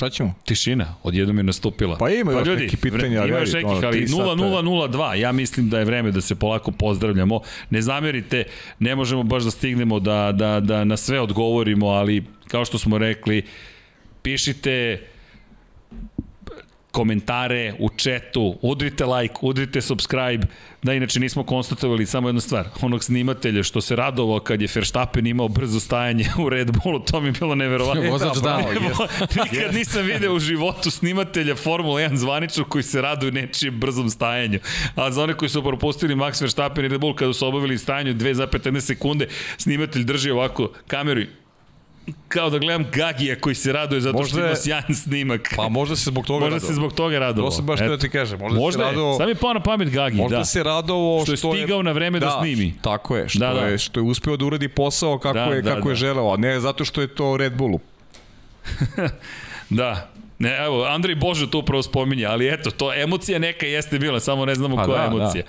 Šta ćemo? Tišina, odjednom je nastupila. Pa ima još ljudi, neki pitanja, Ima još nekih, ali tri sata je. 0002, ja mislim da je vreme da se polako pozdravljamo. Ne zamerite, ne možemo baš da stignemo da, da, da na sve odgovorimo, ali kao što smo rekli, pišite komentare u četu, udrite like, udrite subscribe, da inače nismo konstatovali samo jednu stvar, onog snimatelja što se radovao kad je Verstappen imao brzo stajanje u Red Bullu, to mi je bilo neverovatno. Vozač dana. Evo, Nikad nisam video u životu snimatelja Formula 1 zvaničnog koji se raduje nečijem brzom stajanju. A za one koji su propustili Max Verstappen i Red Bull kada su obavili stajanje 2,15 sekunde, snimatelj drži ovako kameru i kao da gledam Gagija koji se raduje zato Možda što ima je- sjajan snimak. Pa možda se zbog toga Možda se zbog toga radovao. To sam baš Eto. da ti kažem. Možda, Možda se je. radovao, Sam je pao na pamet Gagi, možda da. se radovao Što je stigao na vreme da snimi. Tako je, što, Da, da. je, što je uspeo da uradi posao kako, Da, je, da, kako je da. želeo, a ne zato što je to Red Bullu. Da. Ne, evo, Andrej Božo to upravo spominje, ali eto, to emocija neka jeste bila, samo ne znamo Pa koja da, emocija.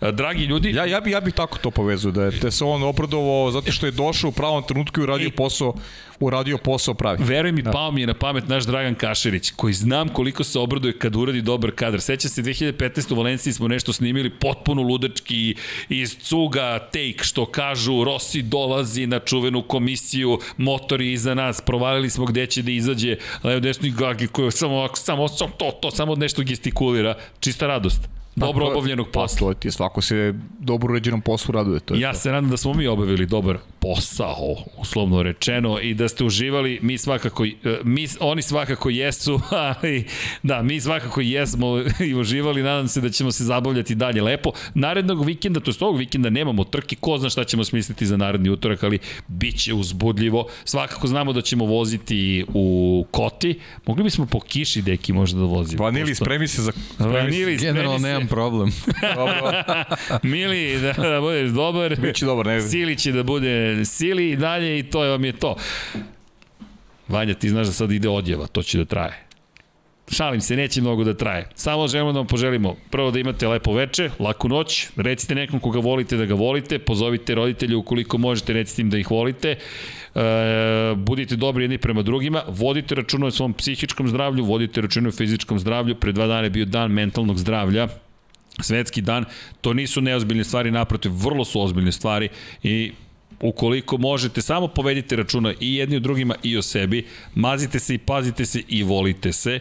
Da. Dragi ljudi, Ja, ja, bi, ja bi tako to povezao, da je te se on opravdovao zato što je došao u pravom trenutku i uradio I- posao, uradio posao pravi. Veruj mi, pao mi je na pamet naš Dragan Kašerić, koji znam koliko se obraduje kad uradi dobar kadar. Seća se 2015. u Valenciji smo nešto snimili potpuno ludački iz cuga take, što kažu Rossi dolazi na čuvenu komisiju, motori iza nas, provalili smo gde će da izađe levo desno i Gagi koji samo, samo, samo to, to, samo nešto gestikulira. Čista radost. Dobro Pa to- obavljenog Pa posla. to ti je svako se dobro uređenom poslu raduje. To je Ja to. se nadam da smo mi obavili dobar posao, uslovno rečeno, i da ste uživali, mi svakako, e, mi, oni svakako jesu, ali da, mi svakako jesmo i uživali, nadam se da ćemo se zabavljati dalje lepo. Narednog vikenda, to je ovog vikenda nemamo trke, ko zna šta ćemo smisliti za naredni utorak, ali bit će uzbudljivo. Svakako znamo da ćemo voziti u Koti, mogli bismo po kiši deki možda da vozimo. Vanili, spremi se za... Spremi se. Vanili, spremi Generalno se. Problem. Dobro. Mili, da, da budeš dobar. Biće dobar, ne znam. Sili će da bude Sili i dalje i to je vam je to. Vanja, ti znaš da sad ide odjeva, to će da traje. Šalim se, neće mnogo da traje. Samo želimo da vam poželimo prvo da imate lepo veče, laku noć, recite nekom koga volite da ga volite, pozovite roditelje ukoliko možete, recite im da ih volite, e, budite dobri jedni prema drugima, vodite računa o svom psihičkom zdravlju, vodite računa o fizičkom zdravlju, pre dva dana je bio dan mentalnog zdravlja, svetski dan, to nisu neozbiljne stvari, naprotiv, vrlo su ozbiljne stvari i ukoliko možete, samo povedite računa i jedni o drugima i o sebi, mazite se i pazite se i volite se,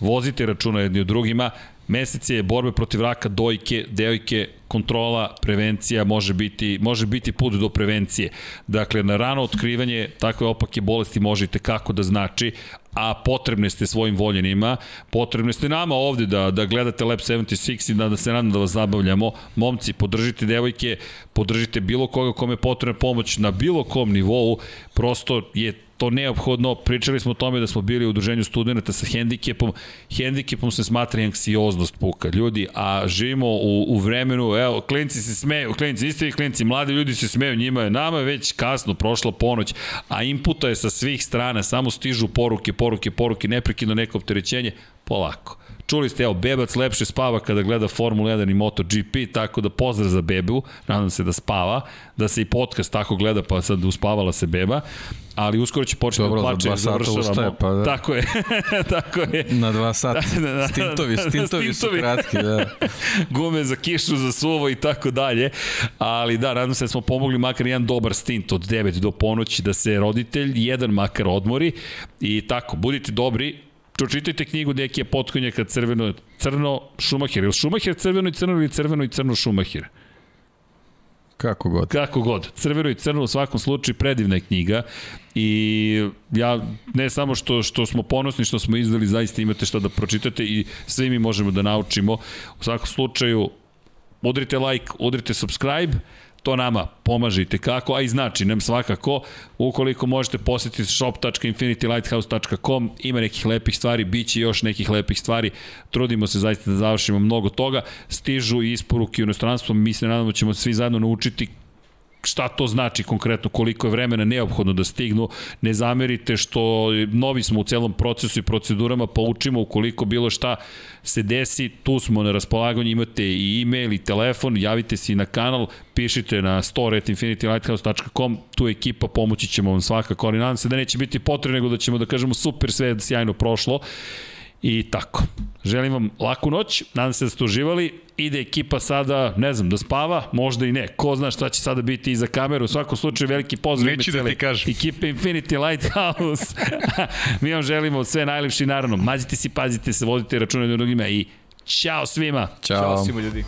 vozite računa jedni o drugima, mesec je borbe protiv raka, dojke, devojke, kontrola, prevencija može biti, može biti put do prevencije. Dakle, na rano otkrivanje takve opake bolesti možete kako da znači, a potrebne ste svojim voljenima, potrebne ste nama ovde da, da gledate Lab 76 i da, da se nadam da vas zabavljamo. Momci, podržite devojke, podržite bilo koga kome je potrebna pomoć na bilo kom nivou, prosto je to neophodno. Pričali smo o tome da smo bili u udruženju studenta sa hendikepom. Hendikepom se smatra anksioznost puka. Ljudi, a živimo u, u vremenu, evo, klinci se smeju, klinci, isti klinci, mladi ljudi se smeju, njima je, nama je već kasno, prošla ponoć, a inputa je sa svih strana, samo stižu poruke, poruke, poruke, neprekidno neko opterećenje, polako. Čuli ste, evo, Bebac lepše spava kada gleda Formula 1 i MotoGP, tako da pozdrav za Bebu, nadam se da spava, da se i podcast tako gleda, pa sad uspavala se Beba, ali uskoro će početi Dobro, da za plače, dva sata završavamo. ustaje, pa da. Tako je, tako je. Na dva sata. Da, da, da. Stintovi, stintovi su Stintovi. kratki, da. gume za kišu, za suvo i tako dalje. Ali da, nadam se da smo pomogli makar jedan dobar stint od 9 do ponoći da se roditelj jedan makar odmori i tako, budite dobri, pročitajte knjigu Dekija Potkonjaka crveno, crno Šumahir. Ili Šumahir crveno i crno ili crveno i crno Šumahir? Kako god. Kako god. Crveno i crno u svakom slučaju predivna je knjiga i ja ne samo što što smo ponosni što smo izdali, zaista imate šta da pročitate i svi mi možemo da naučimo. U svakom slučaju udrite like, udrite subscribe, to nama pomaže i tekako, a i znači nam svakako, ukoliko možete posetiti shop.infinitylighthouse.com, ima nekih lepih stvari, bit će još nekih lepih stvari, trudimo se zaista da završimo mnogo toga, stižu i isporuke u inostranstvu, mi se nadamo da ćemo svi zajedno naučiti šta to znači konkretno, koliko je vremena neophodno da stignu. Ne zamerite što novi smo u celom procesu i procedurama, poučimo ukoliko bilo šta se desi, tu smo na raspolaganju, imate i e-mail i telefon, javite se i na kanal, pišite na store.infinitylighthouse.com, tu je ekipa, pomoći ćemo vam svakako, ali nadam se da neće biti potrebno, nego da ćemo da kažemo super, sve je sjajno prošlo. I tako. Želim vam laku noć, nadam se da ste uživali. Ide ekipa sada, ne znam, da spava, možda i ne. Ko zna šta će sada biti iza kameru. U svakom slučaju veliki pozdrav. Neću da ti kažem. Ekipe Infinity Lighthouse. Mi vam želimo sve najlepši, naravno. Mazite se, pazite se, vodite račune drugima i Ćao svima! Ćao. Ćao svima ljudi.